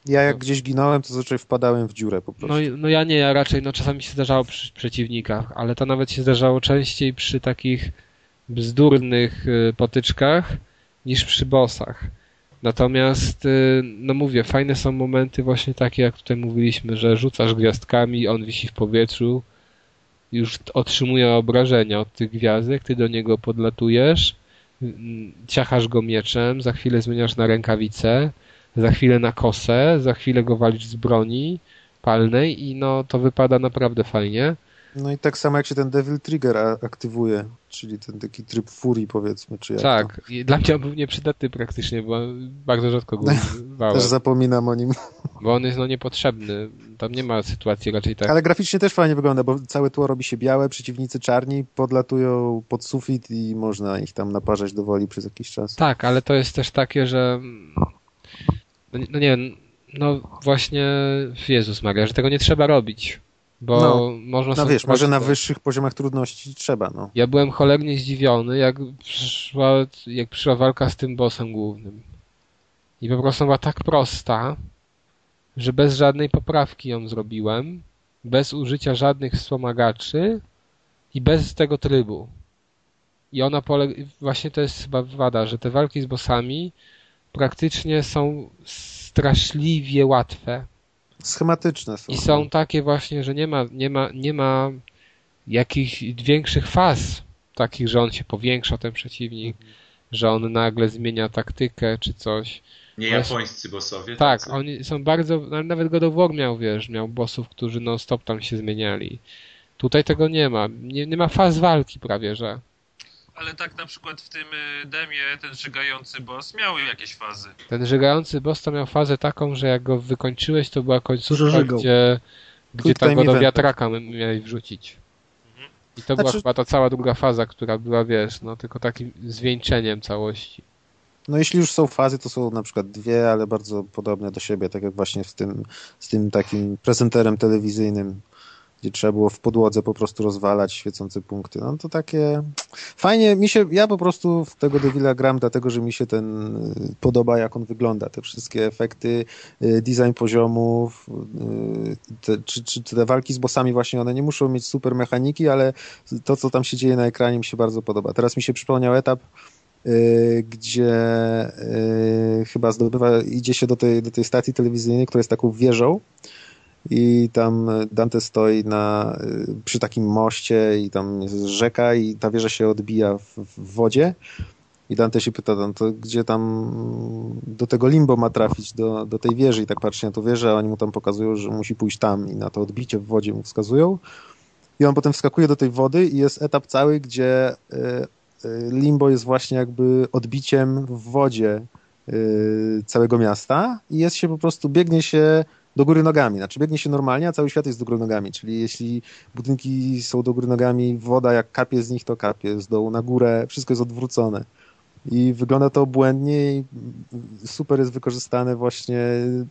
Speaker 5: Ja jak gdzieś ginąłem, to zazwyczaj wpadałem w dziurę po prostu.
Speaker 1: No, no ja nie, ja raczej, no czasami się zdarzało przy przeciwnikach, ale to nawet się zdarzało częściej przy takich bzdurnych y, potyczkach niż przy bossach. Natomiast, y, no mówię, fajne są momenty właśnie takie, jak tutaj mówiliśmy, że rzucasz gwiazdkami, on wisi w powietrzu, już otrzymuje obrażenia od tych gwiazdek, ty do niego podlatujesz, mm, ciachasz go mieczem, za chwilę zmieniasz na rękawicę, za chwilę na kosę, za chwilę go walisz z broni palnej i no to wypada naprawdę fajnie.
Speaker 5: No i tak samo jak się ten Devil Trigger aktywuje, czyli ten taki tryb furii powiedzmy, czy jak to.
Speaker 1: Tak, i dla mnie on był nieprzydatny praktycznie, bo bardzo rzadko go używałem,
Speaker 5: Też zapominam o nim.
Speaker 1: bo on jest no niepotrzebny. Tam nie ma sytuacji raczej tak.
Speaker 5: Ale graficznie też fajnie wygląda, bo całe tło robi się białe, przeciwnicy czarni podlatują pod sufit i można ich tam naparzać do woli przez jakiś czas.
Speaker 1: Tak, ale to jest też takie, że no, nie- no nie wiem, no właśnie Jezus Maria, że tego nie trzeba robić, bo
Speaker 5: No,
Speaker 1: można
Speaker 5: No wiesz, może na wyższych poziomach trudności trzeba, no.
Speaker 1: Ja byłem cholernie zdziwiony, jak przyszła, jak przyszła walka z tym bossem głównym. I po prostu była tak prosta, że bez żadnej poprawki ją zrobiłem, bez użycia żadnych wspomagaczy i bez tego trybu. I ona polega, właśnie to jest chyba wada, że te walki z bossami praktycznie są straszliwie łatwe.
Speaker 5: Schematyczne są.
Speaker 1: I są takie właśnie, że nie ma, nie ma, nie ma jakichś większych faz takich, że on się powiększa, ten przeciwnik, że on nagle zmienia taktykę czy coś.
Speaker 2: Nie
Speaker 1: Właśnie-
Speaker 2: japońscy bossowie.
Speaker 1: Tak,
Speaker 2: tacy?
Speaker 1: oni są bardzo, nawet God of War miał, wiesz, miał bossów, którzy non stop tam się zmieniali. Tutaj tego nie ma. Nie, nie ma faz walki prawie, że.
Speaker 6: Ale tak na przykład w tym y, demie ten żygający boss miał jakieś fazy.
Speaker 1: Ten żygający boss to miał fazę taką, że jak go wykończyłeś, to była końcówka, gdzie, gdzie tam go do wiatraka miałeś wrzucić. I to była
Speaker 5: Znaczy-
Speaker 1: chyba ta cała druga faza, która była, wiesz, no tylko takim zwieńczeniem całości.
Speaker 5: No jeśli już są fazy, to są na przykład dwie, ale bardzo podobne do siebie, tak jak właśnie w tym, z tym takim prezenterem telewizyjnym, gdzie trzeba było w podłodze po prostu rozwalać świecące punkty. No to takie fajnie, mi się, ja po prostu w tego Devila gram, dlatego że mi się ten y, podoba, jak on wygląda, te wszystkie efekty, y, design poziomów, y, te, czy, czy te walki z bossami właśnie, one nie muszą mieć super mechaniki, ale to, co tam się dzieje na ekranie mi się bardzo podoba. Teraz mi się przypomniał etap, gdzie chyba zdobywa, idzie się do tej, do tej stacji telewizyjnej, która jest taką wieżą i tam Dante stoi na, y, przy takim moście i tam jest rzeka i ta wieża się odbija w, w wodzie. I Dante się pyta to gdzie tam do tego limbo ma trafić, do, do tej wieży? I tak patrzy na tą wieżę, a oni mu tam pokazują, że musi pójść tam i na to odbicie w wodzie mu wskazują. I on potem wskakuje do tej wody i jest etap cały, gdzie y, y, limbo jest właśnie jakby odbiciem w wodzie całego miasta. I jest się po prostu, biegnie się do góry nogami, znaczy biegnie się normalnie, a cały świat jest do góry nogami, czyli jeśli budynki są do góry nogami, woda jak kapie z nich, to kapie z dołu na górę, wszystko jest odwrócone. I wygląda to obłędnie i super jest wykorzystane właśnie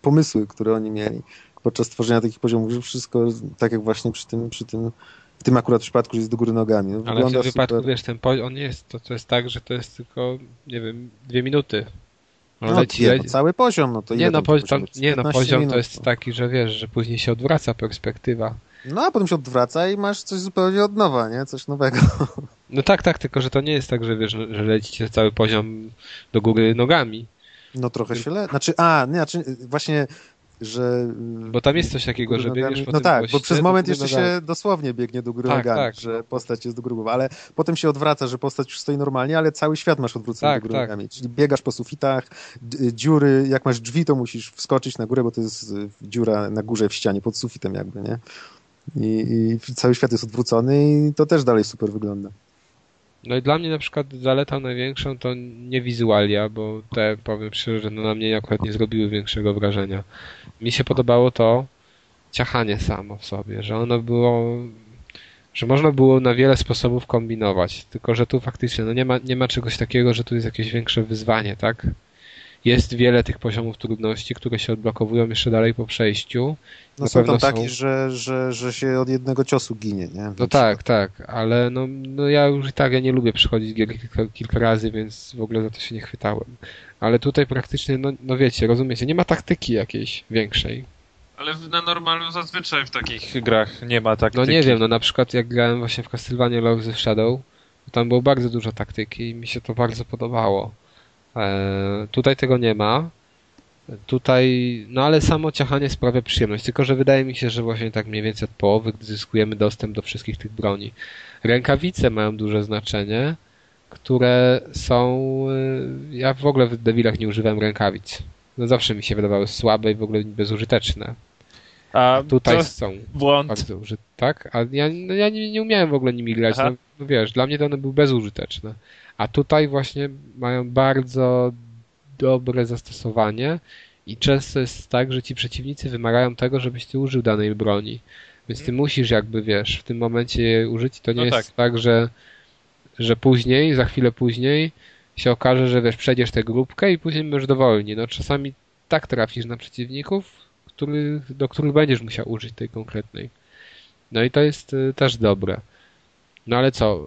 Speaker 5: pomysły, które oni mieli podczas tworzenia takich poziomów, że wszystko tak jak właśnie przy tym, przy tym w tym akurat przypadku, że jest do góry nogami. No,
Speaker 1: Ale w
Speaker 5: wygląda
Speaker 1: tym wypadku,
Speaker 5: super.
Speaker 1: wiesz, ten poziom, on jest, to, to jest tak, że to jest tylko, nie wiem, dwie minuty. On
Speaker 5: No,
Speaker 1: leci,
Speaker 5: nie,
Speaker 1: leci.
Speaker 5: no, cały poziom, no to
Speaker 1: Nie no,
Speaker 5: poziom?
Speaker 1: tam, nie no,
Speaker 5: 15
Speaker 1: poziom
Speaker 5: minut,
Speaker 1: to jest
Speaker 5: no.
Speaker 1: taki, że wiesz, że później się odwraca perspektywa.
Speaker 5: No a potem się odwraca i masz coś zupełnie od nowa, nie? Coś nowego.
Speaker 1: No tak, tak, tylko że to nie jest tak, że wiesz, że lecicie cały poziom do góry nogami.
Speaker 5: No trochę się le... Znaczy, a, nie, znaczy właśnie, że...
Speaker 1: Bo tam jest coś takiego, że biegniesz po
Speaker 5: No tak, bo przez moment jeszcze
Speaker 1: nogami.
Speaker 5: się dosłownie biegnie do góry
Speaker 1: Tak,
Speaker 5: nogami,
Speaker 1: tak.
Speaker 5: że postać jest do góry ale potem się odwraca, że postać już stoi normalnie, ale cały świat masz odwrócony
Speaker 1: Tak,
Speaker 5: do góry
Speaker 1: tak.
Speaker 5: nogami. Czyli biegasz po sufitach, d- dziury, jak masz drzwi, to musisz wskoczyć na górę, bo to jest y, dziura na górze w ścianie, pod sufitem jakby, nie? I, I cały świat jest odwrócony i to też dalej super wygląda.
Speaker 1: No i dla mnie na przykład zaletą największą to nie wizualia, bo te, powiem szczerze, no na mnie akurat nie zrobiły większego wrażenia. Mi się podobało to ciachanie samo w sobie, że ono było, że można było na wiele sposobów kombinować, tylko że tu faktycznie no nie, ma, nie ma czegoś takiego, że tu jest jakieś większe wyzwanie, tak? Jest wiele tych poziomów trudności, które się odblokowują jeszcze dalej po przejściu.
Speaker 5: No
Speaker 1: Na
Speaker 5: są
Speaker 1: pewno
Speaker 5: tam takie,
Speaker 1: są.
Speaker 5: że, że, że się od jednego ciosu ginie, nie?
Speaker 1: No tak, tak, ale no, no ja już i tak ja nie lubię przychodzić gier kilka, kilka razy, więc w ogóle za to się nie chwytałem. Ale tutaj praktycznie, no, no wiecie, rozumiecie, nie ma taktyki jakiejś większej.
Speaker 6: Ale na normalu zazwyczaj w takich grach nie ma
Speaker 1: No
Speaker 6: taktyki.
Speaker 1: nie wiem, no na przykład jak grałem właśnie w Castlevania Lords of Shadow, to tam było bardzo dużo taktyki i mi się to bardzo podobało. E, tutaj tego nie ma. Tutaj, no ale samo ciachanie sprawia przyjemność, tylko że wydaje mi się, że właśnie tak mniej więcej od połowy, gdy zyskujemy dostęp do wszystkich tych broni. Rękawice mają duże znaczenie, które są... y, Ja w ogóle w Devilach nie używałem rękawic. No zawsze mi się wydawały słabe i w ogóle bezużyteczne.
Speaker 6: A
Speaker 1: Tutaj są
Speaker 6: błąd.
Speaker 1: bardzo użyte, tak? A ja, no ja nie, nie umiałem w ogóle nimi grać. No, no wiesz, dla mnie to one były bezużyteczne. A tutaj właśnie mają bardzo dobre zastosowanie i często jest tak, że ci przeciwnicy wymagają tego, żebyś ty użył danej broni. Więc ty musisz jakby, wiesz, w tym momencie je użyć. To nie
Speaker 6: No
Speaker 1: jest
Speaker 6: tak.
Speaker 1: tak, że, że później, za chwilę później się okaże, że wiesz, przejdziesz tę grupkę i później będziesz dowolni. No czasami tak trafisz na przeciwników, który, do których będziesz musiał użyć tej konkretnej. No i to jest y, też dobre. No ale co,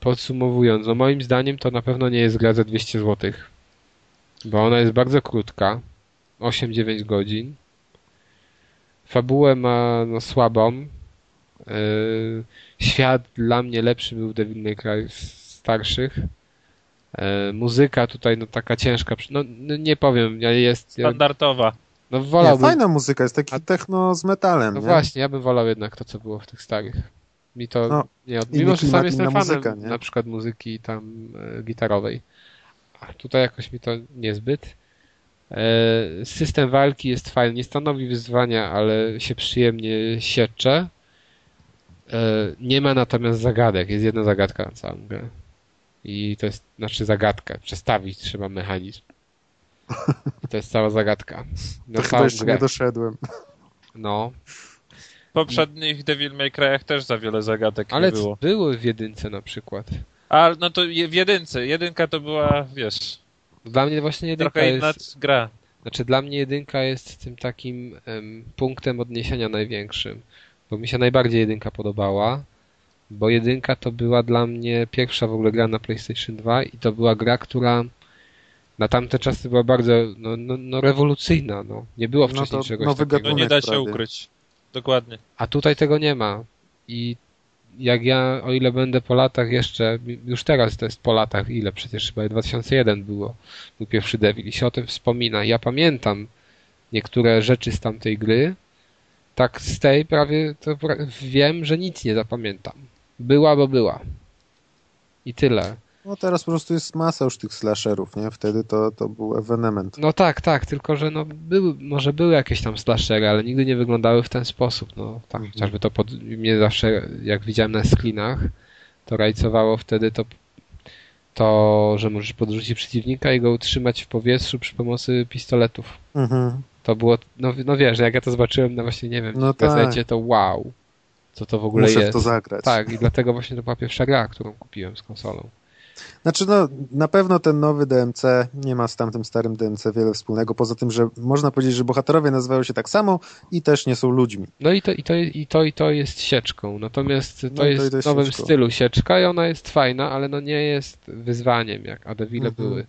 Speaker 1: podsumowując, no moim zdaniem to na pewno nie jest gra za 200 zł. Bo ona jest bardzo krótka. 8-9 godzin. Fabułę ma no, słabą. Yy, świat dla mnie lepszy był w Devil May Cry starszych. E, muzyka tutaj no taka ciężka, no, no nie powiem, ja jest...
Speaker 6: Standardowa.
Speaker 1: no
Speaker 5: Nie,
Speaker 1: wolałbym...
Speaker 5: fajna muzyka, jest taki
Speaker 1: A-
Speaker 5: techno z metalem.
Speaker 1: No
Speaker 5: nie?
Speaker 1: właśnie, ja bym wolał jednak to, co było w tych starych. Mi to
Speaker 5: No,
Speaker 1: nie od... Mimo, że sam jestem fanem
Speaker 5: muzyka,
Speaker 1: na przykład muzyki tam e, gitarowej. A tutaj jakoś mi to niezbyt. E, system walki jest fajny, nie stanowi wyzwania, ale się przyjemnie siecze. E, nie ma natomiast zagadek, jest jedna zagadka na całą grę. I to jest, znaczy zagadka, przestawić trzeba mechanizm. I to jest cała zagadka. Na
Speaker 5: To chyba jeszcze
Speaker 1: grę.
Speaker 5: nie doszedłem.
Speaker 1: No,
Speaker 6: poprzednich Devil May Cry'ach też za wiele zagadek
Speaker 1: ale
Speaker 6: nie było.
Speaker 1: były w jedynce na przykład.
Speaker 6: A no to je- w jedynce. Jedynka to była, wiesz,
Speaker 1: Dla mnie właśnie jedynka
Speaker 6: trochę
Speaker 1: jest,
Speaker 6: gra.
Speaker 1: znaczy dla mnie jedynka jest tym takim em, punktem odniesienia największym, bo mi się najbardziej jedynka podobała, bo jedynka to była dla mnie pierwsza w ogóle gra na PlayStation 2 i to była gra, która na tamte czasy była bardzo no, no, no rewolucyjna, no. Nie było
Speaker 5: No
Speaker 1: wcześniej
Speaker 5: to
Speaker 1: czegoś
Speaker 5: nowy
Speaker 1: takiego.
Speaker 6: No nie da się
Speaker 5: prawie.
Speaker 6: ukryć. Dokładnie.
Speaker 1: A tutaj tego nie ma. I jak ja, o ile będę po latach jeszcze, już teraz to jest po latach, ile przecież chyba 2001 było, był pierwszy Devil i się o tym wspomina. Ja pamiętam niektóre rzeczy z tamtej gry, tak z tej prawie to wiem, że nic nie zapamiętam. Była, bo była. I tyle.
Speaker 5: No teraz po prostu jest masa już tych slasherów, nie? Wtedy to, to był ewenement.
Speaker 1: No tak, tak, tylko że no były, może były jakieś tam slashery, ale nigdy nie wyglądały w ten sposób. No tak,
Speaker 5: Mhm.
Speaker 1: chociażby to pod, mnie zawsze, jak widziałem na screenach, to rajcowało wtedy to, to, że możesz podrzucić przeciwnika i go utrzymać w powietrzu przy pomocy pistoletów.
Speaker 5: Mhm.
Speaker 1: To było, no, no wiesz, jak ja to zobaczyłem na właśnie, nie wiem,
Speaker 5: No
Speaker 1: w gazecie, to wow, co to w ogóle
Speaker 5: Muszę
Speaker 1: jest.
Speaker 5: w to zagrać.
Speaker 1: Tak, i dlatego właśnie to była pierwsza gra, którą kupiłem z konsolą.
Speaker 5: Znaczy, no, na pewno ten nowy DMC nie ma z tamtym starym DMC wiele wspólnego, poza tym, że można powiedzieć, że bohaterowie nazywają się tak samo i też nie są ludźmi.
Speaker 1: No i to, i to, i to, i to jest sieczką. Natomiast to
Speaker 5: No
Speaker 1: jest w nowym
Speaker 5: sieczką.
Speaker 1: stylu sieczka i ona jest fajna, ale no nie jest wyzwaniem, jak Adewile
Speaker 5: Mhm.
Speaker 1: były.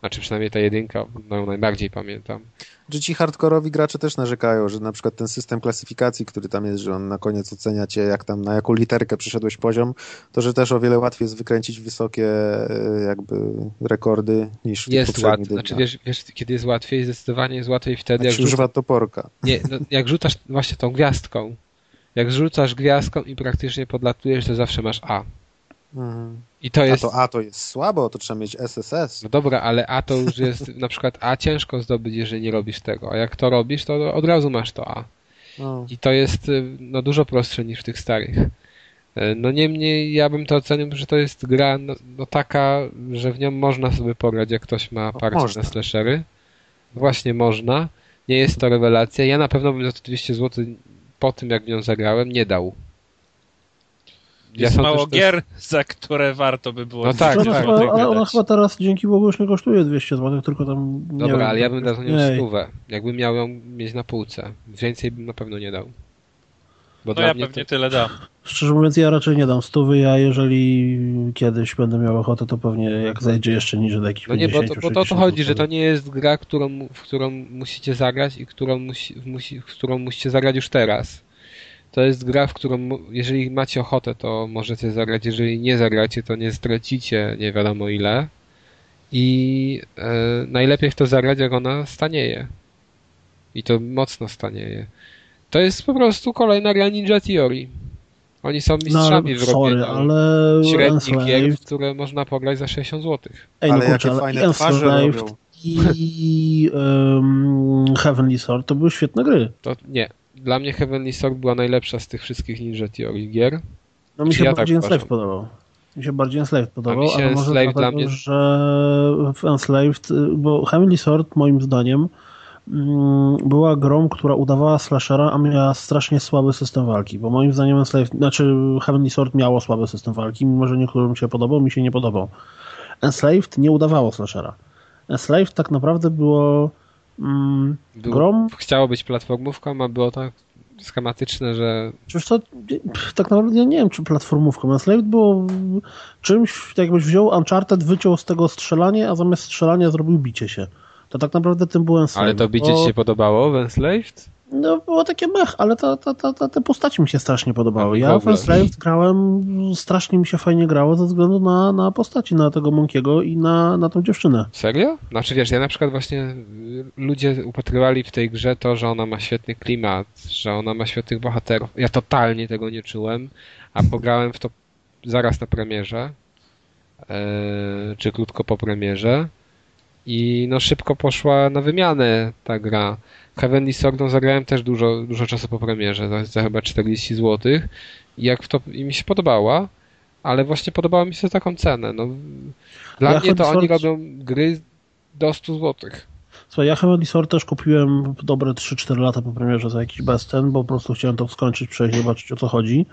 Speaker 1: Znaczy przynajmniej ta jedynka, no ją najbardziej pamiętam.
Speaker 5: Że ci hardkorowi gracze też narzekają, że na przykład ten system klasyfikacji, który tam jest, że on na koniec ocenia cię, jak tam na jaką literkę przyszedłeś poziom, to że też o wiele łatwiej jest wykręcić wysokie e, jakby rekordy niż
Speaker 1: Jest łatwiej. Znaczy wiesz, wiesz, kiedy jest łatwiej? Zdecydowanie jest łatwiej wtedy,
Speaker 5: Jak
Speaker 1: jak,
Speaker 5: się używa
Speaker 1: rzuca...
Speaker 5: toporka.
Speaker 1: nie, no, jak rzucasz właśnie tą gwiazdką. Jak rzucasz gwiazdką i praktycznie podlatujesz, to zawsze masz A.
Speaker 5: Mhm.
Speaker 1: I to
Speaker 5: A
Speaker 1: jest...
Speaker 5: to A to jest słabo, to trzeba mieć SSS.
Speaker 1: No dobra, ale A to już jest na przykład A ciężko zdobyć, jeżeli nie robisz tego. A jak to robisz, to od razu masz to A.
Speaker 5: No.
Speaker 1: I to jest y, no, dużo prostsze niż w tych starych. Y, No niemniej ja bym to ocenił, że to jest gra no, no taka, że w nią można sobie pograć, jak ktoś ma parcie
Speaker 5: można.
Speaker 1: na slashery. Właśnie można. Nie jest to rewelacja. Ja na pewno bym za to 200 zł po tym, jak w nią zagrałem, nie dał.
Speaker 6: Jest
Speaker 1: sądzę,
Speaker 6: mało
Speaker 1: jest-
Speaker 6: gier, za które warto by było
Speaker 1: No tak,
Speaker 4: Czy ona,
Speaker 1: tak.
Speaker 4: ona
Speaker 6: gadać.
Speaker 4: chyba teraz dzięki Bogu już nie kosztuje 200 zł, tylko tam. nie
Speaker 1: Dobra,
Speaker 4: wiem,
Speaker 1: ale ja bym dał za nią stówę. Jakbym miał ją mieć na półce. Więcej bym na pewno nie dał. Bo
Speaker 6: No ja pewnie
Speaker 1: to...
Speaker 6: tyle dam.
Speaker 4: Szczerze mówiąc, ja raczej nie dam stówy, a jeżeli kiedyś będę miał ochotę, to pewnie jak zejdzie jeszcze niżej do jakichś
Speaker 1: No nie, bo,
Speaker 4: 50,
Speaker 1: to, bo to o to
Speaker 4: 60
Speaker 1: chodzi, że to nie jest gra, którą, w którą musicie zagrać i którą, musi, musi, w którą musicie zagrać już teraz. To jest gra, w którą jeżeli macie ochotę, to możecie zagrać. Jeżeli nie zagracie, to nie stracicie nie wiadomo ile. I e, najlepiej w to zagrać, jak ona stanieje. I to mocno stanieje. To jest po prostu kolejna gra Ninja Theory. Oni są
Speaker 4: No,
Speaker 1: mistrzami
Speaker 4: ale,
Speaker 1: w robieniu
Speaker 4: ale
Speaker 1: średnich gier, w które można pograć za 60 zł.
Speaker 4: ej, no
Speaker 5: Ale
Speaker 4: kurczę,
Speaker 5: jakie fajne twarze robią.
Speaker 4: i um, Heavenly Sword to były świetne gry.
Speaker 1: To nie. Dla mnie Heavenly Sword była najlepsza z tych wszystkich Ninja Theory gier.
Speaker 4: No mi
Speaker 1: Czy
Speaker 4: się
Speaker 1: ja tak
Speaker 4: bardziej
Speaker 1: uważam?
Speaker 4: Enslaved podobał. Mi się bardziej Enslaved podobał,
Speaker 1: mi się
Speaker 4: ale może
Speaker 1: Enslaved
Speaker 4: dlatego,
Speaker 1: dla mnie-
Speaker 4: że w Enslaved, y, bo Heavenly Sword moim zdaniem mm, była grą, która udawała slashera, a miała strasznie słaby system walki, bo moim zdaniem Enslaved, znaczy Heavenly Sword miało słaby system walki, mimo że niektórym się podobał, mi się nie podobał. Enslaved nie udawało slashera. Enslaved tak naprawdę było mm,
Speaker 1: Był,
Speaker 4: grą,
Speaker 1: Chciało być platformówką, a było tak schematyczne, że
Speaker 4: Przecież to pff, tak naprawdę ja nie wiem, czy platformówką. Enslaved było czymś, jakbyś wziął Uncharted, wyciął z tego strzelanie, a zamiast strzelania zrobił bicie się. To tak naprawdę tym był Enslaved.
Speaker 1: ale to bicie
Speaker 4: bo-
Speaker 1: ci się podobało w Enslaved?
Speaker 4: No, było takie mech, ale ta, ta, ta, ta, te postaci mi się strasznie podobały. Ja
Speaker 1: w
Speaker 4: Enslaved grałem, strasznie mi się fajnie grało ze względu na, na postaci, na tego Monkiego i na, na tą dziewczynę.
Speaker 1: Serio? Znaczy wiesz, ja na przykład właśnie y, ludzie upatrywali w tej grze to, że ona ma świetny klimat, że ona ma świetnych bohaterów. Ja totalnie tego nie czułem, a pograłem w to zaraz na premierze, e, czy krótko po premierze i no szybko poszła na wymianę ta gra. Heavenly Sword no, zagrałem też dużo, dużo czasu po premierze, za, za chyba 40 zł i jak w to i mi się podobała, ale właśnie podobała mi się taką cenę. No, dla
Speaker 4: Ja
Speaker 1: mnie to oni robią gry do 100 zł.
Speaker 4: Słuchaj, ja Heavenly Sword też kupiłem dobre 3-4 lata po premierze za jakiś bezcen, bo po prostu chciałem to skończyć, przejść, zobaczyć o co chodzi.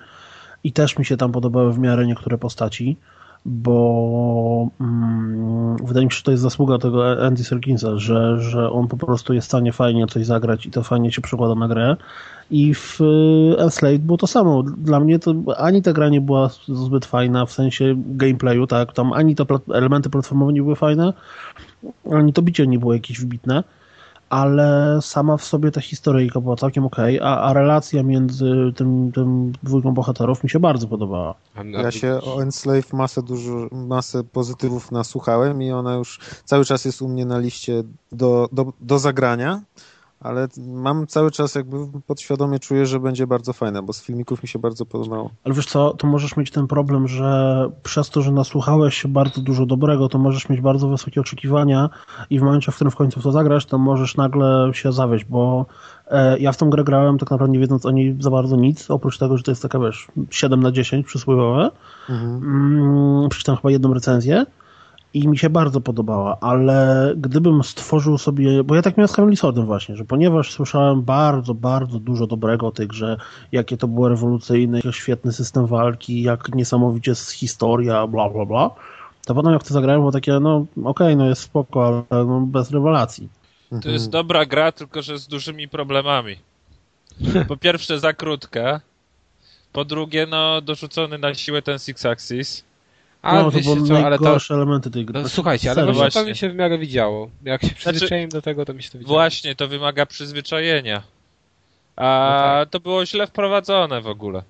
Speaker 4: I też mi się tam podobały w miarę niektóre postaci, bo mm, wydaje mi się, że to jest zasługa tego Andy Serkinsa, że, że on po prostu jest w stanie fajnie coś zagrać i to fajnie się przekłada na grę. I w y, Enslaved było to samo. Dla mnie to ani ta gra nie była zbyt fajna w sensie gameplayu, tak, tam ani te elementy platformowe nie były fajne, ani to bicie nie było jakieś wybitne, ale sama w sobie ta historyjka była całkiem okej, a, a relacja między tym, tym dwójką bohaterów mi się bardzo podobała.
Speaker 5: Ja się o Enslave masę, dużo, masę pozytywów nasłuchałem i ona już cały czas jest u mnie na liście do, do, do zagrania, ale mam cały czas jakby podświadomie czuję, że będzie bardzo fajna, bo z filmików mi się bardzo podobało.
Speaker 4: Ale wiesz co, to możesz mieć ten problem, że przez to, że nasłuchałeś się bardzo dużo dobrego, to możesz mieć bardzo wysokie oczekiwania i w momencie, w którym w końcu to zagrasz, to możesz nagle się zawieść, bo e, ja w tą grę grałem tak naprawdę nie wiedząc o niej za bardzo nic, oprócz tego, że to jest taka, wiesz, 7 na 10 przysłowiowe.
Speaker 5: Mhm.
Speaker 4: Mm, przeczytałem chyba jedną recenzję i mi się bardzo podobała, ale gdybym stworzył sobie, bo ja tak miałem z Swordem właśnie, że ponieważ słyszałem bardzo, bardzo dużo dobrego o tej grze, jakie to było rewolucyjne, jak świetny system walki, jak niesamowicie jest historia, bla, bla, bla, to potem jak to zagrałem, było takie, no okej, no jest spoko, ale no, bez rewelacji.
Speaker 6: To jest dobra gra, tylko że z dużymi problemami. Po pierwsze za krótka. Po drugie, no dorzucony na siłę ten Six Axis.
Speaker 1: A
Speaker 4: no, to były
Speaker 1: co, ale to...
Speaker 4: elementy tej gry.
Speaker 1: No,
Speaker 4: Znaczy,
Speaker 1: słuchajcie, ale
Speaker 4: serio.
Speaker 1: właśnie to
Speaker 6: Właśnie.
Speaker 1: mi się w miarę widziało. Jak się przyzwyczaiłem do tego, to mi się to widziało.
Speaker 6: Właśnie, to wymaga przyzwyczajenia. A
Speaker 1: No
Speaker 6: to było źle wprowadzone w ogóle.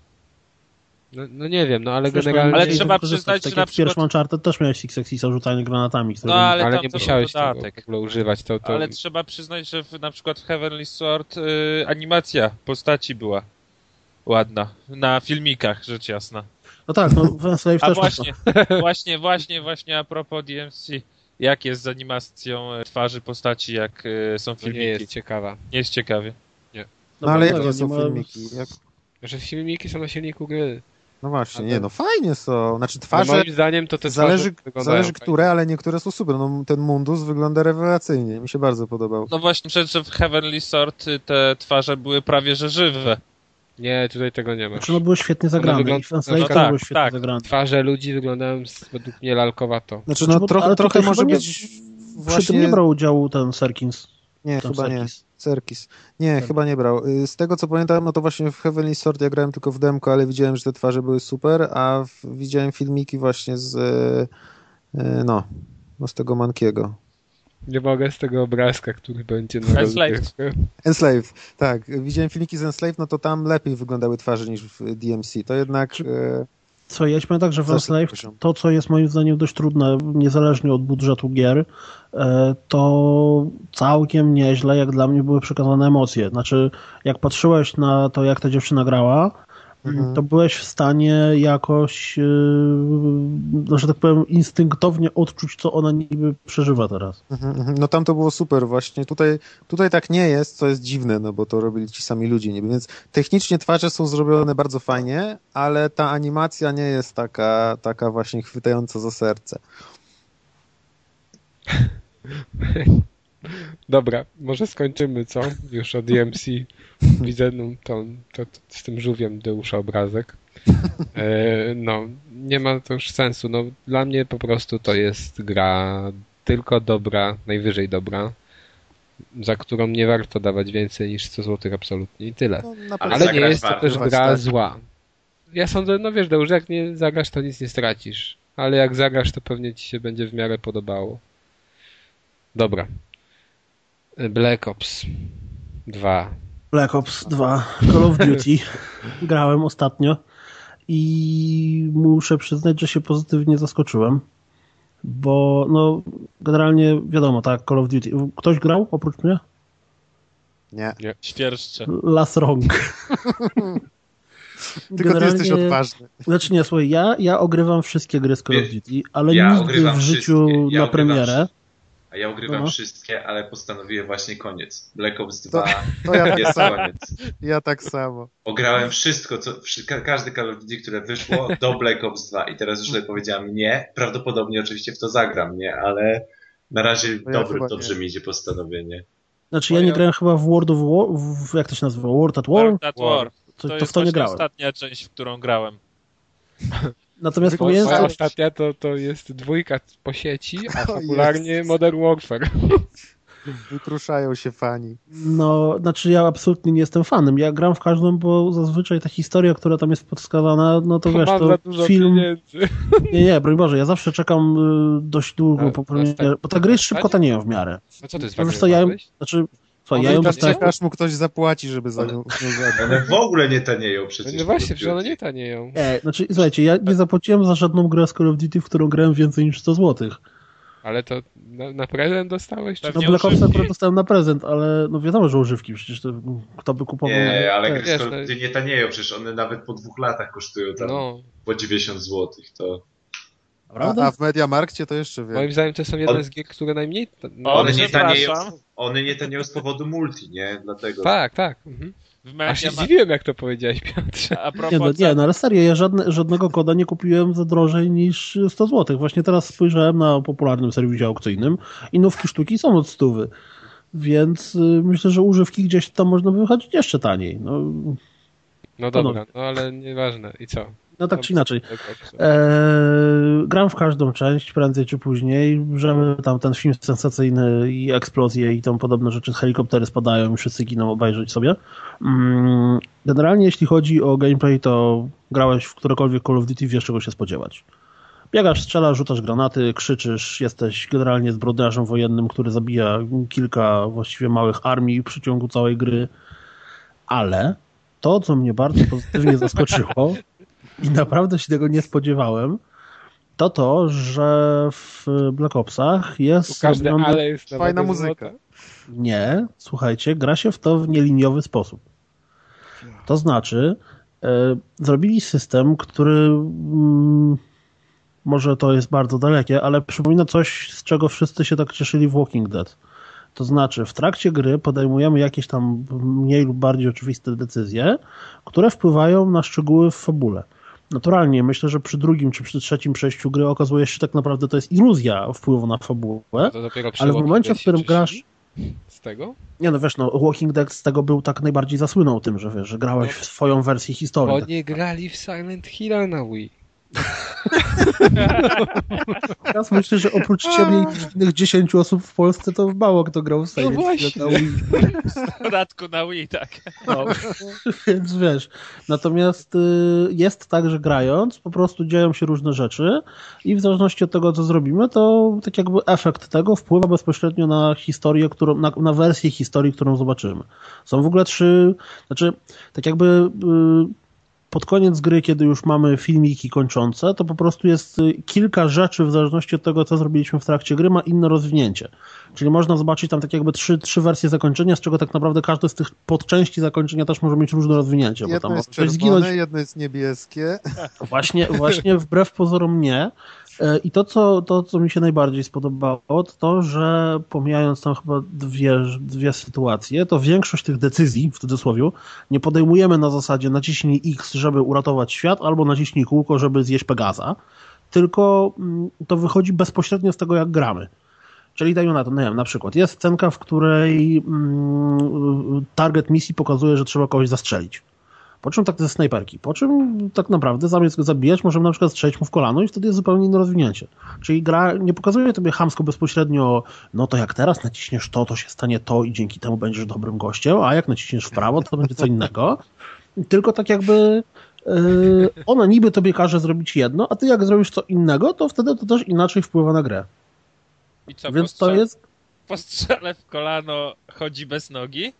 Speaker 1: No, no nie wiem, no ale
Speaker 4: Przecież
Speaker 1: generalnie...
Speaker 6: Ale trzeba przyznać,
Speaker 4: tak
Speaker 6: że na
Speaker 4: jak w pierwszym
Speaker 6: przykład-
Speaker 4: Uncharted też miałeś Axisa rzucanie granatami. które
Speaker 6: No, ale
Speaker 1: ale
Speaker 6: tam
Speaker 1: nie musiałeś tego
Speaker 6: dodatek.
Speaker 1: w ogóle używać. To, to...
Speaker 6: Ale trzeba przyznać, że w, na przykład w Heavenly Sword y, animacja postaci była ładna. Na filmikach, rzecz jasna.
Speaker 4: No tak, no w Enslaved
Speaker 6: A
Speaker 4: też
Speaker 6: właśnie, właśnie, właśnie, właśnie a propos DMC. Jak jest z animacją e, twarzy postaci, jak e, są
Speaker 1: to nie
Speaker 6: filmiki?
Speaker 1: jest ciekawa.
Speaker 6: Nie jest ciekawie.
Speaker 5: No ale
Speaker 4: bo
Speaker 5: jakie
Speaker 4: nie
Speaker 5: są
Speaker 4: ma-
Speaker 5: filmiki? Jak...
Speaker 1: Że filmiki są na silniku gry.
Speaker 5: No właśnie, nie
Speaker 1: to-
Speaker 5: no fajnie są. Znaczy
Speaker 1: No
Speaker 5: twarze,
Speaker 1: moim zdaniem to te
Speaker 5: zależy, zależy
Speaker 1: fajnie.
Speaker 5: które, ale niektóre są super. No, ten Mundus wygląda rewelacyjnie, mi się bardzo podobał.
Speaker 6: No właśnie, przecież w Heavenly Sword te twarze były prawie że żywe.
Speaker 1: Nie, tutaj tego nie ma.
Speaker 4: Znaczy, no były świetnie zagrane
Speaker 1: wygląda-
Speaker 4: i
Speaker 6: no
Speaker 4: też
Speaker 6: tak,
Speaker 4: były świetnie
Speaker 6: tak.
Speaker 4: zagrane.
Speaker 1: Twarze ludzi wyglądają według mnie lalkowato.
Speaker 5: Znaczy, no
Speaker 4: bo-
Speaker 5: trochę,
Speaker 4: ale
Speaker 5: trochę może
Speaker 4: nie-
Speaker 5: być
Speaker 4: Przy tym
Speaker 5: właśnie...
Speaker 4: nie brał udziału ten Serkins.
Speaker 5: Nie,
Speaker 4: Tam
Speaker 5: chyba nie.
Speaker 4: Serkis.
Speaker 5: Serkis. Nie,
Speaker 4: Tak.
Speaker 5: chyba nie brał. Y, Z tego co pamiętam, no to właśnie w Heavenly Sword ja grałem tylko w demko, ale widziałem, że te twarze były super, a w, widziałem filmiki właśnie z e, e, no, no z tego Mankiego.
Speaker 1: Nie mogę z tego obrazka, który będzie na
Speaker 6: Enslaved.
Speaker 5: Enslaved, tak. Widziałem filmiki z Enslaved, no to tam lepiej wyglądały twarze niż w DMC. To jednak... E,
Speaker 4: Co, ja tak, że w Enslaved to, co jest moim zdaniem dość trudne, niezależnie od budżetu gier, e, to całkiem nieźle, jak dla mnie były przekazane emocje. Znaczy, jak patrzyłeś na to, jak ta dziewczyna grała,
Speaker 5: Mhm.
Speaker 4: to byłeś w stanie jakoś, no, że tak powiem, instynktownie odczuć, co ona niby przeżywa teraz.
Speaker 5: mhm, mhm. no tam to było super właśnie. Tutaj, tutaj tak nie jest, co jest dziwne, no bo to robili ci sami ludzie niby, więc technicznie twarze są zrobione bardzo fajnie, ale ta animacja nie jest taka, taka właśnie chwytająca za serce.
Speaker 1: Dobra, może skończymy, co? Już o DMC. Widzę no, to, to, to z tym żółwiem Deusza obrazek. E, no, nie ma to już sensu. No, dla mnie po prostu to jest gra tylko dobra, najwyżej dobra, za którą nie warto dawać więcej niż 100 zł absolutnie i tyle.
Speaker 5: No,
Speaker 2: Ale
Speaker 1: nie jest to też gra
Speaker 5: tak.
Speaker 1: zła. Ja sądzę, no wiesz, Deusz, jak nie zagrasz, to nic nie stracisz. Ale jak zagrasz, to pewnie ci się będzie w miarę podobało. Dobra. Black Ops 2.
Speaker 4: Black Ops 2 Call of Duty. Grałem ostatnio i muszę przyznać, że się pozytywnie zaskoczyłem. Bo no generalnie wiadomo, tak, Call of Duty. Ktoś grał oprócz mnie?
Speaker 5: Nie,
Speaker 6: Świerszcze.
Speaker 4: Las Rong.
Speaker 5: tylko ty jesteś odważny.
Speaker 4: Znaczy nie, słuchaj, ja, ja ogrywam wszystkie gry z Call of Duty, ale
Speaker 2: ja
Speaker 4: nigdy w życiu.
Speaker 2: Ja
Speaker 4: na premierę.
Speaker 2: A ja ugrywam
Speaker 4: No.
Speaker 2: wszystkie, ale postanowiłem właśnie koniec. Black Ops
Speaker 5: To-
Speaker 2: 2
Speaker 5: To ja tak
Speaker 2: jest
Speaker 5: samo.
Speaker 2: koniec.
Speaker 5: Ja tak samo.
Speaker 2: Ograłem wszystko, co, każdy Call of Duty, które wyszło do Black Ops 2 i teraz już tutaj powiedziałem nie. Prawdopodobnie oczywiście w to zagram, nie? Ale na razie
Speaker 5: No ja
Speaker 2: dobry, dobrze
Speaker 5: nie.
Speaker 2: mi idzie postanowienie.
Speaker 4: Znaczy ja nie grałem chyba w World of War, w, jak to się nazywa? World at War?
Speaker 6: World at War.
Speaker 4: To, to,
Speaker 6: jest
Speaker 4: w to nie grałem.
Speaker 6: ostatnia część, w którą grałem.
Speaker 4: Natomiast
Speaker 5: Tylko
Speaker 1: Moja ostatnia to, to jest dwójka po sieci, a popularnie. Modern Warfare.
Speaker 5: Wykruszają się fani.
Speaker 4: no, znaczy ja absolutnie nie jestem fanem. Ja gram w każdą, bo zazwyczaj ta historia, która tam jest podskazana, no to wiesz, to film...
Speaker 1: pieniędzy.
Speaker 4: Nie, nie, broń Boże, ja zawsze czekam y, dość długo
Speaker 1: A,
Speaker 4: po
Speaker 1: na
Speaker 4: premierze,
Speaker 1: sta-
Speaker 4: bo te gry
Speaker 1: na
Speaker 4: szybko tanieją w miarę.
Speaker 1: No co ty
Speaker 4: No wiesz co, ja znaczy,
Speaker 1: One
Speaker 4: ja ją dostałem...
Speaker 5: Czekasz mu ktoś zapłaci, żeby za nią.
Speaker 2: One w ogóle nie tanieją przecież.
Speaker 1: No właśnie, przecież one nie tanieją.
Speaker 4: Nie, znaczy, słuchajcie, ja nie zapłaciłem za żadną grę z Call of Duty, w którą grałem więcej niż 100 złotych.
Speaker 1: Ale to na, na prezent dostałeś? Czy...
Speaker 4: No Black Ops akurat dostałem na prezent, ale no wiadomo, że używki, przecież to kto by kupował...
Speaker 2: Nie, ale gry z
Speaker 1: Wiesz,
Speaker 2: Call
Speaker 1: no-
Speaker 2: of Duty nie tanieją, przecież one nawet po dwóch latach kosztują tam
Speaker 1: No,
Speaker 2: po 90 zł. To
Speaker 5: A,
Speaker 4: Prawda?
Speaker 5: a w Mediamarkcie to jeszcze
Speaker 1: moim
Speaker 5: wiem.
Speaker 1: zdaniem to są jedne z gier, które najmniej...
Speaker 6: O,
Speaker 2: one nie tanieją. One nie tanieją z powodu multi, nie? Dlatego.
Speaker 1: Tak, tak. Mhm. Aż się
Speaker 6: ma...
Speaker 1: zdziwiłem, jak to powiedziałeś, Piotrze.
Speaker 6: A propos
Speaker 4: Nie no, nie, no ale serio, ja żadne, żadnego koda nie kupiłem za drożej niż 100 zł. Właśnie teraz spojrzałem na popularnym serwisie aukcyjnym i nówki sztuki są od stówy. Więc y, myślę, że używki gdzieś tam można wychodzić jeszcze taniej. No,
Speaker 1: No dobra, no ale nieważne. I co?
Speaker 4: No tak czy inaczej. Eee, gram w każdą część, prędzej czy później. Bierzemy tam ten film sensacyjny i eksplozje i tam podobne rzeczy. Helikoptery spadają i wszyscy giną obejrzeć sobie. Mm, generalnie jeśli chodzi o gameplay, to grałeś w którekolwiek Call of Duty, wiesz czego się spodziewać. Biegasz, strzelasz, rzucasz granaty, krzyczysz, jesteś generalnie zbrodniarzem wojennym, który zabija kilka właściwie małych armii w przeciągu całej gry. Ale to, co mnie bardzo pozytywnie zaskoczyło i naprawdę się tego nie spodziewałem, to to, że w Black Opsach jest zrobione...
Speaker 1: ale jest na
Speaker 5: Fajna muzyka.
Speaker 4: Nie, słuchajcie, gra się w to w nieliniowy sposób. To znaczy, e, zrobili system, który mm, może to jest bardzo dalekie, ale przypomina coś, z czego wszyscy się tak cieszyli w Walking Dead. To znaczy, w trakcie gry podejmujemy jakieś tam mniej lub bardziej oczywiste decyzje, które wpływają na szczegóły w fabule. Naturalnie, myślę, że przy drugim czy przy trzecim przejściu gry okazuje się, że tak naprawdę to jest iluzja wpływu na fabułę, ale w momencie, w którym grasz?
Speaker 1: Z tego?
Speaker 4: nie no wiesz, no Walking Dead z tego był tak najbardziej zasłynął tym, że wiesz, że grałeś w swoją wersję historii.
Speaker 1: Bo
Speaker 4: Tak.
Speaker 1: nie grali w Silent Hill na Wii.
Speaker 4: Teraz myślę, że oprócz ciebie i innych 10 osób w Polsce to mało kto grał w Silent Hill
Speaker 1: właśnie.
Speaker 4: na Wii.
Speaker 6: dodatku na Wii, tak.
Speaker 4: No, więc wiesz. Natomiast y, jest tak, że grając po prostu dzieją się różne rzeczy i w zależności od tego, co zrobimy, to tak jakby efekt tego wpływa bezpośrednio na historię, którą, na, na wersję historii, którą zobaczymy. Są w ogóle trzy, znaczy tak jakby y, pod koniec gry, kiedy już mamy filmiki kończące, to po prostu jest y, kilka rzeczy w zależności od tego, co zrobiliśmy w trakcie gry, ma inne rozwinięcie. Czyli można zobaczyć tam tak jakby trzy, trzy wersje zakończenia, z czego tak naprawdę każda z tych podczęści zakończenia też może mieć różne rozwinięcie, bo tam
Speaker 5: Jedno jest czerwone,
Speaker 4: zginąć.
Speaker 5: jedno jest niebieskie.
Speaker 4: Właśnie, właśnie wbrew pozorom nie. E, I to co, to, co mi się najbardziej spodobało, to to, że pomijając tam chyba dwie, dwie sytuacje, to większość tych decyzji, w cudzysłowie, nie podejmujemy na zasadzie naciśnij X, żeby uratować świat, albo naciśnij kółko, żeby zjeść Pegaza, tylko mm, to wychodzi bezpośrednio z tego, jak gramy. Czyli dajmy na to, nie wiem, na przykład jest scenka, w której mm, target misji pokazuje, że trzeba kogoś zastrzelić. Po czym tak ze snajperki. Po czym tak naprawdę zamiast go zabijać, możemy na przykład strzelić mu w kolano i wtedy jest zupełnie inne rozwinięcie. Czyli gra nie pokazuje tobie hamsko bezpośrednio, no to jak teraz naciśniesz to, to się stanie to i dzięki temu będziesz dobrym gościem, a jak naciśniesz w prawo, to będzie co innego. Tylko tak jakby yy, ona niby tobie każe zrobić jedno, a ty jak zrobisz co innego, to wtedy to też inaczej wpływa na grę.
Speaker 6: I co,
Speaker 4: Więc to jest
Speaker 6: postrzele w kolano chodzi bez nogi?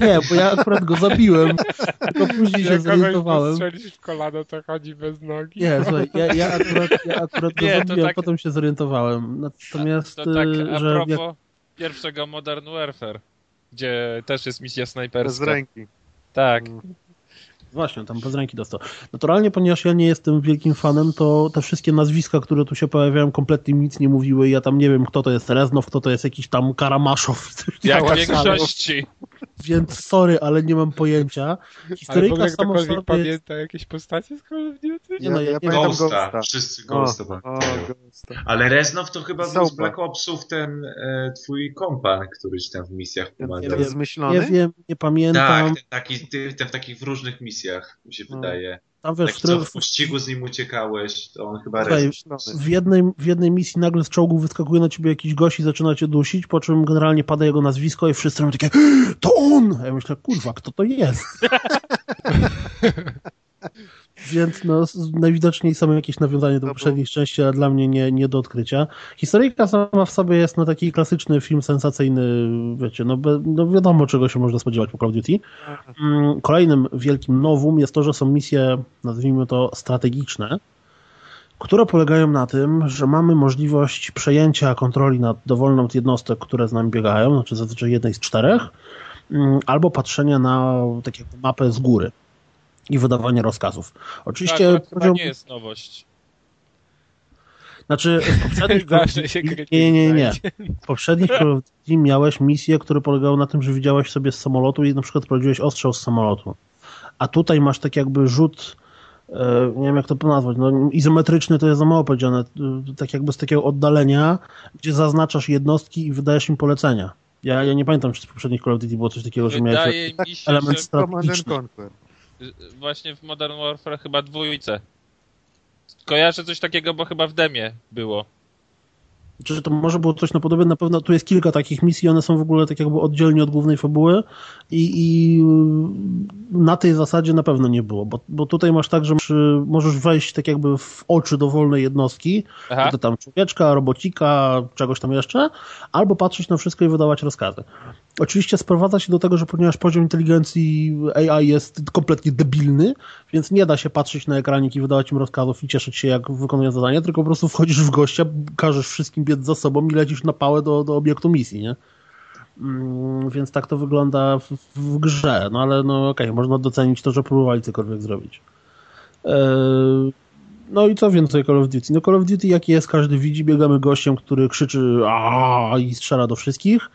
Speaker 4: Nie, bo ja akurat go zabiłem, tylko później się
Speaker 1: Jak
Speaker 4: zorientowałem.
Speaker 1: strzelisz w kolano, to chodzi bez nogi.
Speaker 4: Nie, słuchaj, ja, ja akurat, ja akurat go
Speaker 6: Nie, to
Speaker 4: zabiłem,
Speaker 6: tak-
Speaker 4: potem się zorientowałem. Natomiast,
Speaker 6: To tak
Speaker 4: y,
Speaker 6: a
Speaker 4: że
Speaker 6: propos
Speaker 4: jak,
Speaker 6: pierwszego Modern Warfare, gdzie też jest misja
Speaker 5: Bez
Speaker 6: snajperska.
Speaker 5: ręki.
Speaker 6: Tak.
Speaker 4: Właśnie, tam bez ręki dostał. Naturalnie, ponieważ ja nie jestem wielkim fanem, to te wszystkie nazwiska, które tu się pojawiają, kompletnie mi nic nie mówiły. Ja tam nie wiem, kto to jest Reznow, kto to jest jakiś tam Karamaszow.
Speaker 6: Jak większości.
Speaker 4: Więc sorry, ale nie mam pojęcia.
Speaker 1: Ale
Speaker 4: Historyjka w
Speaker 1: ktokolwiek
Speaker 4: sobie
Speaker 1: pamięta jakieś postacie z Call of Duty?
Speaker 4: Nie no, ja-
Speaker 5: ja pamiętam
Speaker 2: Ghosta.
Speaker 5: Ghosta.
Speaker 2: Wszyscy Ghosta
Speaker 5: o,
Speaker 2: pamiętają.
Speaker 5: Ghosta.
Speaker 2: Ale Reznow to chyba był z. Black Opsów ten e, twój kompan, któryś tam w misjach pomagał.
Speaker 4: Nie
Speaker 5: zmyślony?
Speaker 4: Nie wiem, nie pamiętam.
Speaker 2: Tak, ten, taki, ten w takich w różnych misjach, mi się
Speaker 5: No.
Speaker 2: wydaje.
Speaker 4: Tam wiesz,
Speaker 2: Taki,
Speaker 4: w,
Speaker 2: co
Speaker 4: którym-
Speaker 2: w pościgu z nim uciekałeś, to on chyba
Speaker 4: Słuchaj, w jednej, w jednej misji nagle z czołgu wyskakuje na ciebie jakiś gość i zaczyna cię dusić, po czym generalnie pada jego nazwisko i wszyscy robią takie to on! A ja myślę, kurwa, kto to jest? Więc no, najwidoczniej są jakieś nawiązania do
Speaker 5: No
Speaker 4: poprzednich części, ale dla mnie nie, nie do odkrycia. Historyjka sama w sobie jest no, taki klasyczny film sensacyjny, wiecie, no, no wiadomo czego się można spodziewać po Call of Duty. Mm, Kolejnym wielkim nowum jest to, że są misje, nazwijmy to strategiczne, które polegają na tym, że mamy możliwość przejęcia kontroli nad dowolną od jednostek, które z nami biegają, znaczy zazwyczaj jednej z czterech, mm, albo patrzenia na tak jakby mapę z góry i wydawanie rozkazów.
Speaker 6: To
Speaker 4: Oczywiście
Speaker 6: chyba
Speaker 4: poziom,
Speaker 6: nie jest nowość.
Speaker 4: znaczy w poprzednich nie, nie, nie. W poprzednich Call of Duty miałeś misje, które polegały na tym, że widziałeś sobie z samolotu i na przykład prowadziłeś ostrzał z samolotu. A tutaj masz tak jakby rzut, e, nie wiem jak to nazwać, no, izometryczny to jest za mało powiedziane, e, tak jakby z takiego oddalenia, gdzie zaznaczasz jednostki i wydajesz im polecenia. Ja, ja nie pamiętam, czy z poprzednich Call of Duty było coś takiego, że miałeś...
Speaker 6: Wydaje
Speaker 5: tak,
Speaker 6: mi się,
Speaker 4: element strategiczny.
Speaker 5: Conquer.
Speaker 6: właśnie w Modern Warfare chyba dwójce. Kojarzę coś takiego, bo chyba w demie było.
Speaker 4: Czy to może było coś na podobie? Na pewno tu jest kilka takich misji, one są w ogóle tak jakby oddzielnie od głównej fabuły i, i na tej zasadzie na pewno nie było, bo, bo tutaj masz tak, że masz, możesz wejść tak jakby w oczy dowolnej jednostki, to tam człowieczka, robocika, czegoś tam jeszcze, albo patrzeć na wszystko i wydawać rozkazy. Oczywiście sprowadza się do tego, że ponieważ poziom inteligencji AI jest kompletnie debilny, więc nie da się patrzeć na ekranik i wydawać im rozkazów i cieszyć się, jak wykonują zadanie, tylko po prostu wchodzisz w gościa, każesz wszystkim biec za sobą i lecisz na pałę do, do obiektu misji, nie? Mm, więc tak to wygląda w, w grze, no ale no okej, można docenić to, że próbowali cokolwiek zrobić. Eee, no i co więcej Call of Duty? No Call of Duty jaki jest, każdy widzi, biegamy gościem, który krzyczy i strzela do wszystkich.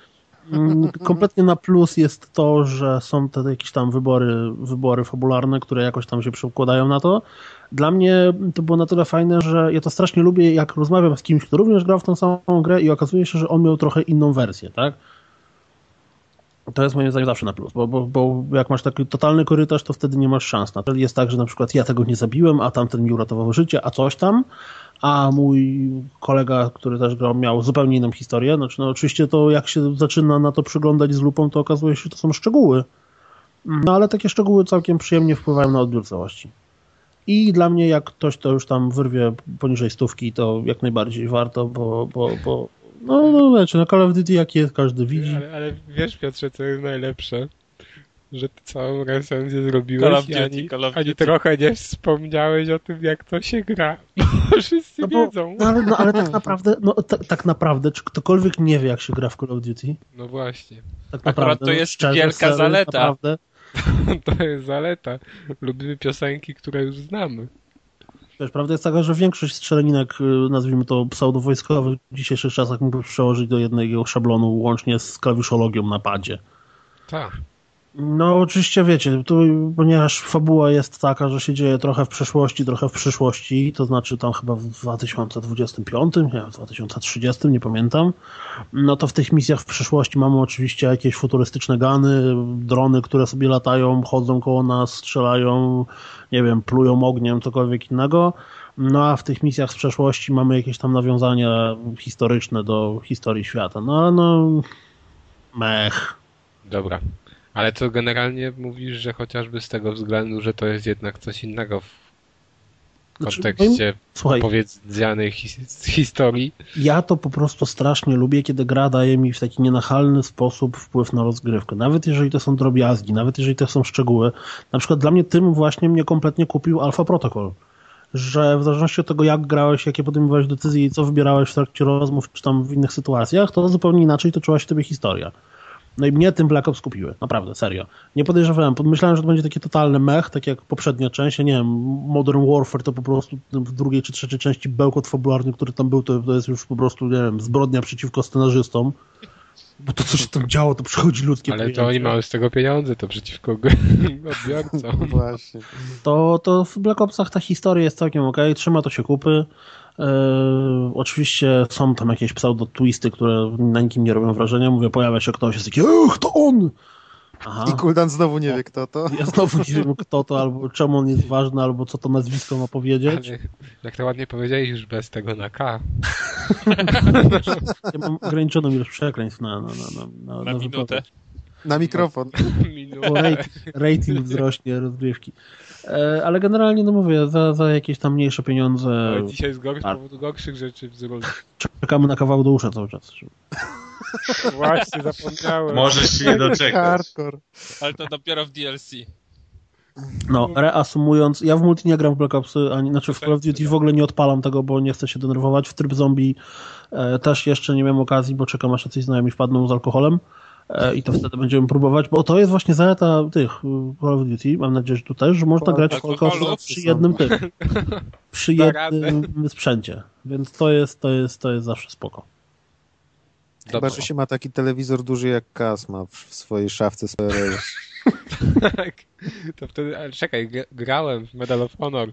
Speaker 4: Mm, Kompletnie na plus jest to, że są te jakieś tam wybory, wybory fabularne, które jakoś tam się przekładają na to. Dla mnie to było na tyle fajne, że ja to strasznie lubię, jak rozmawiam z kimś, kto również grał w tą samą grę i okazuje się, że on miał trochę inną wersję, tak? To jest moim zdaniem zawsze na plus, bo, bo, bo jak masz taki totalny korytarz, to wtedy nie masz szans. Na jest tak, że na przykład ja tego nie zabiłem, a tamten mi uratował życie, a coś tam, a mój kolega, który też grał, miał zupełnie inną historię. Znaczy, no oczywiście to jak się zaczyna na to przyglądać z lupą, to okazuje się, że to są szczegóły. No ale takie szczegóły całkiem przyjemnie wpływają na odbiór całości. I dla mnie, jak ktoś to już tam wyrwie poniżej stówki, to jak najbardziej warto, bo, bo, bo no, no znaczy, no Call of Duty jaki jest, każdy widzi.
Speaker 1: Ale, ale wiesz Piotrze, co jest najlepsze? Że ty całą recenzję
Speaker 6: Call
Speaker 1: zrobiłeś
Speaker 6: of
Speaker 1: i
Speaker 6: Duty,
Speaker 1: ani,
Speaker 6: Call of
Speaker 1: ani
Speaker 6: Duty.
Speaker 1: trochę nie wspomniałeś o tym, jak to się gra. Bo wszyscy
Speaker 4: No, bo,
Speaker 1: wiedzą.
Speaker 4: no, ale, no ale tak naprawdę, no ta, tak naprawdę, czy ktokolwiek nie wie, jak się gra w Call of Duty?
Speaker 1: No właśnie.
Speaker 4: Tak
Speaker 6: Akurat
Speaker 4: naprawdę,
Speaker 6: to
Speaker 4: no,
Speaker 6: jest
Speaker 4: szczerze,
Speaker 6: wielka
Speaker 4: serio,
Speaker 6: zaleta.
Speaker 4: Naprawdę,
Speaker 1: To jest zaleta. Lubimy piosenki, które już znamy.
Speaker 4: Wiesz, prawda jest taka, że większość strzelaninek, y, nazwijmy to pseudowojskowych, w dzisiejszych czasach mógłby przełożyć do jednego szablonu, łącznie z klawiszologią na padzie.
Speaker 1: Tak.
Speaker 4: No oczywiście wiecie, tu, ponieważ fabuła jest taka, że się dzieje trochę w przeszłości, trochę w przyszłości, to znaczy tam chyba w 2025, nie w 2030, nie pamiętam, no to w tych misjach w przyszłości mamy oczywiście jakieś futurystyczne gany, drony, które sobie latają, chodzą koło nas, strzelają, nie wiem, plują ogniem, cokolwiek innego. No a w tych misjach z przeszłości mamy jakieś tam nawiązania historyczne do historii świata. No ale no... Mech.
Speaker 1: Dobra. Ale to generalnie mówisz, że chociażby z tego względu, że to jest jednak coś innego w
Speaker 4: Znaczy,
Speaker 1: kontekście
Speaker 4: Słuchaj,
Speaker 1: opowiedzianej his historii.
Speaker 4: ja to po prostu strasznie lubię, kiedy gra daje mi w taki nienachalny sposób wpływ na rozgrywkę. Nawet jeżeli to są drobiazgi, nawet jeżeli to są szczegóły. Na przykład dla mnie tym właśnie mnie kompletnie kupił Alpha Protocol. Że w zależności od tego, jak grałeś, jakie podejmowałeś decyzje i co wybierałeś w trakcie rozmów, czy tam w innych sytuacjach, to zupełnie inaczej toczyła się tobie historia. No i mnie tym Black Ops kupiły, naprawdę, serio. Nie podejrzewałem, myślałem, że to będzie taki totalny mech, tak jak poprzednia część, ja nie wiem, Modern Warfare to po prostu w drugiej czy trzeciej części bełkot fabularny, który tam był, to, to jest już po prostu, nie wiem, zbrodnia przeciwko scenarzystom. Bo to, co się tam działo, to przychodzi ludzkie
Speaker 1: Ale to
Speaker 4: pojęcie.
Speaker 1: oni mają z tego pieniądze, to przeciwko odbiorcom.
Speaker 5: Właśnie.
Speaker 4: to, to w Black Opsach ta historia jest całkiem ok, trzyma to się kupy. Yy, oczywiście są tam jakieś pseudo-twisty, które na nikim nie robią wrażenia. Mówię, pojawia się ktoś, jest taki, ech, to on! Aha.
Speaker 5: I Kuldan znowu nie wie, kto to.
Speaker 4: Ja znowu nie wiem, kto to, albo czemu on jest ważny, albo co to nazwisko ma powiedzieć.
Speaker 1: Ale jak to ładnie powiedziałeś, już bez tego na K.
Speaker 4: Ja mam ograniczoną ilość przekleństw na, na, na, na, na,
Speaker 6: Na minutę.
Speaker 5: Na mikrofon.
Speaker 4: Bo rating, rating wzrośnie rozgrywki. E, ale generalnie, no mówię, za, za jakieś tam mniejsze pieniądze
Speaker 1: Ale dzisiaj jest gorszy z
Speaker 4: A.
Speaker 1: powodu gorszych rzeczy wzrósł.
Speaker 4: czekamy na kawał do usza cały czas.
Speaker 1: Właśnie, zapomniałem.
Speaker 2: Możesz się nie doczekać.
Speaker 5: Hardcore.
Speaker 6: Ale to dopiero w DLC.
Speaker 4: No, reasumując, ja w multi nie gram w Black Opsy, ani, znaczy w Call of Duty w ogóle nie odpalam tego, bo nie chcę się denerwować. W tryb zombie e, też jeszcze nie miałem okazji, bo czekam aż jacyś znajomi wpadną z alkoholem e, i to wtedy będziemy próbować, bo to jest właśnie zaleta tych y, Call of Duty, mam nadzieję, że tu też, że można
Speaker 5: Po
Speaker 4: grać w Call of
Speaker 6: alkoholu
Speaker 4: Duty przy jednym tym, przy jednym sprzęcie, więc to jest, to jest, to jest zawsze spoko.
Speaker 5: Chyba, że się ma taki telewizor duży jak Kas ma w w swojej szafce z PRL.
Speaker 1: Tak. To wtedy, ale czekaj, grałem w Medal of Honor.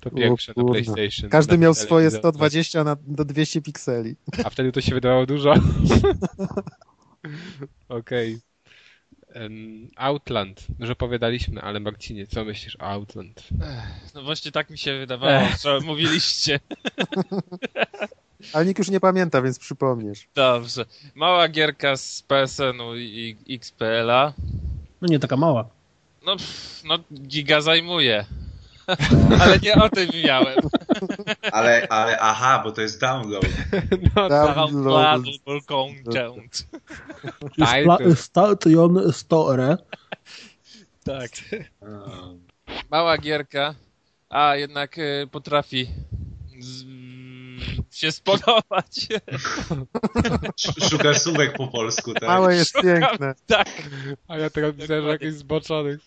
Speaker 1: To pierwsze na. PlayStation.
Speaker 5: Każdy
Speaker 1: Na
Speaker 5: miał swoje
Speaker 1: telewizor.
Speaker 5: 120 na, do 200 pikseli.
Speaker 1: A wtedy to się wydawało dużo. Okej. Em, Outland. Już opowiadaliśmy, ale Marcinie, co myślisz o Outland?
Speaker 6: No właśnie tak mi się wydawało, że mówiliście.
Speaker 5: Ale nikt już nie pamięta, więc przypomnisz.
Speaker 6: Dobrze. Mała gierka z PSN-u i i XPL-a.
Speaker 4: No nie taka mała.
Speaker 6: No, pff, no giga zajmuje. Ale nie o tym miałem.
Speaker 2: Ale, ale aha, bo to jest download.
Speaker 1: No,
Speaker 5: Download.
Speaker 6: Content.
Speaker 4: Station 100 R.
Speaker 6: Tak. Mała gierka, a jednak y, potrafi z, się spodobać.
Speaker 2: sz- Szukasz słówek po polsku, tak?
Speaker 5: Małe jest piękne.
Speaker 6: tak.
Speaker 1: A ja teraz widzę, że jakiś zboczony.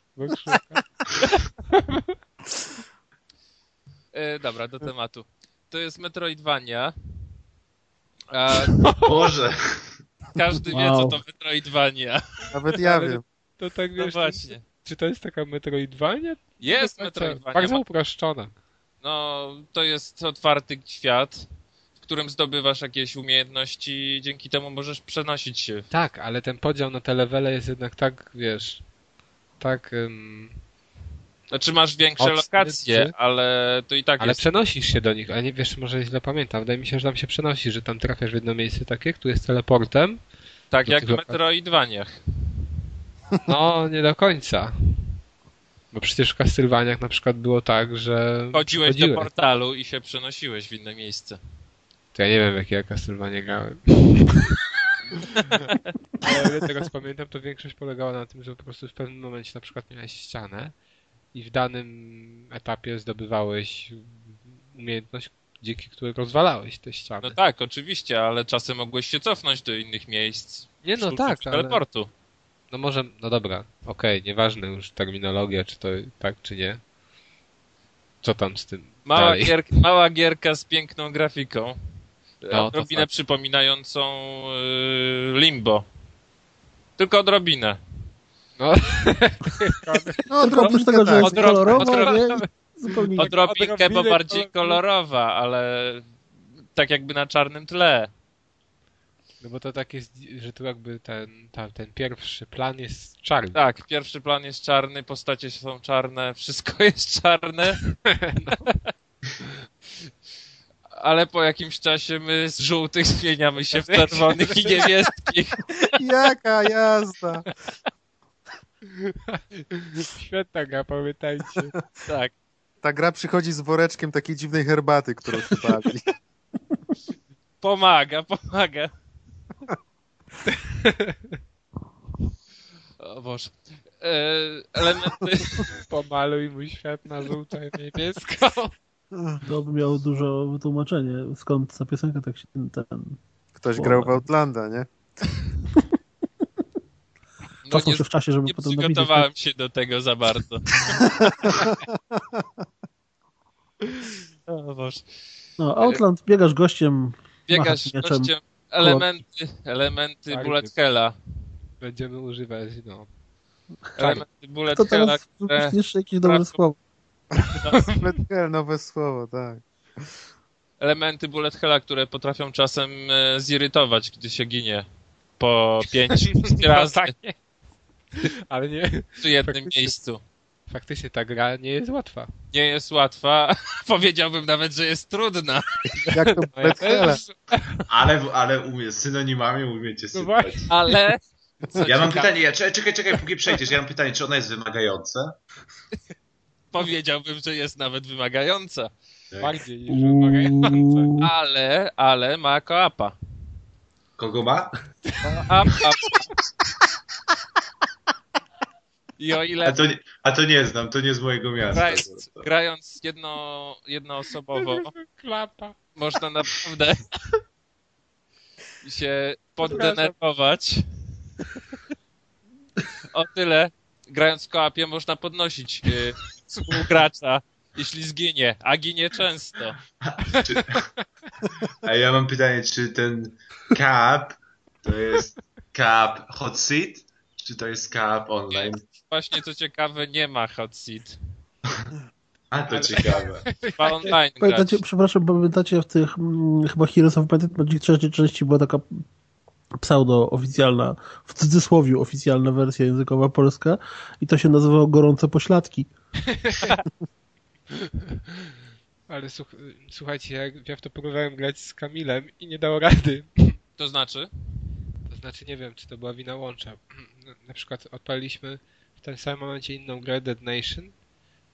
Speaker 6: E, dobra, do tematu. To jest Metroidvania. A
Speaker 2: Boże.
Speaker 6: każdy wie,
Speaker 4: Wow.
Speaker 6: co to Metroidvania.
Speaker 5: Nawet ja wiem.
Speaker 1: To tak
Speaker 6: No
Speaker 1: wiesz,
Speaker 6: właśnie.
Speaker 1: czy to jest taka Metroidvania?
Speaker 6: Jest Metroidvania.
Speaker 1: Bardzo uproszczona.
Speaker 6: No, to jest otwarty świat, w którym zdobywasz jakieś umiejętności i dzięki temu możesz przenosić się.
Speaker 1: Tak, ale ten podział na te levele jest jednak tak, wiesz, tak... ym,
Speaker 6: Znaczy masz większe lokacje, ale to i tak
Speaker 1: ale
Speaker 6: jest.
Speaker 1: przenosisz się do nich, a nie wiesz, może źle pamiętam. Wydaje mi się, że tam się przenosi, że tam trafiasz w jedno miejsce takie, które jest teleportem.
Speaker 6: Tak
Speaker 1: do
Speaker 6: jak w. Metroidvaniach.
Speaker 1: No, nie do końca. Bo przecież w Castlevaniach na przykład było tak, że
Speaker 6: Chodziłeś do
Speaker 1: przechodziłeś.
Speaker 6: portalu i się przenosiłeś w inne miejsce.
Speaker 1: To ja nie wiem, w jakie ja Castlevania grałem. Ale ile teraz pamiętam, to większość polegała na tym, że po prostu w pewnym momencie na przykład miałeś ścianę i w danym etapie zdobywałeś umiejętność, dzięki której rozwalałeś te ściany.
Speaker 6: No tak, oczywiście, ale czasem mogłeś się cofnąć do innych miejsc.
Speaker 1: nie no tak, ale...
Speaker 6: teleportu.
Speaker 1: No może, no dobra, okej, nieważne już terminologia, czy to tak, czy nie. Co tam z tym
Speaker 6: Mała, gier, mała gierka z piękną grafiką.
Speaker 1: to
Speaker 6: odrobinę
Speaker 1: fakt.
Speaker 6: przypominającą yy, Limbo. Tylko odrobinę.
Speaker 1: No,
Speaker 5: No,
Speaker 4: Oprócz tego, że jest
Speaker 6: Odrob-
Speaker 4: kolorowa? Zupełnie
Speaker 6: Odrobinkę, bo bardziej
Speaker 1: kolor-
Speaker 6: kolorowa, ale tak jakby na czarnym tle.
Speaker 1: no bo to tak jest, że tu jakby ten, ta, ten pierwszy plan jest czarny.
Speaker 6: Tak, pierwszy plan jest czarny, postacie są czarne, wszystko jest czarne. Ale po jakimś czasie my z żółtych zmieniamy się w czerwonych i niebieskich.
Speaker 5: Jaka jazda!
Speaker 1: Świetna gra, pamiętajcie.
Speaker 6: Tak.
Speaker 5: Ta gra przychodzi z woreczkiem takiej dziwnej herbaty, którą się bawi.
Speaker 6: Pomaga, pomaga. O Boże. E, elementy,
Speaker 1: Pomaluj mój świat na żółto i niebiesko.
Speaker 4: To by miało dużo wytłumaczenie, skąd ta piosenka tak się ten...
Speaker 5: Ktoś grał w Outlanda, nie?
Speaker 6: No nie,
Speaker 4: się w czasie, żeby
Speaker 6: nie
Speaker 4: potem
Speaker 6: przygotowałem się do tego za bardzo. O Boże.
Speaker 4: No, Outland, biegasz gościem,
Speaker 6: Biegasz gościem, elementy, elementy
Speaker 1: Tak,
Speaker 6: bullet
Speaker 1: tak.
Speaker 6: hella.
Speaker 1: Będziemy używać, no.
Speaker 6: Elementy bullet
Speaker 4: to
Speaker 6: hella,
Speaker 4: teraz
Speaker 6: które
Speaker 4: jeszcze jakieś dobre słowo.
Speaker 5: Bullet hell, nowe słowo, tak.
Speaker 6: elementy bullet hella, które potrafią czasem e, zirytować, gdy się ginie po pięć razy
Speaker 1: tak. Ale nie,
Speaker 6: w jednym
Speaker 1: faktycznie.
Speaker 6: miejscu.
Speaker 1: faktycznie ta gra nie jest łatwa.
Speaker 6: Nie jest łatwa. Powiedziałbym nawet, że jest trudna.
Speaker 5: Jak to
Speaker 1: No ja.
Speaker 2: Ale, ale umie, synonimami umiecie
Speaker 1: No
Speaker 2: sypać.
Speaker 1: właśnie.
Speaker 6: Ale. co
Speaker 2: Ja mam
Speaker 6: ciekawe,
Speaker 2: pytanie, ja, czekaj, czekaj, czekaj, póki przejdziesz, ja mam pytanie, czy ona jest wymagająca?
Speaker 6: Powiedziałbym, że jest nawet wymagająca.
Speaker 1: Bardziej niż wymagająca.
Speaker 6: Ale, ale ma koapa.
Speaker 2: Kogo ma?
Speaker 6: Koapa. I o ile
Speaker 2: A to, nie, a to nie znam, to nie z mojego miasta.
Speaker 6: grając, grając jedno, jednoosobowo
Speaker 1: Klapa.
Speaker 6: można naprawdę się poddenerwować. O tyle, grając w koapie, można podnosić y, współgracza, jeśli zginie, a ginie często.
Speaker 2: Czy, a ja mam pytanie, czy ten cap to jest cap hot seat, czy to jest cap online?
Speaker 6: Właśnie co ciekawe, nie ma hot seat.
Speaker 2: A to ciekawe.
Speaker 6: Chyba online grać.
Speaker 4: Pamiętacie, przepraszam, pamiętacie w tych mm, chyba Heroes of and Magic trzeciej części była taka pseudo-oficjalna, w cudzysłowie oficjalna wersja językowa polska i to się nazywało Gorące Pośladki.
Speaker 1: Ale słuch słuchajcie, jak ja w to próbowałem grać z Kamilem i nie dało rady.
Speaker 6: To znaczy?
Speaker 1: To znaczy nie wiem, czy to była wina łącza. Na, przykład odpaliliśmy tym samym momencie inną grę Dead Nation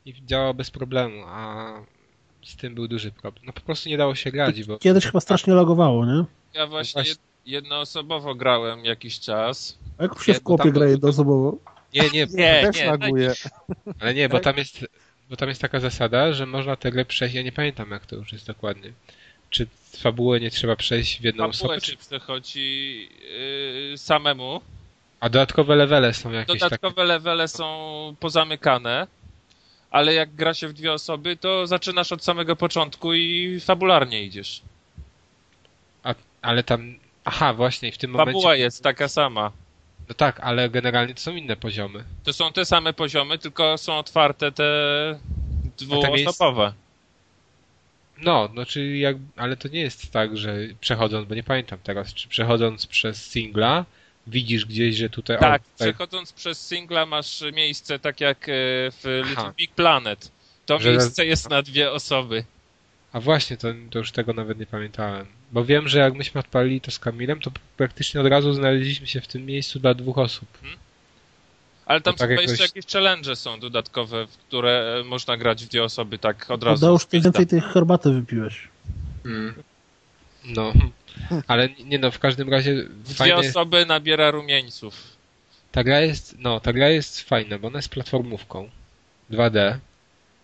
Speaker 1: i działała bez problemu, a z tym był duży problem. No po prostu nie dało się grać, bo
Speaker 4: Kiedyś chyba strasznie lagowało, nie?
Speaker 6: Ja właśnie
Speaker 1: właśnie.
Speaker 6: jed- jednoosobowo grałem jakiś czas.
Speaker 4: A jak się w kopie gra jednoosobowo?
Speaker 1: nie, nie,
Speaker 6: Nie,
Speaker 5: Też
Speaker 6: nie,
Speaker 5: laguje.
Speaker 1: ale nie, bo tam jest bo tam jest taka zasada, że można tę grę przejść, ja nie pamiętam jak to już jest dokładnie. Czy fabułę nie trzeba przejść w jedną
Speaker 6: Fabułę
Speaker 1: osobę, czy...
Speaker 6: się przechodzi yy, samemu.
Speaker 1: A dodatkowe levele są jakieś takie.
Speaker 6: Dodatkowe levele są pozamykane, ale jak gra się w dwie osoby, to zaczynasz od samego początku i fabularnie idziesz.
Speaker 1: A, ale tam. Aha, właśnie, w tym momencie.
Speaker 6: Fabuła jest taka sama.
Speaker 1: No tak, ale generalnie to są inne poziomy.
Speaker 6: To są te same poziomy, tylko są otwarte te dwuosobowe.
Speaker 1: No, no czyli jak. Ale to nie jest tak, że przechodząc, bo nie pamiętam teraz, czy przechodząc przez singla, widzisz gdzieś, że tutaj.
Speaker 6: Tak,
Speaker 1: o, tutaj
Speaker 6: przechodząc przez singla masz miejsce tak jak e, w Little
Speaker 1: Aha.
Speaker 6: Big Planet. To
Speaker 1: Że-
Speaker 6: miejsce jest na dwie osoby.
Speaker 1: A właśnie, to, to już tego nawet nie pamiętałem. Bo wiem, że jak myśmy odpalili to z Kamilem, to praktycznie od razu znaleźliśmy się w tym miejscu dla dwóch osób.
Speaker 6: Ale tam
Speaker 1: To tak
Speaker 6: chyba
Speaker 1: jakoś-
Speaker 6: jeszcze jakieś challenge są dodatkowe, w które e, można grać w dwie osoby tak od razu.
Speaker 4: Ty
Speaker 6: Pizda.
Speaker 4: więcej tej herbaty wypiłeś.
Speaker 2: Mm.
Speaker 1: No, ale nie no, w każdym razie
Speaker 6: dwie
Speaker 1: fajne,
Speaker 6: osoby nabiera rumieńców.
Speaker 1: ta gra jest, no, ta gra jest fajna, bo ona jest platformówką 2D.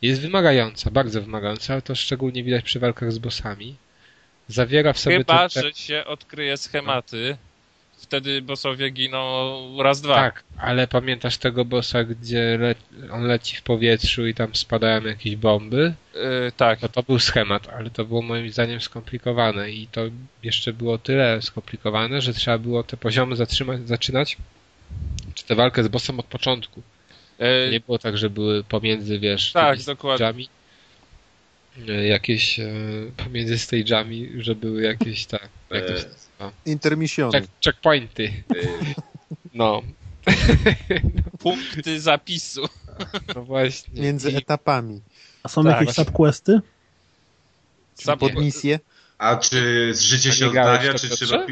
Speaker 1: Jest wymagająca, bardzo wymagająca, ale to szczególnie widać przy walkach z bossami. Zawiera w sobie
Speaker 6: Chyba,
Speaker 1: te,
Speaker 6: że się odkryje schematy. Wtedy bossowie giną raz, dwa.
Speaker 1: Tak, ale pamiętasz tego bossa, gdzie le, on leci w powietrzu i tam spadają jakieś bomby?
Speaker 6: Yy, tak.
Speaker 1: No to był schemat, ale to było moim zdaniem skomplikowane i to jeszcze było tyle skomplikowane, że trzeba było te poziomy zatrzymać, zaczynać, czy tę walkę z bossem od początku.
Speaker 6: Yy,
Speaker 1: Nie było tak, że były pomiędzy, wiesz,
Speaker 6: tak,
Speaker 1: tymi
Speaker 6: dokładnie.
Speaker 1: e, jakieś e, pomiędzy stage'ami, że były jakieś te, jak to się nazywa?
Speaker 5: Intermissiony.
Speaker 1: Check, checkpointy. No.
Speaker 6: Punkty zapisu.
Speaker 1: No właśnie.
Speaker 5: Między
Speaker 1: I,
Speaker 5: etapami.
Speaker 4: A są
Speaker 6: Tak.
Speaker 4: jakieś subquesty?
Speaker 6: Sub-
Speaker 5: Podmisje.
Speaker 2: A czy życie
Speaker 1: A
Speaker 2: się
Speaker 1: nie
Speaker 2: odnawia, czy trzeba...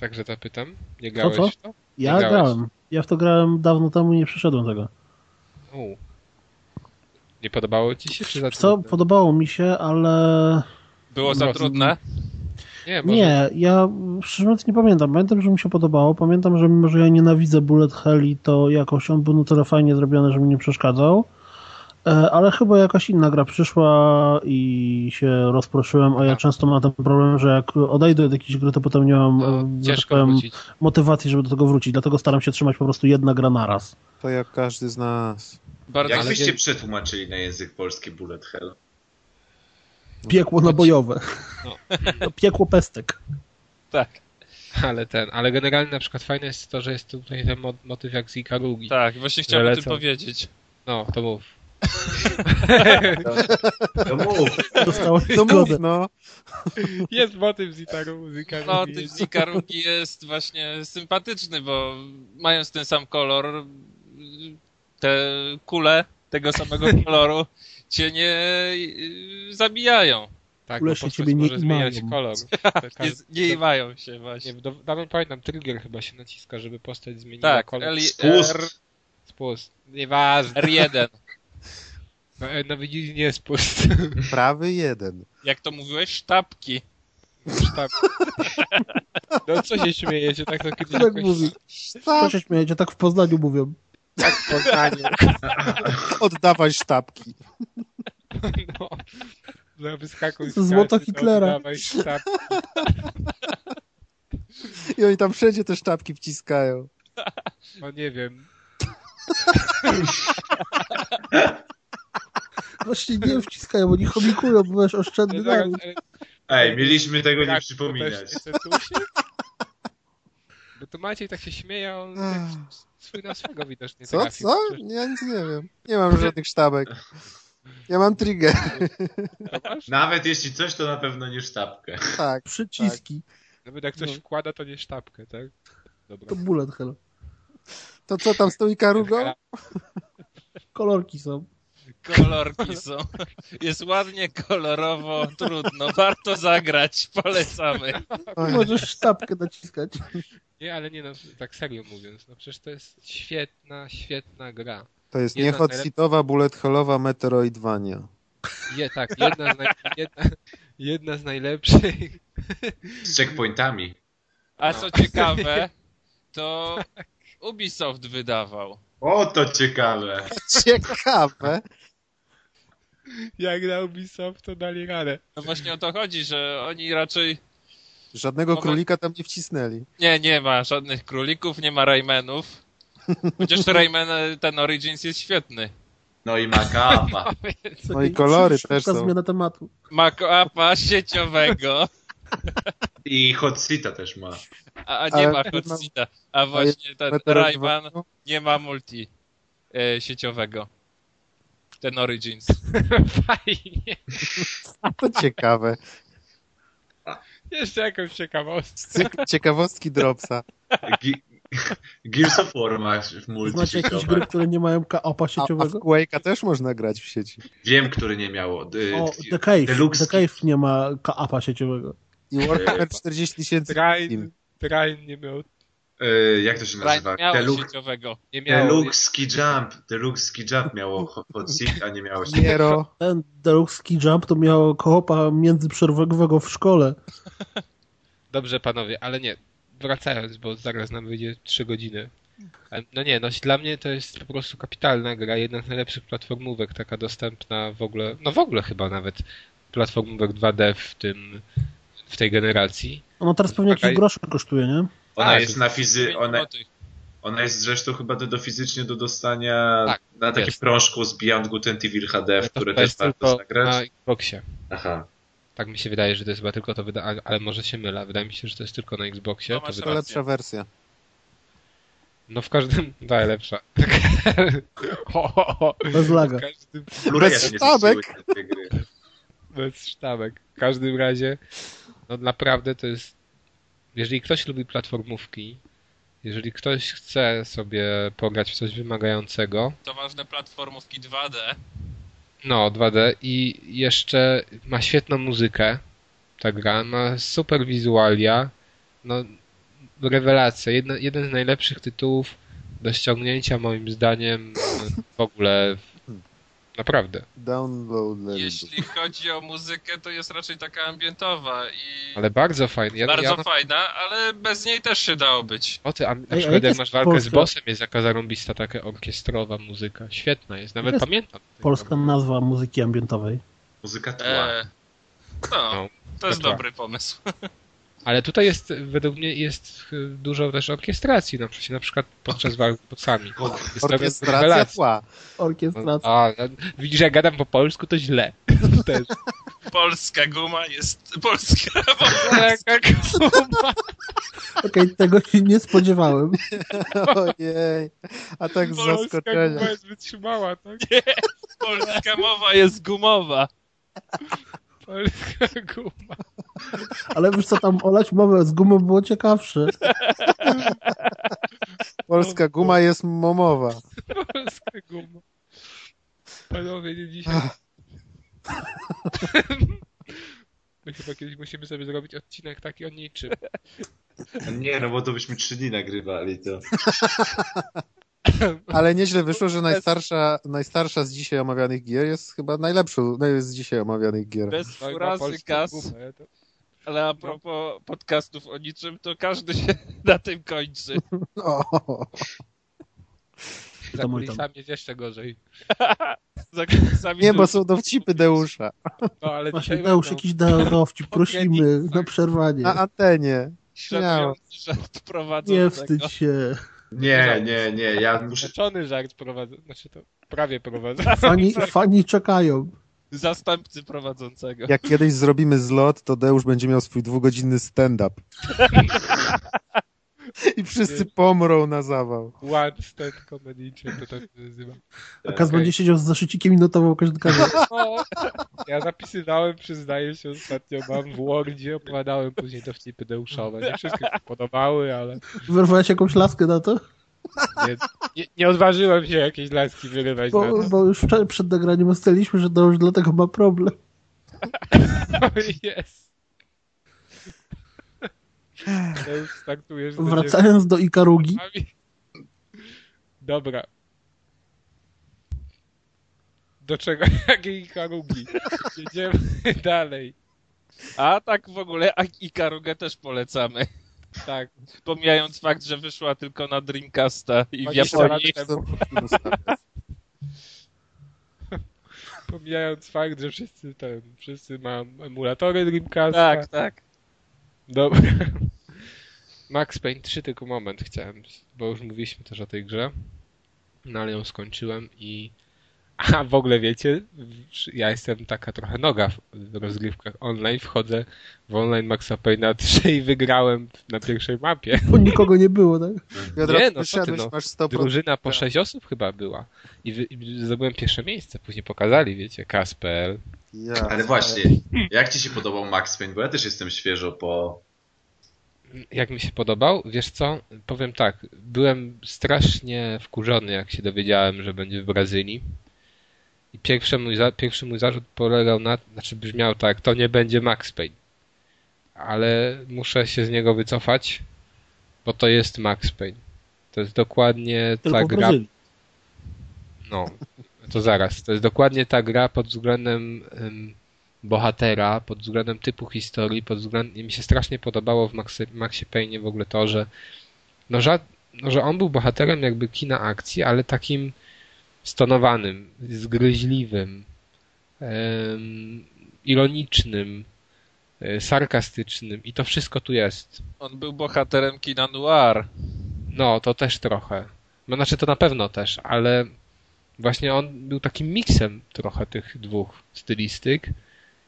Speaker 1: także zapytam. Nie grałeś
Speaker 4: co?
Speaker 1: w to?
Speaker 4: Ja
Speaker 1: grałeś?
Speaker 4: grałem. Ja w to grałem dawno temu i nie przeszedłem tego.
Speaker 1: U. Nie podobało ci się, czy za
Speaker 4: Co, podobało mi się, ale
Speaker 6: Było za
Speaker 1: No,
Speaker 6: trudne?
Speaker 1: Nie, może...
Speaker 4: nie, ja szczerze mówiąc nie pamiętam. Pamiętam, że mi się podobało. Pamiętam, że mimo, że ja nienawidzę Bullet Helli, to jakoś on był na tyle fajnie zrobiony, że mi nie przeszkadzał. E, Ale chyba jakaś inna gra przyszła i się rozproszyłem, a ja
Speaker 1: Tak.
Speaker 4: często mam ten problem, że jak odejdę od jakiejś gry, to potem nie mam,
Speaker 1: No,
Speaker 4: e, tak
Speaker 1: ciężko
Speaker 4: powiem,
Speaker 1: wrócić.
Speaker 4: motywacji, żeby do tego wrócić. Dlatego staram się trzymać po prostu jedna gra naraz.
Speaker 5: To jak każdy z nas.
Speaker 6: Bardzo
Speaker 2: Jak byście przetłumaczyli na język polski Bullet Hell?
Speaker 4: Piekło nabojowe.
Speaker 1: No.
Speaker 4: To piekło pestek.
Speaker 6: tak.
Speaker 1: Ale ten, ale generalnie na przykład fajne jest to, że jest tutaj ten mo- motyw jak z Ikarugi.
Speaker 6: Tak, właśnie chciałem o tym powiedzieć.
Speaker 1: No, to mów.
Speaker 2: No mów.
Speaker 4: Dostałeś
Speaker 5: No
Speaker 4: zgodę.
Speaker 5: mów, no.
Speaker 1: Jest motyw z Ikaru- z Ikarugi.
Speaker 6: No, typ z Ikarugi jest właśnie sympatyczny, bo mając ten sam kolor, te kule tego samego koloru cię nie y, zabijają.
Speaker 1: tak,
Speaker 4: się
Speaker 1: postać
Speaker 4: ciebie nie
Speaker 1: może zmieniać
Speaker 4: imają.
Speaker 1: kolor.
Speaker 6: Nie, nie mają się właśnie.
Speaker 1: Nie, do, dawno pamiętam, trigger chyba się naciska, żeby postać zmieniła
Speaker 6: Tak,
Speaker 1: kolor.
Speaker 6: L,
Speaker 2: Spust.
Speaker 6: R,
Speaker 1: Spust. Nieważne.
Speaker 6: R1.
Speaker 1: No, no widzisz, nie spust.
Speaker 5: Prawy jeden.
Speaker 6: Jak to mówiłeś? Sztabki.
Speaker 1: Sztab. No co się śmiejecie, tak to kiedyś
Speaker 4: Tak
Speaker 1: jakoś
Speaker 4: mówi. Co się śmiejecie? Tak w Poznaniu mówią.
Speaker 1: W Poznaniu.
Speaker 5: Oddawaj sztabki.
Speaker 1: No. No, wyskakuj z
Speaker 4: To złoto Hitlera.
Speaker 5: I oni tam wszędzie te sztabki wciskają.
Speaker 1: No nie wiem.
Speaker 4: Właśnie nie wciskają, oni chomikują, bo masz oszczędny
Speaker 1: Nie, zaraz,
Speaker 4: naród.
Speaker 2: Ej, mieliśmy tego nie
Speaker 1: jak,
Speaker 2: przypominać.
Speaker 1: to nie? Bo to Maciej tak się śmieje, on tak swój na swego widocznie
Speaker 5: Co,
Speaker 1: trafił.
Speaker 5: co? Ja nic nie wiem. Nie mam żadnych sztabek. Ja mam trigger.
Speaker 2: Nawet jeśli coś, to na pewno nie sztabkę.
Speaker 5: Tak.
Speaker 4: Przyciski.
Speaker 1: Nawet jak coś
Speaker 5: No.
Speaker 1: wkłada, to nie sztabkę, tak? Dobra.
Speaker 4: To bullet hell.
Speaker 5: To co tam z tą Ikarugą?
Speaker 4: Kolorki są.
Speaker 6: Kolorki są. Jest ładnie, kolorowo, trudno. Warto zagrać. Polecamy.
Speaker 4: Możesz sztabkę naciskać.
Speaker 1: Nie, ale nie no, tak serio mówiąc, no przecież to jest świetna, świetna gra.
Speaker 5: To jest
Speaker 1: Jedna
Speaker 5: nie
Speaker 1: z
Speaker 5: hot
Speaker 1: najlep-
Speaker 5: seatowa, bullet hellowa Metroidvania.
Speaker 1: Je, tak, jedna z, naj... jedna, jedna z najlepszych.
Speaker 2: Z checkpointami.
Speaker 6: A
Speaker 1: No.
Speaker 6: co ciekawe, to Ubisoft wydawał.
Speaker 2: O, to ciekawe.
Speaker 5: Ciekawe.
Speaker 1: Jak na Ubisoft, to dali radę.
Speaker 6: No właśnie o to chodzi, że oni raczej...
Speaker 5: Żadnego
Speaker 6: Moment.
Speaker 5: królika tam nie wcisnęli.
Speaker 6: Nie, nie ma żadnych królików, nie ma Raymanów. Chociaż Rayman ten Origins jest świetny.
Speaker 2: No i makapa.
Speaker 5: No i kolory też są.
Speaker 4: zmiana tematu.
Speaker 6: Ma koapa sieciowego,
Speaker 2: I hot seata też ma.
Speaker 6: a, a nie
Speaker 5: Ale
Speaker 6: ma hot seata. A właśnie ten? Rayman nie ma multi e, sieciowego. Ten Origins.
Speaker 1: Fajnie.
Speaker 5: To ciekawe.
Speaker 1: Jeszcze jakąś ciekawostkę.
Speaker 5: Ciekawostki Dropsa.
Speaker 2: Gears of War ma w
Speaker 4: Znacie
Speaker 2: multi
Speaker 4: jakieś
Speaker 2: sieciowe.
Speaker 4: gry, które nie mają opa
Speaker 5: A, a w
Speaker 4: sieciowego?
Speaker 5: Quake'a też można grać w sieci.
Speaker 2: Wiem, który nie miało. Y,
Speaker 4: O, The Cave.
Speaker 2: Deluxe.
Speaker 4: The Cave nie ma apa sieciowego.
Speaker 5: I Warhammer 40 tysięcy.
Speaker 1: Train, Train nie miał,
Speaker 2: jak to się nazywa?
Speaker 6: Sieciowego.
Speaker 1: nie miał.
Speaker 2: Deluxe Ski Jump. Deluxe Ski Jump miało ho- hot seat, a nie miało.
Speaker 4: Ten Deluxe Ski Jump to miał koopa międzyprzerwowego w szkole.
Speaker 1: Dobrze, panowie, ale nie. Wracając, bo zaraz nam wyjdzie 3 godziny. E, No nie, no dla mnie to jest po prostu kapitalna gra, jedna z najlepszych platformówek, taka dostępna w ogóle, no w ogóle chyba nawet platformówek 2D w tym, w tej generacji.
Speaker 4: Ono teraz pewnie jakieś grosze kosztuje, nie?
Speaker 2: Ona
Speaker 1: Tak,
Speaker 2: jest na fizy... Ona, ona jest zresztą chyba do, do fizycznie do dostania
Speaker 1: Tak,
Speaker 2: na takim
Speaker 1: jest.
Speaker 2: prążku z Beyond Good and Evil HD, w które też
Speaker 1: jest
Speaker 2: warto
Speaker 1: tylko
Speaker 2: zagrać.
Speaker 1: na Xboxie.
Speaker 2: Aha.
Speaker 1: Tak mi się wydaje, że to jest chyba tylko to wyda, ale- może się mylę. Wydaje mi się, że to jest tylko na Xboxie.
Speaker 6: No,
Speaker 1: To wyda...
Speaker 5: Lepsza wersja.
Speaker 1: No w każdym, daj lepsza.
Speaker 4: Bez laga.
Speaker 1: Każdym,
Speaker 2: nie
Speaker 5: sztabek.
Speaker 1: bez sztabek. W każdym razie, no naprawdę to jest. Jeżeli ktoś lubi platformówki, jeżeli ktoś chce sobie pograć w coś wymagającego,
Speaker 6: To ważne platformówki 2D.
Speaker 1: no 2D i jeszcze ma świetną muzykę, ta gra, ma super wizualia, no rewelacja, Jedna, jeden z najlepszych tytułów do ściągnięcia moim zdaniem w ogóle Naprawdę.
Speaker 5: Download level.
Speaker 6: Jeśli chodzi o muzykę, to jest raczej taka ambientowa i
Speaker 1: Ale bardzo fajny. Ja,
Speaker 6: bardzo
Speaker 1: ja,
Speaker 6: fajna, ale bez niej też się dało być.
Speaker 1: o ty, a na
Speaker 4: a
Speaker 1: przykład
Speaker 4: jak
Speaker 1: masz walkę z
Speaker 4: polska-
Speaker 1: bossem, jest jaka zarąbista taka orkiestrowa muzyka. Świetna jest, nawet
Speaker 4: jest
Speaker 1: pamiętam.
Speaker 4: Polska nazwa muzyki ambientowej.
Speaker 2: Muzyka tła.
Speaker 6: E, no,
Speaker 1: No,
Speaker 6: to jest
Speaker 1: tła.
Speaker 6: dobry pomysł.
Speaker 1: Ale tutaj jest, według mnie jest y, dużo też orkiestracji, na przykład, na przykład podczas walk z to
Speaker 5: Orkiestracja tła.
Speaker 1: No,
Speaker 4: Orkiestracja.
Speaker 1: a, widzisz, jak gadam po polsku, to źle. Też.
Speaker 6: Polska guma jest... Polska
Speaker 1: guma.
Speaker 4: Okej, tego się nie spodziewałem.
Speaker 5: Ojej. A tak z
Speaker 1: Polska
Speaker 5: zaskoczenia.
Speaker 1: guma jest wytrzymała, tak?
Speaker 6: Polska mowa jest gumowa.
Speaker 1: Polska guma.
Speaker 4: Ale wiesz co, tam olać mowę z gumą było ciekawsze.
Speaker 5: Polska guma jest momowa.
Speaker 1: Polska guma. Panowie, nie dzisiaj. My chyba kiedyś musimy sobie zrobić odcinek taki o niczym.
Speaker 2: Nie, no bo to byśmy trzy dni nagrywali, to...
Speaker 5: Ale nieźle wyszło, że najstarsza, najstarsza z dzisiaj omawianych gier jest chyba najlepszą no, z dzisiaj omawianych gier.
Speaker 6: Bez
Speaker 1: No
Speaker 6: furazy
Speaker 1: to-
Speaker 6: ale a propos podcastów o niczym, to każdy się na tym kończy.
Speaker 5: O,
Speaker 1: Za kulisami jest jeszcze gorzej.
Speaker 6: Za kulisami
Speaker 5: nie, bo są dowcipy Deusza.
Speaker 1: No ale
Speaker 4: Właśnie Deusz,
Speaker 1: będą.
Speaker 4: jakiś da- dowcip, prosimy na przerwanie.
Speaker 5: Na antenie. Śmiało.
Speaker 6: Żart.
Speaker 4: Nie wstydź się.
Speaker 2: Nie, nie, nie, ja muszę...
Speaker 1: Rzeczony żart prowadzę, znaczy to prawie prowadzę.
Speaker 4: Fani, fani czekają.
Speaker 6: Zastępcy prowadzącego.
Speaker 5: Jak kiedyś zrobimy zlot, to Deusz będzie miał swój dwugodzinny stand-up. I wszyscy pomrą na zawał.
Speaker 1: One stand comedy, to tak się nazywa.
Speaker 4: A Kaz
Speaker 1: Okej.
Speaker 4: będzie siedział z zaszycikiem i notował każdy kawałek.
Speaker 1: O, ja zapisywałem, przyznaję się, ostatnio mam w Wordzie, opowiadałem później dowcipy Deuszowe. Nie wszystkie mi się podobały, ale
Speaker 4: Wyrwałeś jakąś laskę na to?
Speaker 1: nie, nie, nie odważyłem się jakiejś laski wyrywać na
Speaker 4: Bo,
Speaker 1: to.
Speaker 4: bo już wczoraj przed nagraniem ustaliliśmy, że Deusz dlatego ma problem.
Speaker 1: Już startujesz.
Speaker 4: Wracając do Ikarugi.
Speaker 1: Dobra. Do czego? Jakiej Harugi? Jedziemy dalej.
Speaker 6: A tak w ogóle a Ikarugę też polecamy.
Speaker 1: Tak.
Speaker 6: Pomijając fakt, że wyszła tylko na Dreamcasta i w
Speaker 1: 20 lat
Speaker 6: Japonii.
Speaker 1: Pomijając fakt, że wszyscy ten, wszyscy mają emulatory Dreamcasta.
Speaker 6: Tak, tak.
Speaker 1: Dobra. Max Payne 3 tylko moment chciałem, bo już mówiliśmy też o tej grze. No ale ją skończyłem i a w ogóle wiecie, ja jestem taka trochę noga w- rozgrywkach online, wchodzę w online Maxa Payne'a 3 i wygrałem na pierwszej mapie.
Speaker 4: Bo nikogo nie było, tak?
Speaker 5: Piotra,
Speaker 1: Nie, no co ty, no.
Speaker 5: masz 100%.
Speaker 1: Drużyna po 6 osób chyba była i, wy, i zdobyłem pierwsze miejsce, później pokazali, wiecie, Kasper.
Speaker 5: Ja,
Speaker 2: Ale właśnie, jak ci się podobał Max Payne? Bo ja też jestem świeżo po...
Speaker 1: Jak mi się podobał? Wiesz co? Powiem tak, byłem strasznie wkurzony, jak się dowiedziałem, że będzie w Brazylii. I pierwszy mój, za, pierwszy mój zarzut polegał na, znaczy brzmiał tak, to nie będzie Max Payne. Ale muszę się z niego wycofać, bo to jest Max Payne. To jest dokładnie
Speaker 4: Tylko
Speaker 1: ta gra. No, to zaraz. To jest dokładnie ta gra pod względem em, bohatera, pod względem typu historii, pod względem... Mi się strasznie podobało w Maxie, Maxie Payne w ogóle to, że no, ża... no, że on był bohaterem jakby kina akcji, ale takim stonowanym, zgryźliwym, em, ironicznym, e, sarkastycznym i to wszystko tu jest.
Speaker 6: On był bohaterem kina noir.
Speaker 1: No, to też trochę. No, znaczy to na pewno też, ale właśnie on był takim miksem trochę tych dwóch stylistyk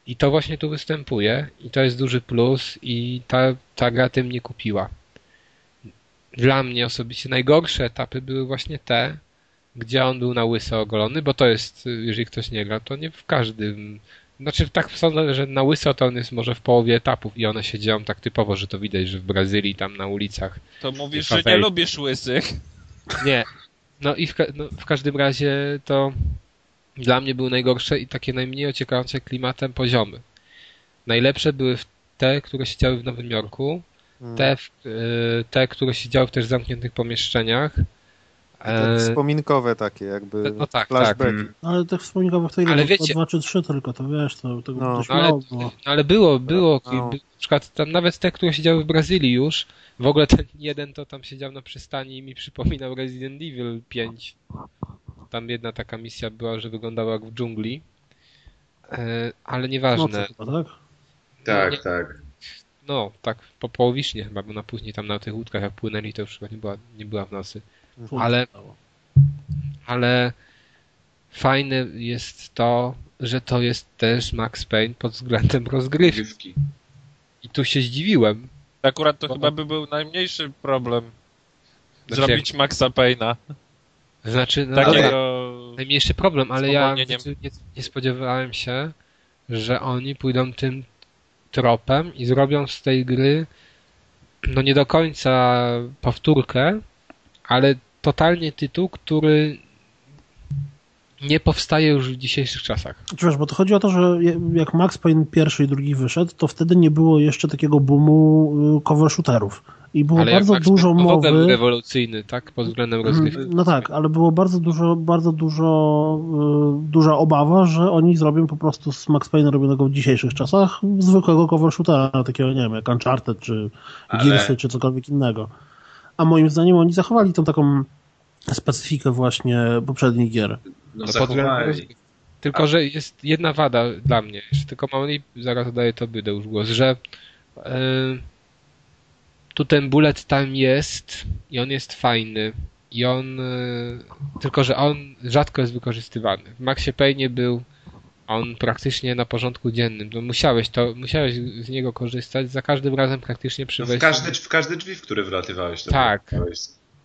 Speaker 1: i to właśnie tu występuje i to jest duży plus i ta, ta gra tym nie kupiła. Dla mnie osobiście najgorsze etapy były właśnie te, gdzie on był na łyso ogolony, bo to jest, jeżeli ktoś nie gra, to nie w każdym znaczy tak sądzę, że na łyso to on jest może w połowie etapów i one się dzieją tak typowo, że to widać, że w Brazylii tam na ulicach
Speaker 6: To mówisz, że nie lubisz łysych.
Speaker 1: nie. No i w, no, w każdym razie to dla mnie były najgorsze i takie najmniej ociekające klimatem poziomy. Najlepsze były te, które się działy w Nowym Jorku,
Speaker 5: Mm.
Speaker 1: te, y, te które się działy w też zamkniętych pomieszczeniach, E,
Speaker 5: wspominkowe takie jakby
Speaker 1: no tak,
Speaker 5: flashbacki.
Speaker 1: tak.
Speaker 2: Mm.
Speaker 4: Ale tych wspominkowych to ile?
Speaker 1: Ale
Speaker 4: Ale
Speaker 1: wiecie-
Speaker 4: Dwa czy trzy tylko, to wiesz, to tego
Speaker 5: No.
Speaker 4: dość
Speaker 1: No, ale,
Speaker 4: było.
Speaker 1: ale było, było.
Speaker 5: No.
Speaker 1: Na przykład tam nawet te, które siedziały w Brazylii już. W ogóle ten jeden to tam siedział na przystani i mi przypominał Resident Evil 5. Tam jedna taka misja była, że wyglądała jak w dżungli. E, ale
Speaker 4: No
Speaker 1: nieważne.
Speaker 4: co chyba, tak?
Speaker 2: Tak,
Speaker 1: Nie-
Speaker 2: tak.
Speaker 1: No, tak po połowicznie chyba, bo na później tam na tych łódkach jak płynęli, to już chyba nie była, nie była w nocy. Ale-. Ale fajne jest to, że to jest też Max Payne pod względem rozgrywki.
Speaker 2: Grywki.
Speaker 1: I tu się zdziwiłem.
Speaker 6: Akurat to
Speaker 1: Bo-
Speaker 6: chyba by był najmniejszy problem.
Speaker 1: Znaczy
Speaker 6: Zrobić Maxa Payne'a.
Speaker 1: Znaczy, no dobra,
Speaker 6: Takiego...
Speaker 1: najmniejszy problem, ale ja nie, nie spodziewałem się, że oni pójdą tym tropem i zrobią z tej gry no nie do końca powtórkę, ale totalnie tytuł, który nie powstaje już w dzisiejszych czasach.
Speaker 4: Wiesz, bo to chodzi o to, że jak Max Payne pierwszy i drugi wyszedł, to wtedy nie było jeszcze takiego boomu y, cover shooterów. I było
Speaker 1: ale jak
Speaker 4: bardzo
Speaker 1: Max
Speaker 4: dużo
Speaker 1: był
Speaker 4: mowy.
Speaker 1: rewolucyjny, tak? Pod względem rozgrywki.
Speaker 4: No tak, ale było bardzo dużo, bardzo dużo, y, duża obawa, że oni zrobią po prostu z Max Payne robionego w dzisiejszych czasach zwykłego cover shootera, takiego, nie wiem, jak Uncharted, czy
Speaker 2: Ale-
Speaker 4: Gearsy, czy cokolwiek innego. A moim zdaniem oni zachowali tą taką specyfikę właśnie poprzednich gier.
Speaker 2: No,
Speaker 1: No,
Speaker 2: zachowali.
Speaker 1: Tylko, że jest jedna wada dla mnie, tylko mam i zaraz oddaję tobie już głos, że yy, tu ten bullet time jest i on jest fajny i on yy, tylko, że on rzadko jest wykorzystywany. W Maxie Payne był on praktycznie na porządku dziennym. No musiałeś to, musiałeś z niego korzystać za każdym razem praktycznie przy
Speaker 2: No, w, każde, w każde drzwi, w które wlatywałeś. To
Speaker 1: Tak.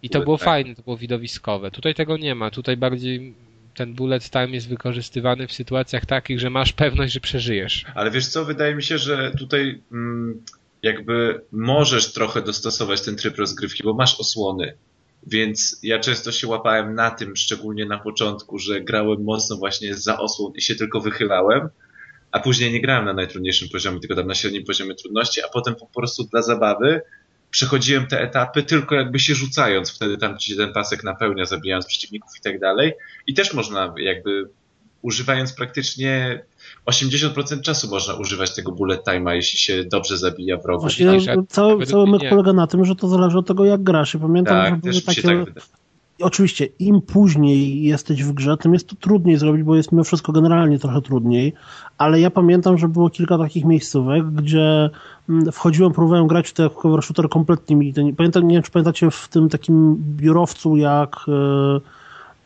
Speaker 1: I to było
Speaker 2: time.
Speaker 1: fajne, to było widowiskowe. Tutaj tego nie ma. Tutaj bardziej ten bullet time jest wykorzystywany w sytuacjach takich, że masz pewność, że przeżyjesz.
Speaker 2: Ale wiesz co, wydaje mi się, że tutaj mm, jakby możesz trochę dostosować ten tryb rozgrywki, bo masz osłony. Więc ja często się łapałem na tym, szczególnie na początku, że grałem mocno właśnie za osłon i się tylko wychylałem, a później nie grałem na najtrudniejszym poziomie, tylko tam na średnim poziomie trudności, a potem po prostu dla zabawy przechodziłem te etapy tylko jakby się rzucając, wtedy tam się ten pasek napełnia, zabijając przeciwników i tak dalej. I też można jakby używając praktycznie 80% czasu można używać tego bullet time'a, jeśli się dobrze zabija wrogów.
Speaker 4: Właśnie cały, cały myk polega na tym, że to zależy od tego, jak grasz. Ja pamiętam, że
Speaker 2: Tak,
Speaker 4: były
Speaker 2: mi się
Speaker 4: takie...
Speaker 2: tak.
Speaker 4: Oczywiście, im później jesteś w grze, tym jest to trudniej zrobić, bo jest mimo wszystko generalnie trochę trudniej, ale ja pamiętam, że było kilka takich miejscówek, gdzie mm, wchodziłem, próbowałem grać w ten cover shooter kompletnie mi pamiętam, nie wiem, czy pamiętacie w tym takim biurowcu, jak e,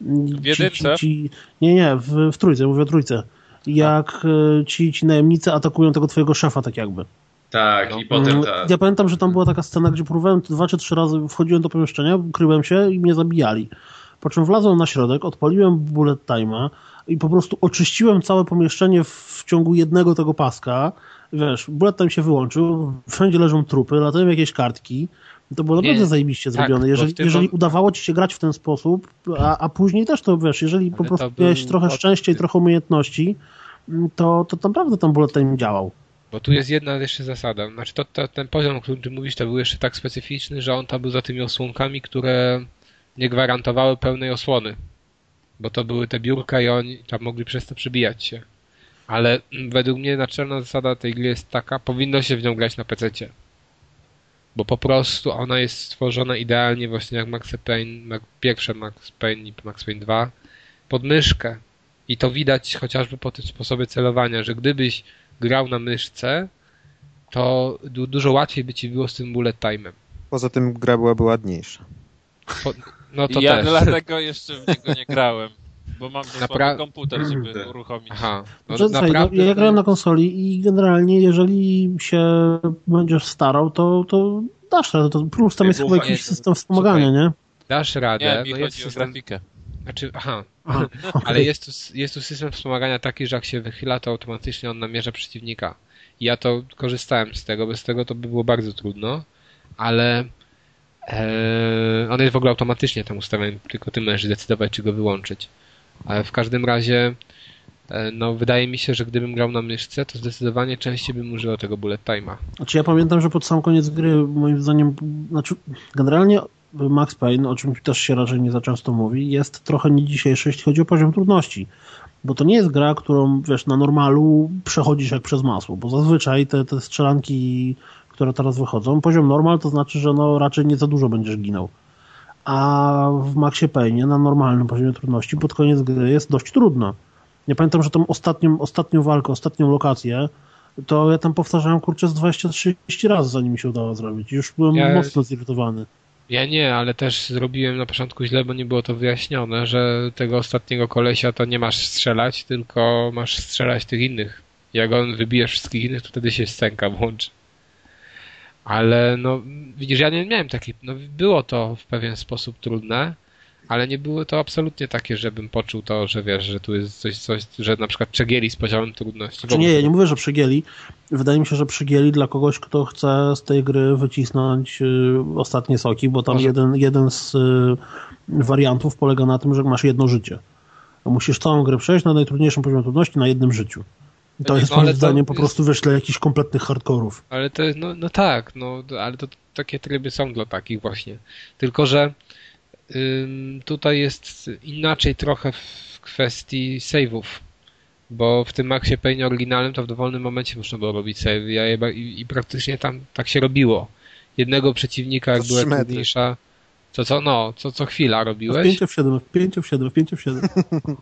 Speaker 6: W jedynce?
Speaker 4: Ci, ci, nie, nie, w, w trójce, mówię o trójce. Jak e, ci, ci najemnicy atakują tego twojego szefa, tak jakby.
Speaker 2: Tak,
Speaker 1: No.
Speaker 2: i potem
Speaker 4: Mm,
Speaker 2: ta...
Speaker 4: Ja pamiętam, że tam była taka scena, gdzie próbowałem dwa czy trzy razy, wchodziłem do pomieszczenia, kryłem się i mnie zabijali. Po czym wlazłem na środek, odpaliłem bullet time'a i po prostu oczyściłem całe pomieszczenie w, w ciągu jednego tego paska. Wiesz, bullet time się wyłączył, wszędzie leżą trupy, latają jakieś kartki. To było
Speaker 1: Nie.
Speaker 4: naprawdę zajebiście
Speaker 1: Tak,
Speaker 4: zrobione. Jeżeli, jeżeli udawało ci się grać w ten sposób, a, a później też to wiesz, jeżeli po
Speaker 1: Ale
Speaker 4: prostu
Speaker 1: to był
Speaker 4: miałeś trochę szczęścia i trochę umiejętności, to, to naprawdę ten bullet time działał.
Speaker 1: Bo tu jest jedna jeszcze zasada. Znaczy to, to, ten poziom, o którym ty mówisz, to był jeszcze tak specyficzny, że on tam był za tymi osłonkami, które nie gwarantowały pełnej osłony. Bo to były te biurka i oni tam mogli przez to przybijać się. Ale mm, według mnie naczelna zasada tej gry jest taka, powinno się w nią grać na PC. Bo po prostu ona jest stworzona idealnie właśnie jak Max Payne, pierwsze Max Payne i Max Payne 2 pod myszkę. I to widać chociażby po tym sposobie celowania, że gdybyś grał na myszce, to du- dużo łatwiej by ci było z tym bullet time'em.
Speaker 5: Poza tym gra byłaby ładniejsza.
Speaker 1: Po, no to
Speaker 6: ja
Speaker 1: też.
Speaker 6: dlatego jeszcze w niego nie grałem. Bo mam
Speaker 1: Napra-
Speaker 6: komputer, żeby uruchomić.
Speaker 1: Aha. No,
Speaker 4: Że, słuchaj, no, ja grałem na konsoli i generalnie jeżeli się będziesz starał, to, to dasz radę. To plus tam jest chyba jakiś system wspomagania, nie?
Speaker 1: Dasz radę.
Speaker 6: Nie, mi
Speaker 1: no
Speaker 6: chodzi
Speaker 1: jest
Speaker 6: o
Speaker 1: system,
Speaker 6: grafikę.
Speaker 1: znaczy, aha,
Speaker 4: Aha,
Speaker 1: ale jest tu, jest tu system wspomagania taki, że jak się wychyla, to automatycznie on namierza przeciwnika. Ja to korzystałem z tego, bez tego to by było bardzo trudno, ale e, on jest w ogóle automatycznie tam ustawiony, tylko ty możesz decydować, czy go wyłączyć. Ale w każdym razie, e, no wydaje mi się, że gdybym grał na myszce, to zdecydowanie częściej bym używał tego bullet time'a.
Speaker 4: Znaczy ja pamiętam, że pod sam koniec gry moim zdaniem, znaczy generalnie Max Payne, o czym też się raczej nie za często mówi, jest trochę nie dzisiejszy, jeśli chodzi o poziom trudności. Bo to nie jest gra, którą wiesz, na normalu przechodzisz jak przez masło, bo zazwyczaj te, te strzelanki, które teraz wychodzą, poziom normal to znaczy, że no raczej nie za dużo będziesz ginął. A w Maxie Payne na normalnym poziomie trudności pod koniec gry jest dość trudno. Ja pamiętam, że tą ostatnią, ostatnią walkę, ostatnią lokację, to ja tam powtarzałem kurczę z 20-30 razy, zanim mi się udało zrobić. Już byłem
Speaker 1: Ja-
Speaker 4: mocno zirytowany.
Speaker 1: Ja nie, ale też zrobiłem na początku źle, bo nie było to wyjaśnione, że tego ostatniego kolesia to nie masz strzelać, tylko masz strzelać tych innych. Jak on wybijesz wszystkich innych, to wtedy się scenka włączy. Ale no, widzisz, ja nie miałem takiej, no było to w pewien sposób trudne, ale nie było to absolutnie takie, żebym poczuł to, że wiesz, że tu jest coś, coś że na przykład przegieli z poziomem trudności.
Speaker 4: Czy nie, ja nie mówię, że przygieli. Wydaje mi się, że przygieli dla kogoś, kto chce z tej gry wycisnąć y, ostatnie soki, bo tam
Speaker 1: Może-
Speaker 4: jeden, jeden z y, wariantów polega na tym, że masz jedno życie. Musisz całą grę przejść na najtrudniejszym poziomie trudności na jednym życiu. To
Speaker 1: No,
Speaker 4: jest moim zdaniem po
Speaker 1: jest-
Speaker 4: prostu wyśle jakichś kompletnych hardkorów.
Speaker 1: Ale to jest, no, no tak, no, ale to takie tryby są dla takich właśnie. Tylko, że ym, tutaj jest inaczej trochę w kwestii save'ów. Bo w tym Maxie Payne oryginalnym to w dowolnym momencie można było robić save ja je, i, i praktycznie tam tak się robiło. Jednego przeciwnika, jak była trudniejsza, co co, no, co co chwila
Speaker 4: W
Speaker 1: robiłeś.
Speaker 4: 5 w 7, w 5 w 7, w 5 w 7.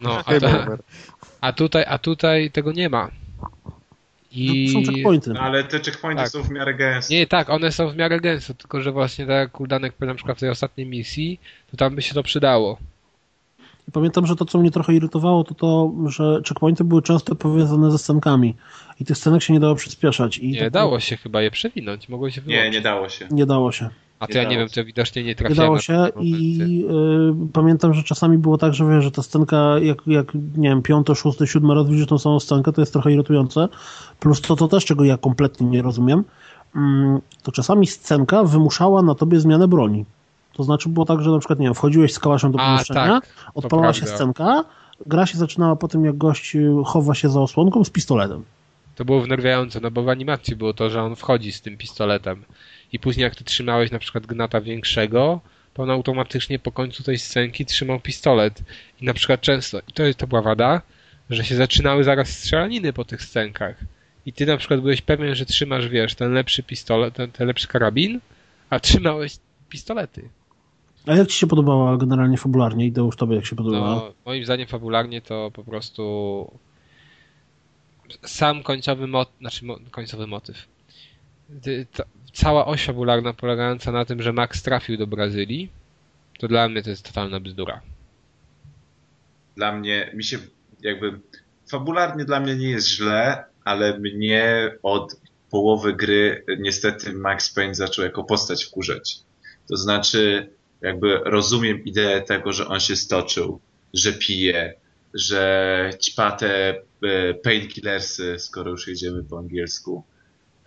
Speaker 1: No, a, ta, a tutaj, a tutaj tego nie ma. I
Speaker 4: To są checkpointy.
Speaker 2: No, ale te checkpointy
Speaker 1: Tak.
Speaker 2: są w miarę gęste.
Speaker 1: Nie, tak, one są w miarę gęsto, tylko że właśnie tak jak Kuldanek powiedział na przykład w tej ostatniej misji, to tam by się to przydało.
Speaker 4: I Pamiętam, że to, co mnie trochę irytowało, to to, że checkpointy były często powiązane ze scenkami. I tych scenek się nie dało przyspieszać. I
Speaker 1: Nie
Speaker 4: tak-
Speaker 1: dało się chyba je przewinąć, mogło się wyłączyć.
Speaker 2: Nie, nie dało się.
Speaker 4: Nie dało się.
Speaker 1: A to ja nie wiem, to widocznie nie trafiłem.
Speaker 4: dało
Speaker 1: na
Speaker 4: się i y, pamiętam, że czasami było tak, że wiesz, że ta scenka, jak, jak nie wiem, piąty, szósty, siódmy raz widzisz tą samą scenkę, to jest trochę irytujące. Plus to, to też, czego ja kompletnie nie rozumiem, mm, to czasami scenka wymuszała na tobie zmianę broni. To znaczy było tak, że na przykład, nie wiem, wchodziłeś z kałaszem do pomieszczenia,
Speaker 1: tak,
Speaker 4: odpalała się scenka, gra się zaczynała po tym, jak gość chowa się za osłonką z pistoletem.
Speaker 1: To było wnerwiające, no bo w animacji było to, że on wchodzi z tym pistoletem i później jak ty trzymałeś na przykład gnata większego, to on automatycznie po końcu tej scenki trzymał pistolet. I na przykład często, i to, to była wada, że się zaczynały zaraz strzelaniny po tych scenkach. I ty na przykład byłeś pewien, że trzymasz, wiesz, ten lepszy pistolet, ten, ten lepszy karabin, a trzymałeś pistolety.
Speaker 4: A jak ci się podobała generalnie fabularnie? Idę już tobie, jak się podobała?
Speaker 1: No, moim zdaniem fabularnie to po prostu sam końcowy motyw, znaczy mo, końcowy motyw. Ty- ta- Cała oś fabularna polegająca na tym, że Max trafił do Brazylii, to dla mnie to jest totalna bzdura.
Speaker 2: Dla mnie, mi się jakby, fabularnie dla mnie nie jest źle, ale mnie od połowy gry niestety Max Payne zaczął jako postać wkurzać. To znaczy, jakby rozumiem ideę tego, że on się stoczył, że pije, że ćpa e, painkillersy, skoro już jedziemy po angielsku,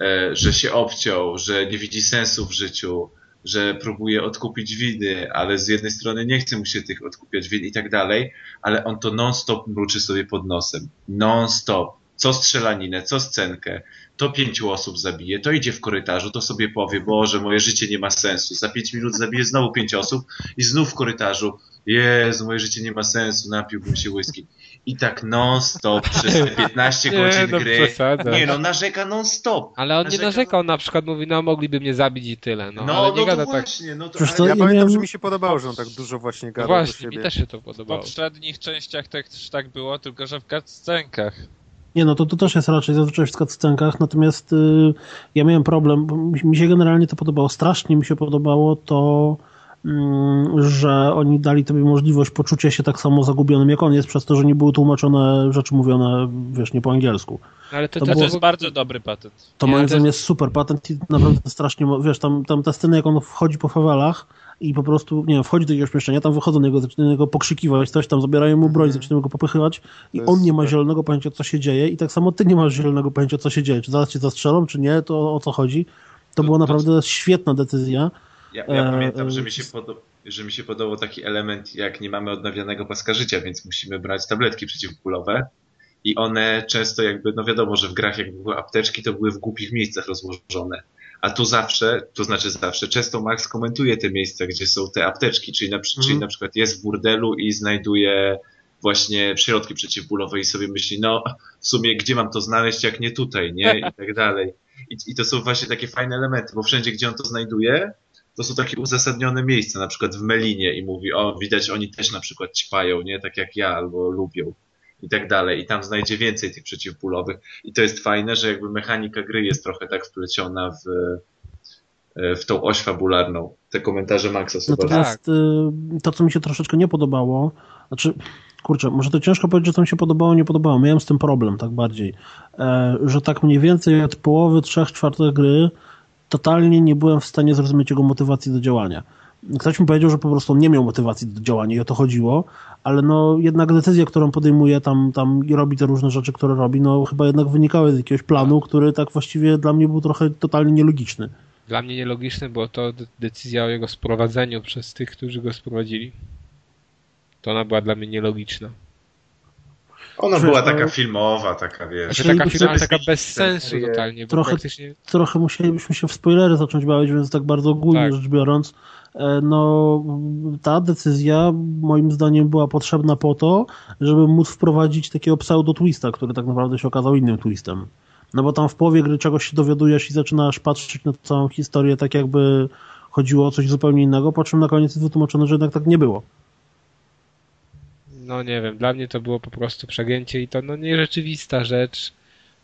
Speaker 2: e, że się obciął, że nie widzi sensu w życiu, że próbuje odkupić winy, ale z jednej strony nie chce mu się tych odkupiać win i tak dalej, ale on to non-stop mruczy sobie pod nosem. Non-stop. Co strzelaninę, co scenkę, to pięciu osób zabije, to idzie w korytarzu, to sobie powie, Boże, moje życie nie ma sensu. Za pięć minut zabije znowu pięć osób i znów w korytarzu, Jezu, moje życie nie ma sensu, napiłbym się whisky. I tak non-stop przez te 15 godzin
Speaker 1: no
Speaker 2: gry.
Speaker 1: przesada.
Speaker 2: Nie no, narzeka non-stop.
Speaker 1: Ale on nie
Speaker 2: Narzeka-
Speaker 1: narzekał, na przykład mówi, no mogliby mnie zabić i tyle. No,
Speaker 2: No,
Speaker 1: ale
Speaker 2: no,
Speaker 1: nie
Speaker 2: to
Speaker 1: gada tak.
Speaker 2: właśnie, no to,
Speaker 4: Przecież
Speaker 2: ale
Speaker 4: to
Speaker 5: Ja
Speaker 4: ja
Speaker 5: pamiętam,
Speaker 4: miałem-
Speaker 5: że mi się podobało, że on tak dużo właśnie
Speaker 1: No
Speaker 5: gadał do
Speaker 1: właśnie, mi też się to
Speaker 6: W
Speaker 1: podobało.
Speaker 6: poprzednich częściach też tak było, tylko że w cutscenkach.
Speaker 4: Nie, no to, to też jest raczej zazwyczaj w cutscenkach, natomiast y, ja miałem problem, bo mi, się generalnie to podobało, strasznie mi się podobało to, mm, że oni dali tobie możliwość poczucia się tak samo zagubionym jak on jest, przez to, że nie były tłumaczone rzeczy mówione, wiesz, nie po angielsku.
Speaker 1: No, ale to,
Speaker 4: To
Speaker 1: to,
Speaker 6: To
Speaker 4: było-
Speaker 6: jest bardzo dobry patent.
Speaker 4: To moim
Speaker 1: to
Speaker 4: zdaniem jest super patent i naprawdę strasznie, wiesz, tam, tam ta scena, jak on wchodzi po fawelach i po prostu, nie wiem, wchodzi do jakiegoś pomieszczenia, tam wychodzą do niego, zaczynają go pokrzykiwać, coś tam, zabierają mu broń, zaczynają go popychywać i on nie ma zielonego pojęcia, co się dzieje i tak samo ty nie masz zielonego pojęcia, co się dzieje, czy zaraz cię zastrzelą, czy nie, to o co chodzi. To była naprawdę świetna decyzja.
Speaker 2: Ja, ja
Speaker 4: E,
Speaker 2: pamiętam, że
Speaker 4: e,
Speaker 2: mi, się że mi się podobał taki element, jak nie mamy odnawianego paska życia, więc musimy brać tabletki przeciwbólowe. I one często jakby, no wiadomo, że w grach jak były apteczki, to były w głupich miejscach rozłożone. A tu zawsze, to znaczy zawsze, często Max komentuje te miejsca, gdzie są te apteczki, czyli na, czyli
Speaker 5: Mhm.
Speaker 2: na przykład jest w burdelu i znajduje właśnie środki przeciwbólowe i sobie myśli, no w sumie gdzie mam to znaleźć, jak nie tutaj, nie? I tak dalej. I, I to są właśnie takie fajne elementy, bo wszędzie, gdzie on to znajduje, to są takie uzasadnione miejsca, na przykład w Melinie i mówi, o widać oni też na przykład ćpają, nie? Tak jak ja, albo lubią i tak dalej. I tam znajdzie więcej tych przeciwbólowych. I to jest fajne, że jakby mechanika gry jest trochę tak wpleciona w, w tą oś fabularną. Te komentarze Maxa są.
Speaker 4: Natomiast y, to, co mi się troszeczkę nie podobało, znaczy, kurczę, może to ciężko powiedzieć, że to mi się podobało, nie podobało. Miałem z tym problem, tak bardziej. E, że tak mniej więcej od połowy, trzech czwartych gry totalnie nie byłem w stanie zrozumieć jego motywacji do działania. Ktoś mi powiedział, że po prostu on nie miał motywacji do działania i o to chodziło, ale no jednak decyzja, którą podejmuje tam, tam i robi te różne rzeczy, które robi, no chyba jednak wynikały z jakiegoś planu, który tak właściwie dla mnie był trochę totalnie nielogiczny.
Speaker 1: Dla mnie nielogiczne było to de- decyzja o jego sprowadzeniu przez tych, którzy go sprowadzili. To ona była dla mnie nielogiczna.
Speaker 2: Ona
Speaker 4: Wiesz,
Speaker 2: była
Speaker 4: no-
Speaker 2: taka filmowa, taka wiesz.
Speaker 1: Znaczy taka firma,
Speaker 2: sobie
Speaker 1: taka
Speaker 2: zmienić
Speaker 1: bez sensu totalnie, bo
Speaker 4: Trochę-
Speaker 1: praktycznie
Speaker 4: trochę musielibyśmy się w spoilery zacząć bawić, więc tak bardzo ogólnie
Speaker 1: Tak.
Speaker 4: rzecz biorąc, no ta decyzja moim zdaniem była potrzebna po to, żeby móc wprowadzić takiego pseudo-twista, który tak naprawdę się okazał innym twistem. No bo tam w połowie gry czegoś się dowiadujesz i zaczynasz patrzeć na całą historię tak jakby chodziło o coś zupełnie innego, po czym na koniec jest wytłumaczone, że jednak tak nie było.
Speaker 1: no nie wiem, dla mnie to było po prostu przegięcie i to no nierzeczywista rzecz,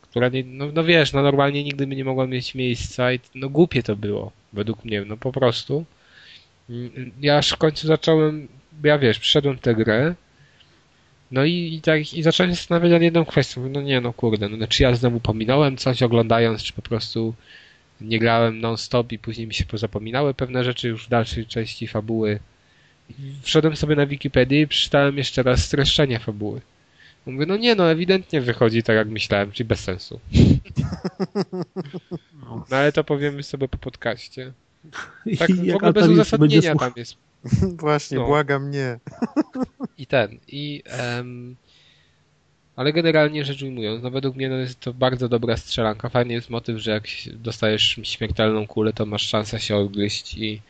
Speaker 1: która nie, no, no wiesz, no normalnie nigdy by nie mogła mieć miejsca i no głupie to było, według mnie, no po prostu. Ja aż w końcu zacząłem, ja wiesz, przyszedłem tę grę, no i, i tak, i zacząłem się zastanawiać nad jedną kwestią, no nie, no kurde, no czy ja znowu pominąłem coś oglądając, czy po prostu nie grałem non-stop i później mi się pozapominały pewne rzeczy już w dalszej części fabuły. Wszedłem sobie na Wikipedię i przeczytałem jeszcze raz streszczenie fabuły. Mówię, no nie, no ewidentnie wychodzi tak jak myślałem, czyli bez sensu. No ale to powiemy sobie po podcaście. Tak
Speaker 4: I
Speaker 1: w ogóle bez uzasadnienia tam jest.
Speaker 5: Właśnie,
Speaker 1: No.
Speaker 5: błagam nie.
Speaker 1: I ten, i... em, ale generalnie rzecz ujmując, no według mnie no jest to bardzo dobra strzelanka. Fajny jest motyw, że jak dostajesz śmiertelną kulę, to masz szansę się odgryźć i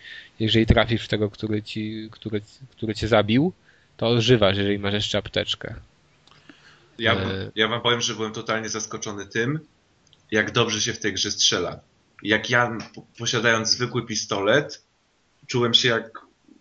Speaker 1: jeżeli trafisz w tego, który, ci, który, który cię zabił, to ożywasz, jeżeli masz jeszcze apteczkę.
Speaker 2: Ja,
Speaker 1: E.
Speaker 2: ja wam powiem, że byłem totalnie zaskoczony tym, jak dobrze się w tej grze strzela. Jak ja, po- posiadając zwykły pistolet, czułem się jak,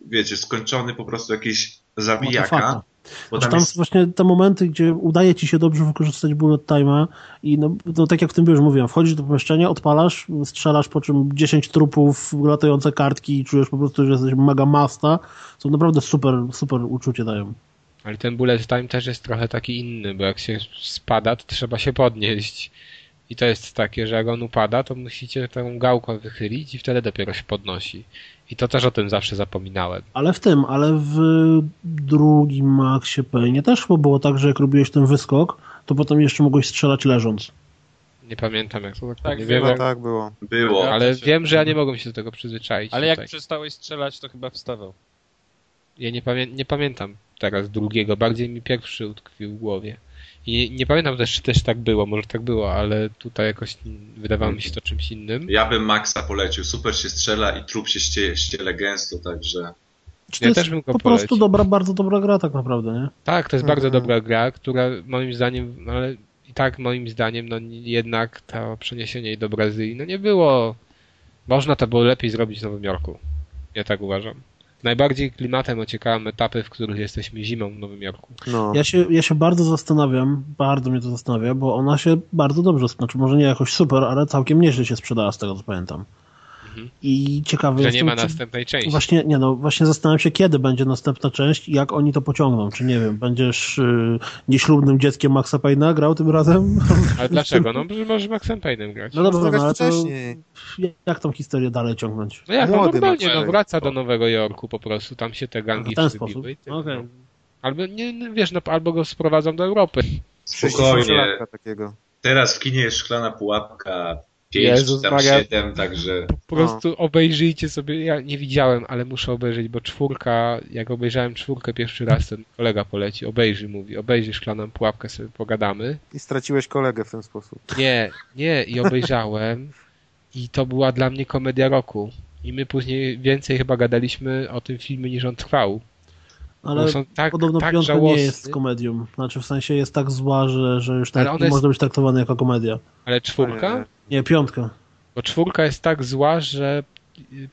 Speaker 2: wiecie, skończony po prostu jakiś zabijaka. Bo
Speaker 4: Znaczy
Speaker 2: tam
Speaker 4: tam
Speaker 2: jest
Speaker 4: są właśnie te momenty, gdzie udaje ci się dobrze wykorzystać bullet time'a i no, no tak jak w tym już mówiłem, wchodzisz do pomieszczenia, odpalasz, strzelasz, po czym 10 trupów, latające kartki i czujesz po prostu, że jesteś mega masta. Są naprawdę super, super uczucie dają.
Speaker 1: Ale ten bullet time też jest trochę taki inny, bo jak się spada, to trzeba się podnieść. I to jest takie, że jak on upada, to musicie tę gałkę wychylić i wtedy dopiero się podnosi. I to też o tym zawsze zapominałem.
Speaker 4: Ale w tym, ale w drugim Maxie Payne też chyba było tak, że jak robiłeś ten wyskok, to potem jeszcze mogłeś strzelać leżąc.
Speaker 1: Nie pamiętam jak to
Speaker 6: Tak, chyba
Speaker 1: wiem,
Speaker 5: Chyba tak było.
Speaker 2: było.
Speaker 1: ale wiem, że ja nie mogłem się do tego przyzwyczaić.
Speaker 6: Ale jak
Speaker 1: tutaj.
Speaker 6: przestałeś strzelać, to chyba wstawał.
Speaker 1: Ja nie, pamię nie pamiętam teraz drugiego, bardziej mi pierwszy utkwił w głowie. I nie pamiętam też, czy też tak było, może tak było, ale tutaj jakoś wydawało mi się to czymś innym.
Speaker 2: Ja bym Maxa polecił. Super się strzela i trup się ściele, ściele gęsto, także
Speaker 4: Czy to
Speaker 1: Ja
Speaker 4: jest
Speaker 1: też bym go
Speaker 4: po prostu
Speaker 1: polecił.
Speaker 4: dobra, bardzo dobra gra tak naprawdę, nie?
Speaker 1: Tak, to jest bardzo
Speaker 5: Mhm.
Speaker 1: dobra gra, która moim zdaniem, no ale i tak moim zdaniem, no jednak to przeniesienie jej do Brazylii, no nie było. Można to było lepiej zrobić w Nowym Jorku. Ja tak uważam. Najbardziej klimatem ociekałem etapy, w których jesteśmy zimą w Nowym Jorku.
Speaker 5: No.
Speaker 4: Ja się, ja się bardzo zastanawiam, bardzo mnie to zastanawia, bo ona się bardzo dobrze, znaczy może nie jakoś super, ale całkiem nieźle się sprzedała z tego co pamiętam.
Speaker 1: Mhm.
Speaker 4: I ciekawy
Speaker 1: Że
Speaker 4: jestem,
Speaker 1: nie ma następnej części.
Speaker 4: Właśnie, nie no, właśnie zastanawiam się, kiedy będzie następna część i jak oni to pociągną. Czy nie wiem, będziesz y, nieślubnym dzieckiem Maxa Payne'a grał tym razem?
Speaker 1: Ale dlaczego? No, że możesz Maxem Payne'em grać.
Speaker 4: No dobra, no, ale to
Speaker 5: wcześniej.
Speaker 4: jak tą historię dalej ciągnąć?
Speaker 1: No jak, no normalnie,
Speaker 5: Max
Speaker 1: no
Speaker 5: Payne.
Speaker 1: wraca do Nowego Jorku po prostu, tam się te gangi
Speaker 4: W ten sposób? Okej.
Speaker 1: no. Albo, nie, wiesz, no, albo go sprowadzą do Europy.
Speaker 2: spokojnie.
Speaker 5: 60-latka takiego.
Speaker 2: Teraz w kinie jest szklana pułapka 5
Speaker 1: Jezus
Speaker 2: czy tam
Speaker 1: Maria.
Speaker 2: 7, także
Speaker 1: Po prostu obejrzyjcie sobie, ja nie widziałem, ale muszę obejrzeć, bo czwórka, jak obejrzałem czwórkę pierwszy raz, ten kolega poleci, obejrzyj, mówi, obejrzyj szklaną pułapkę, sobie pogadamy.
Speaker 5: I straciłeś kolegę w ten sposób.
Speaker 1: Nie, nie, i obejrzałem i to była dla mnie komedia roku. I my później więcej chyba gadaliśmy o tym filmie niż on trwał.
Speaker 4: Ale
Speaker 1: tak,
Speaker 4: podobno
Speaker 1: tak
Speaker 4: piątka
Speaker 1: żałosny,
Speaker 4: nie jest komedią. Znaczy w sensie jest tak zła, że, że już tak nie
Speaker 1: jest-
Speaker 4: można być traktowana jako komedia.
Speaker 1: ale czwórka?
Speaker 5: Nie.
Speaker 4: Piątka.
Speaker 1: Bo czwórka jest tak zła, że y,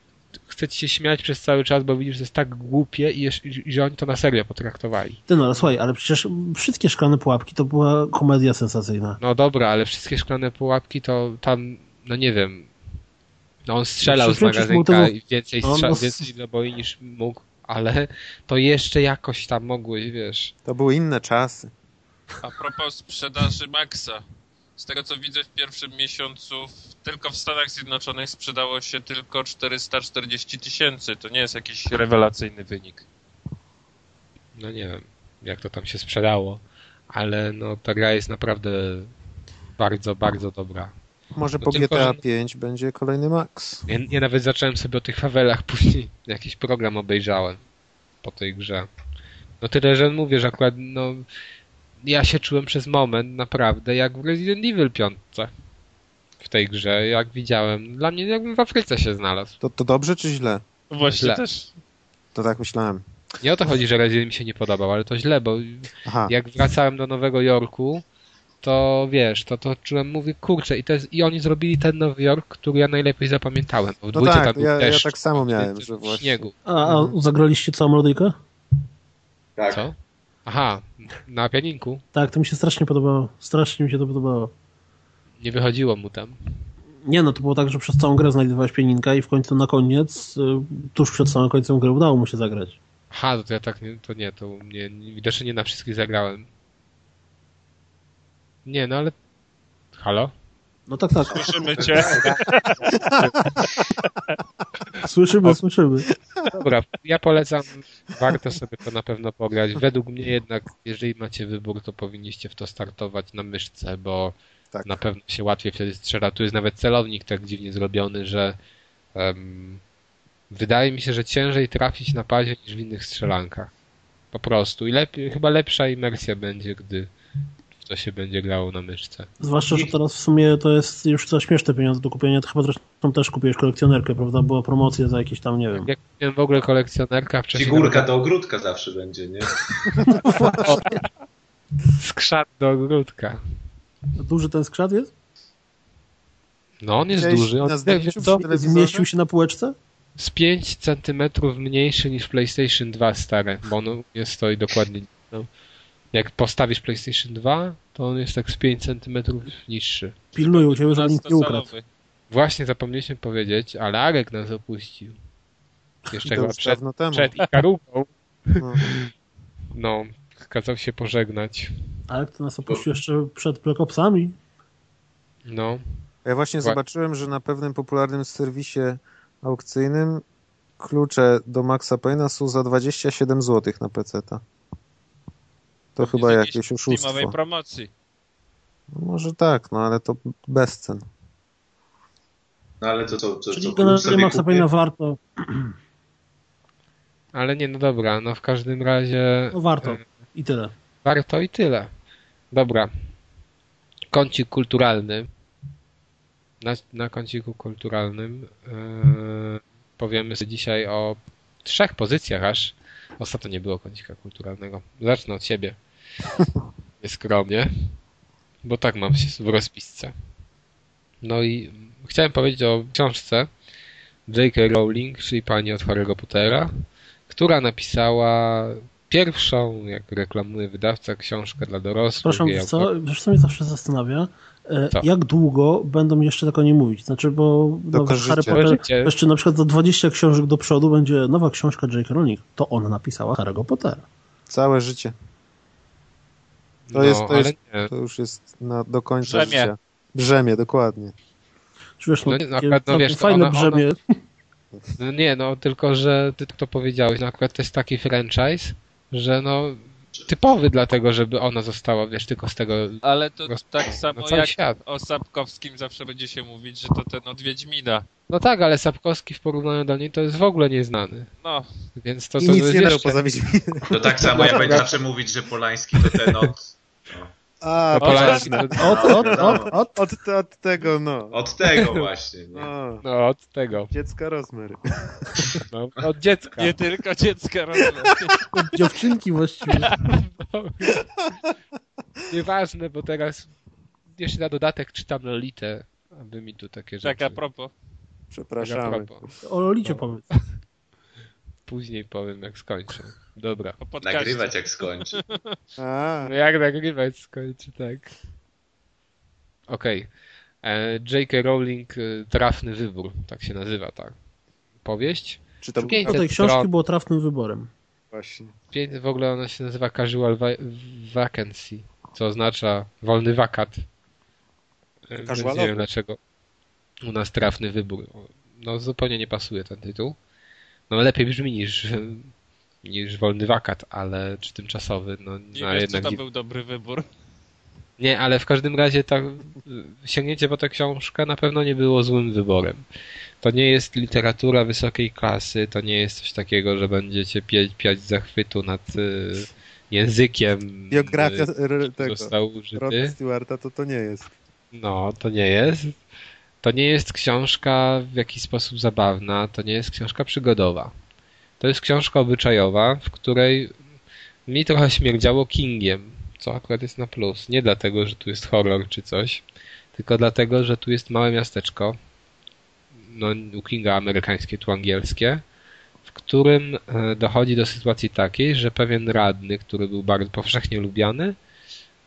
Speaker 1: chce ci się śmiać przez cały czas, bo widzisz, że jest tak głupie i, że oni to na serio potraktowali.
Speaker 4: Ty no, ale słuchaj, ale przecież wszystkie szklane pułapki to była komedia sensacyjna.
Speaker 1: No dobra, ale wszystkie szklane pułapki to tam, no nie wiem, no on strzelał z magazynka
Speaker 4: tego-
Speaker 1: i więcej,
Speaker 4: No,
Speaker 1: strza-
Speaker 4: no,
Speaker 1: więcej naboi niż mógł, ale to jeszcze jakoś tam mogły, wiesz.
Speaker 5: To były inne czasy.
Speaker 6: A propos sprzedaży Maxa. Z tego co widzę w pierwszym miesiącu w- tylko w Stanach Zjednoczonych sprzedało się tylko 440 tysięcy. To nie jest jakiś rewelacyjny wynik.
Speaker 1: No nie wiem, jak to tam się sprzedało, ale no ta gra jest naprawdę bardzo, bardzo dobra.
Speaker 5: Może
Speaker 1: No
Speaker 5: po
Speaker 1: tylko,
Speaker 5: GTA
Speaker 1: że-
Speaker 5: 5 będzie kolejny Max.
Speaker 1: Ja, ja nawet zacząłem sobie o tych fawelach, później jakiś program obejrzałem po tej grze. No tyle, że mówię, że akurat no ja się czułem przez moment naprawdę jak w Resident Evil 5 w tej grze, jak widziałem. Dla mnie jakbym w Afryce się znalazł.
Speaker 5: To, to dobrze czy źle?
Speaker 6: Właśnie
Speaker 1: Źle.
Speaker 6: też.
Speaker 5: To tak myślałem.
Speaker 1: Nie o to chodzi, że Resident mi się nie podobał, ale to źle, bo
Speaker 5: Aha,
Speaker 1: jak wracałem do Nowego Jorku, to wiesz, to, to czułem, mówię, kurczę, i, to jest, i oni zrobili ten Nowy Jork, który ja najlepiej zapamiętałem. W
Speaker 5: No tak,
Speaker 1: tam był
Speaker 5: ja- ja
Speaker 1: deszcz,
Speaker 5: tak samo miałem, że właśnie-
Speaker 1: śniegu.
Speaker 4: A, a zagraliście całą melodyjkę?
Speaker 2: Tak.
Speaker 1: Co? Aha, na pianinku.
Speaker 4: Tak, to mi się strasznie podobało. Strasznie mi się to podobało.
Speaker 1: Nie wychodziło mu tam.
Speaker 4: Nie no, to było tak, że przez całą grę znajdowałeś pianinka i w końcu na koniec, y, tuż przed samym końcem gry udało mu się zagrać.
Speaker 1: Aha, to ja tak nie, to nie, to mnie, nie- widocznie nie na wszystkich zagrałem. Nie, no ale... Halo?
Speaker 4: No tak, tak.
Speaker 6: Słyszymy cię.
Speaker 4: Słyszymy, słyszymy.
Speaker 1: Dobra, ja polecam, warto sobie to na pewno pograć. Według mnie jednak, jeżeli macie wybór, to powinniście w to startować na myszce, bo
Speaker 5: Tak.
Speaker 1: na pewno się łatwiej wtedy strzela. Tu jest nawet celownik tak dziwnie zrobiony, że em, wydaje mi się, że ciężej trafić na padzie niż w innych strzelankach. Po prostu. I lepiej, chyba lepsza imersja będzie, gdy to się będzie grało na myszce.
Speaker 4: Zwłaszcza, że teraz w sumie to jest już za śmieszne pieniądze do kupienia. To chyba zresztą też kupiłeś kolekcjonerkę, prawda? Była promocja za jakieś tam, nie wiem.
Speaker 1: Jak miałem w ogóle kolekcjonerka wcześniej...
Speaker 2: Figurka do ogródka zawsze będzie, nie?
Speaker 1: Skrzat do ogródka.
Speaker 4: Duży ten skrzat jest?
Speaker 1: No on jest
Speaker 5: Widziałeś
Speaker 1: duży. On
Speaker 5: telewizorze?
Speaker 4: Zmieścił się na półeczce?
Speaker 1: z 5 centymetrów mniejszy niż PlayStation 2 stare, bo ono jest stoi dokładnie. No. Jak postawisz PlayStation 2, to on jest tak z 5 centymetrów niższy.
Speaker 4: Pilnują cię, żeby nikt nie ukradł.
Speaker 1: Właśnie zapomnieliśmy powiedzieć, ale Arek nas opuścił. Jeszcze chyba przed,
Speaker 5: temu.
Speaker 1: przed Ikarugą.
Speaker 5: No.
Speaker 1: No, kazał się pożegnać.
Speaker 4: Ale to nas opuścił jeszcze przed Black Opsami.
Speaker 1: No,
Speaker 5: Ja właśnie
Speaker 1: Wła-
Speaker 5: zobaczyłem, że na pewnym popularnym serwisie aukcyjnym klucze do Maxa Payne'a są za 27 zł na PC. -ta. To
Speaker 6: Jest
Speaker 5: chyba
Speaker 6: jakiejś
Speaker 5: jakieś oszustwo.
Speaker 6: Steamowej promocji.
Speaker 5: No może tak, no ale to bez cen.
Speaker 2: No ale to co, co,
Speaker 4: Czyli generalnie
Speaker 2: sobie
Speaker 4: Maxa warto,
Speaker 1: ale nie, no dobra, no w każdym razie
Speaker 4: no warto. I tyle.
Speaker 1: warto i tyle. Dobra. Kącik kulturalny. Na, na kąciku kulturalnym yy, powiemy sobie dzisiaj o trzech pozycjach aż. Ostatnio nie było kącika kulturalnego. Zacznę od siebie. Nieskromnie. Bo tak mam się w rozpisce. No i chciałem powiedzieć o książce J.K. Rowling, czyli pani od Harry'ego Pottera, która napisała pierwszą, jak reklamuje wydawca, książkę dla dorosłych.
Speaker 4: Przepraszam, co, wiesz co mnie zawsze zastanawia? E,
Speaker 1: Co?
Speaker 4: Jak długo będą jeszcze tak o nie mówić? Znaczy, bo no, Harry. Potter, jeszcze na przykład za 20 książek do przodu będzie nowa książka J.K. Rowling. To ona napisała Harry'ego Pottera.
Speaker 5: Całe życie. To
Speaker 1: no,
Speaker 5: jest- to jest-. To już jest na, do końca
Speaker 6: Brzemię.
Speaker 5: życia. Brzemię, dokładnie.
Speaker 4: Czy wiesz, no,
Speaker 1: No no akurat, no
Speaker 4: całkiem
Speaker 1: wiesz, to
Speaker 4: fajne
Speaker 1: ona- ona-
Speaker 4: brzemię.
Speaker 1: No nie, no tylko, że ty to powiedziałeś, no akurat to jest taki franchise, że no typowy dlatego, żeby ona została, wiesz, tylko z tego
Speaker 6: Ale to
Speaker 1: Roz-
Speaker 6: tak samo jak
Speaker 1: świat.
Speaker 6: o Sapkowskim zawsze będzie się mówić, że to ten od Wiedźmina.
Speaker 1: No tak, ale Sapkowski w porównaniu do niej to jest w ogóle nieznany.
Speaker 6: No,
Speaker 1: Więc to,
Speaker 5: I
Speaker 1: to
Speaker 5: nic
Speaker 1: jest
Speaker 5: nie
Speaker 1: jeszcze...
Speaker 5: poza Wiedźminem.
Speaker 2: To tak samo jak będzie zawsze mówić, że Polański to ten od... No.
Speaker 5: A,
Speaker 1: No, no,
Speaker 4: Od, od, od, od.
Speaker 5: Od, od tego, no.
Speaker 2: Od tego właśnie, nie?
Speaker 5: O,
Speaker 1: no od tego,
Speaker 5: dziecka rozmery.
Speaker 1: no, od dziecka.
Speaker 6: Nie tylko dziecka rozumiem.
Speaker 4: od dziewczynki właściwie.
Speaker 1: Nieważne, bo teraz jeszcze na dodatek czytam Lolitę, aby mi tu takie rzeczy.
Speaker 6: Tak a propos.
Speaker 1: Tak a
Speaker 5: Przepraszamy.
Speaker 1: propos.
Speaker 4: O Lolicie powiedz.
Speaker 1: Później powiem, jak skończę. Dobra.
Speaker 2: Nagrywać jak skończy.
Speaker 5: A,
Speaker 1: No jak nagrywać skończy, tak. Okej. E, J.K. Rowling, e, Trafny Wybór, tak się nazywa ta powieść.
Speaker 5: czy to
Speaker 1: 500
Speaker 4: No tej książki
Speaker 1: stron,
Speaker 4: było trafnym wyborem.
Speaker 5: właśnie.
Speaker 1: w ogóle ona się nazywa Casual va- Vacancy, co oznacza wolny wakat. E,
Speaker 5: Casualowy.
Speaker 1: nie wiem dlaczego u nas Trafny Wybór. No zupełnie nie pasuje ten tytuł. No lepiej brzmi niż, niż wolny wakat, ale czy tymczasowy, no,
Speaker 6: Nie
Speaker 1: no
Speaker 6: wiesz, czy
Speaker 1: jednak
Speaker 6: to był dobry wybór.
Speaker 1: Nie, ale w każdym razie tak, sięgnięcie po tę książkę na pewno nie było złym wyborem. To nie jest literatura wysokiej klasy, to nie jest coś takiego, że będziecie piać, piać zachwytu nad y, językiem,
Speaker 5: Biografia
Speaker 1: y,
Speaker 5: tego.
Speaker 1: został.
Speaker 5: Stewarta to to nie jest.
Speaker 1: No, to nie jest. To nie jest książka w jakiś sposób zabawna, to nie jest książka przygodowa. To jest książka obyczajowa, w której mi trochę śmierdziało Kingiem, co akurat jest na plus. Nie dlatego, że tu jest horror czy coś, tylko dlatego, że tu jest małe miasteczko, no u Kinga amerykańskie, tu angielskie, w którym e, dochodzi do sytuacji takiej, że pewien radny, który był bardzo powszechnie lubiany,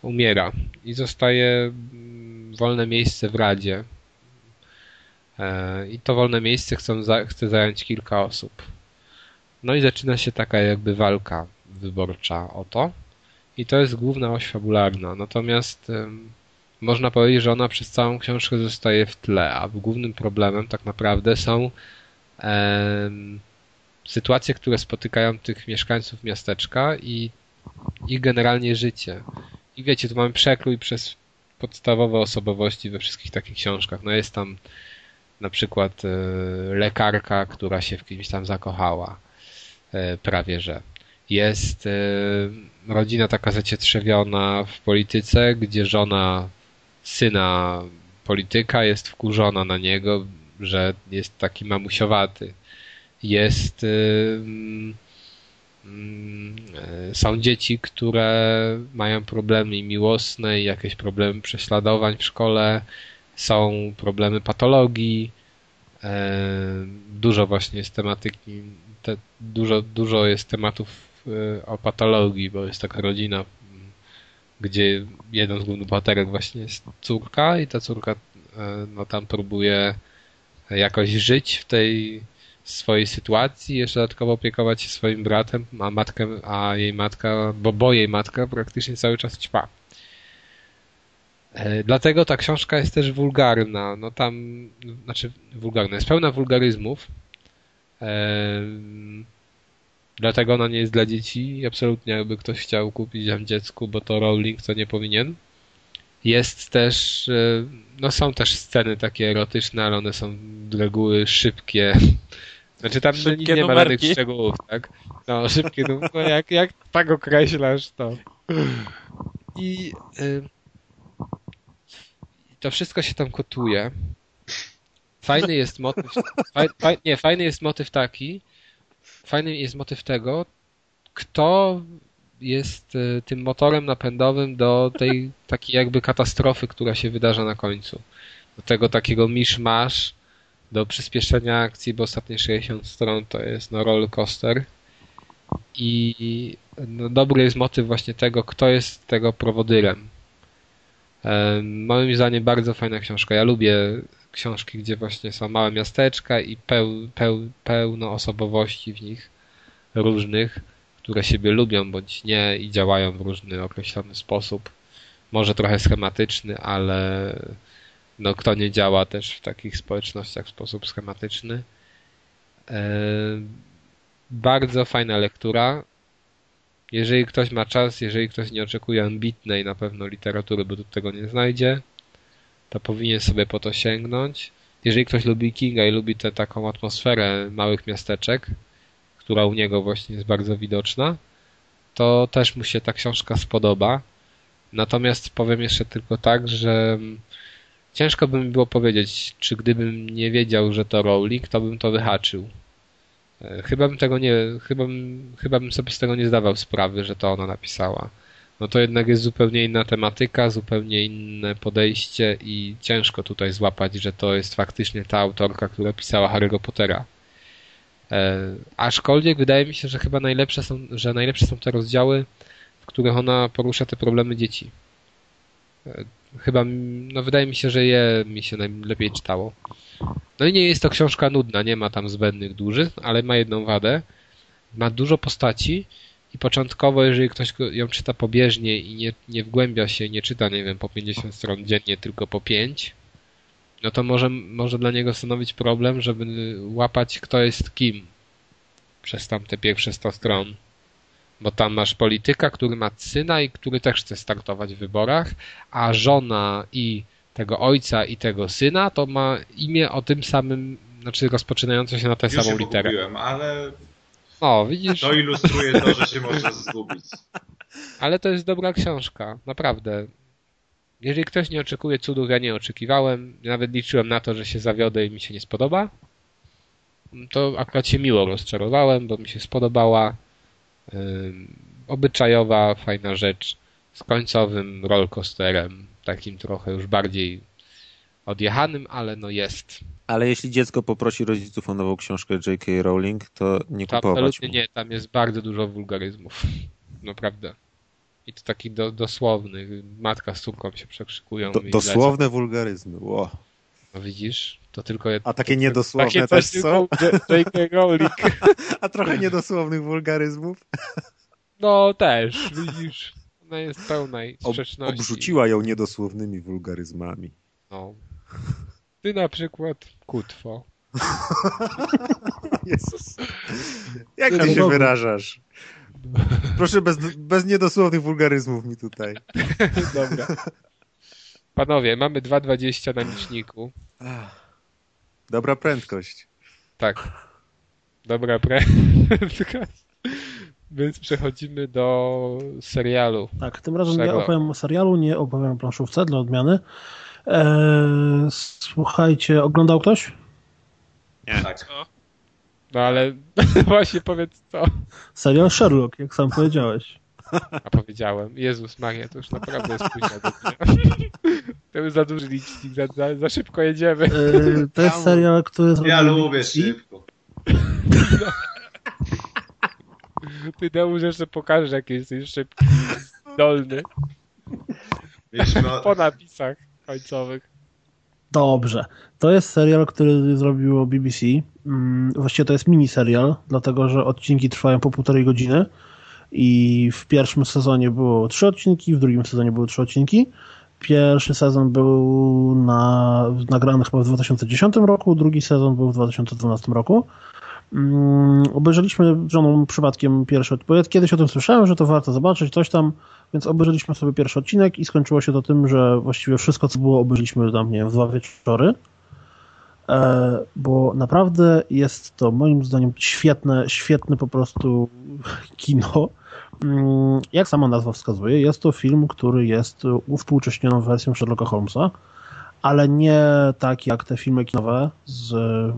Speaker 1: umiera i zostaje mm, wolne miejsce w Radzie. E, I to wolne miejsce chcą chce zająć kilka osób. No i zaczyna się taka jakby walka wyborcza o to. I to jest główna oś fabularna. Natomiast można powiedzieć, że ona przez całą książkę zostaje w tle, a głównym problemem tak naprawdę są sytuacje, które spotykają tych mieszkańców miasteczka i ich generalnie życie. I wiecie, tu mamy przekrój przez podstawowe osobowości we wszystkich takich książkach. No jest tam na przykład e, lekarka, która się w kimś tam zakochała. E, prawie że. Jest e, rodzina taka zacietrzewiona w polityce, gdzie żona syna polityka jest wkurzona na niego, że jest taki mamusiowaty. Jest. mm, Są dzieci, które mają problemy miłosne i jakieś problemy prześladowań w szkole, są problemy patologii, e, dużo właśnie jest tematyki, te, dużo, dużo jest tematów e, o patologii, bo jest taka rodzina, gdzie jeden z głównych bohaterek właśnie jest córka i ta córka e, no tam próbuje jakoś żyć w tej swojej sytuacji, jeszcze dodatkowo opiekować się swoim bratem, a matkę, a jej matka, bo, bo jej matka praktycznie cały czas ćpa. E, Dlatego ta książka jest też wulgarna. No tam, znaczy wulgarna, jest pełna wulgaryzmów. E, Dlatego ona nie jest dla dzieci absolutnie jakby ktoś chciał kupić ją dziecku, bo to Rowling to nie powinien. Jest też, e, no są też sceny takie erotyczne, ale one są z reguły szybkie. Znaczy tam
Speaker 6: Szybkie
Speaker 1: nic nie ma
Speaker 6: numerki.
Speaker 1: żadnych szczegółów, tak? No, szybkie, no, no jak, jak tak określasz to. I y, to wszystko się tam kotuje. Fajny jest motyw. Faj, faj, nie, fajny jest motyw taki. Fajny jest motyw tego, kto jest y, tym motorem napędowym do tej takiej jakby katastrofy, która się wydarza na końcu. Do tego takiego misz-masz, do przyspieszenia akcji, bo ostatnie 60 stron to jest no roller coaster. I no, dobry jest motyw właśnie tego, kto jest tego prowodyrem. E, Moim zdaniem bardzo fajna książka. Ja lubię książki, gdzie właśnie są małe miasteczka i peł, peł, pełno osobowości w nich różnych, które siebie lubią bądź nie i działają w różny określony sposób. Może trochę schematyczny, ale no kto nie działa też w takich społecznościach w sposób schematyczny. E, Bardzo fajna lektura. Jeżeli ktoś ma czas, jeżeli ktoś nie oczekuje ambitnej na pewno literatury, bo tu tego nie znajdzie, to powinien sobie po to sięgnąć. Jeżeli ktoś lubi Kinga i lubi tę taką atmosferę małych miasteczek, która u niego właśnie jest bardzo widoczna, to też mu się ta książka spodoba. Natomiast powiem jeszcze tylko tak, że ciężko by mi było powiedzieć, czy gdybym nie wiedział, że to Rowling, to bym to wyhaczył. E, chyba bym tego nie, chyba bym, chyba bym sobie z tego nie zdawał sprawy, że to ona napisała. No to jednak jest zupełnie inna tematyka, zupełnie inne podejście i ciężko tutaj złapać, że to jest faktycznie ta autorka, która pisała Harry'ego Pottera. E, aczkolwiek wydaje mi się, że chyba najlepsze są, że najlepsze są te rozdziały, w których ona porusza te problemy dzieci. E, chyba, no wydaje mi się, że je mi się najlepiej czytało. No i nie jest to książka nudna, nie ma tam zbędnych dużych, ale ma jedną wadę. Ma dużo postaci i początkowo, jeżeli ktoś ją czyta pobieżnie i nie, nie wgłębia się, nie czyta, nie wiem, po 50 stron dziennie, tylko po 5, no to może, może dla niego stanowić problem, żeby łapać kto jest kim przez tamte pierwsze 100 stron. Bo tam masz polityka, który ma syna i który też chce startować w wyborach, a żona i tego ojca i tego syna to ma imię o tym samym, znaczy rozpoczynające się na tę
Speaker 2: Już
Speaker 1: samą
Speaker 2: się
Speaker 1: literę.
Speaker 2: ale
Speaker 1: No, widzisz,
Speaker 2: to ilustruje to, że się można zgubić.
Speaker 1: ale to jest dobra książka, naprawdę. Jeżeli ktoś nie oczekuje cudów, ja nie oczekiwałem, nawet liczyłem na to, że się zawiodę i mi się nie spodoba, to akurat się miło rozczarowałem, bo mi się spodobała. Obyczajowa, fajna rzecz z końcowym rollercoasterem, takim trochę już bardziej odjechanym, ale no jest.
Speaker 5: Ale jeśli dziecko poprosi rodziców o nową książkę J.K. Rowling, to nie
Speaker 1: To
Speaker 5: kupować
Speaker 1: absolutnie
Speaker 5: mu.
Speaker 1: nie, tam jest bardzo dużo wulgaryzmów. Naprawdę. I to takich do, dosłownych. Matka z córką się przekrzykują.
Speaker 5: Do, dosłowne wulgaryzmy. Ło.
Speaker 1: lecą. No widzisz, to tylko jedno.
Speaker 5: A takie niedosłowne
Speaker 1: takie
Speaker 5: też są?
Speaker 1: J.K. Rowling.
Speaker 5: A trochę niedosłownych wulgaryzmów.
Speaker 1: No też, widzisz. Jest pełna
Speaker 5: Ob,
Speaker 1: sprzeczności.
Speaker 5: obrzuciła ją niedosłownymi wulgaryzmami.
Speaker 1: No. Ty na przykład kutwo.
Speaker 5: Jezus. Jak
Speaker 4: Ty
Speaker 5: się wyrażasz? Proszę bez, bez niedosłownych wulgaryzmów mi tutaj.
Speaker 1: Dobra. Panowie, mamy 2,20 na liczniku.
Speaker 5: Dobra prędkość.
Speaker 1: Tak. Dobra prędkość. Więc przechodzimy do serialu.
Speaker 4: Tak, tym razem nie
Speaker 1: Czego?
Speaker 4: opowiem o serialu, nie opowiem o planszówce dla odmiany. Eee, słuchajcie, oglądał ktoś?
Speaker 2: Tak.
Speaker 1: No ale właśnie powiedz co.
Speaker 4: Serial Sherlock, jak sam powiedziałeś.
Speaker 1: A powiedziałem. Jezus Maria, to już naprawdę jest późno. To już za duży licznik, za, za, za szybko jedziemy.
Speaker 4: Eee, to jest serial, który
Speaker 2: Ja lubię szybko.
Speaker 1: Ty Deusz jeszcze pokażesz, jak jesteś szybki, zdolny.
Speaker 2: Mieliśmy o...
Speaker 1: Po napisach końcowych.
Speaker 4: Dobrze. To jest serial, który zrobiło BBC. Mm, Właściwie to jest miniserial, dlatego że odcinki trwają po półtorej godziny i w pierwszym sezonie było trzy odcinki, w drugim sezonie były trzy odcinki. Pierwszy sezon był na, nagrany chyba w 2010 roku, drugi sezon był w 2012 roku. Mm, obejrzeliśmy żoną przypadkiem pierwszy odcinek, kiedyś o tym słyszałem, że to warto zobaczyć, coś tam, więc obejrzeliśmy sobie pierwszy odcinek i skończyło się to tym, że właściwie wszystko, co było, obejrzeliśmy tam, nie wiem, w dwa wieczory. E, bo naprawdę jest to moim zdaniem świetne, świetne po prostu kino. Mm, Jak sama nazwa wskazuje, jest to film, który jest uwspółcześnioną wersją Sherlocka Holmesa, ale nie tak jak te filmy kinowe z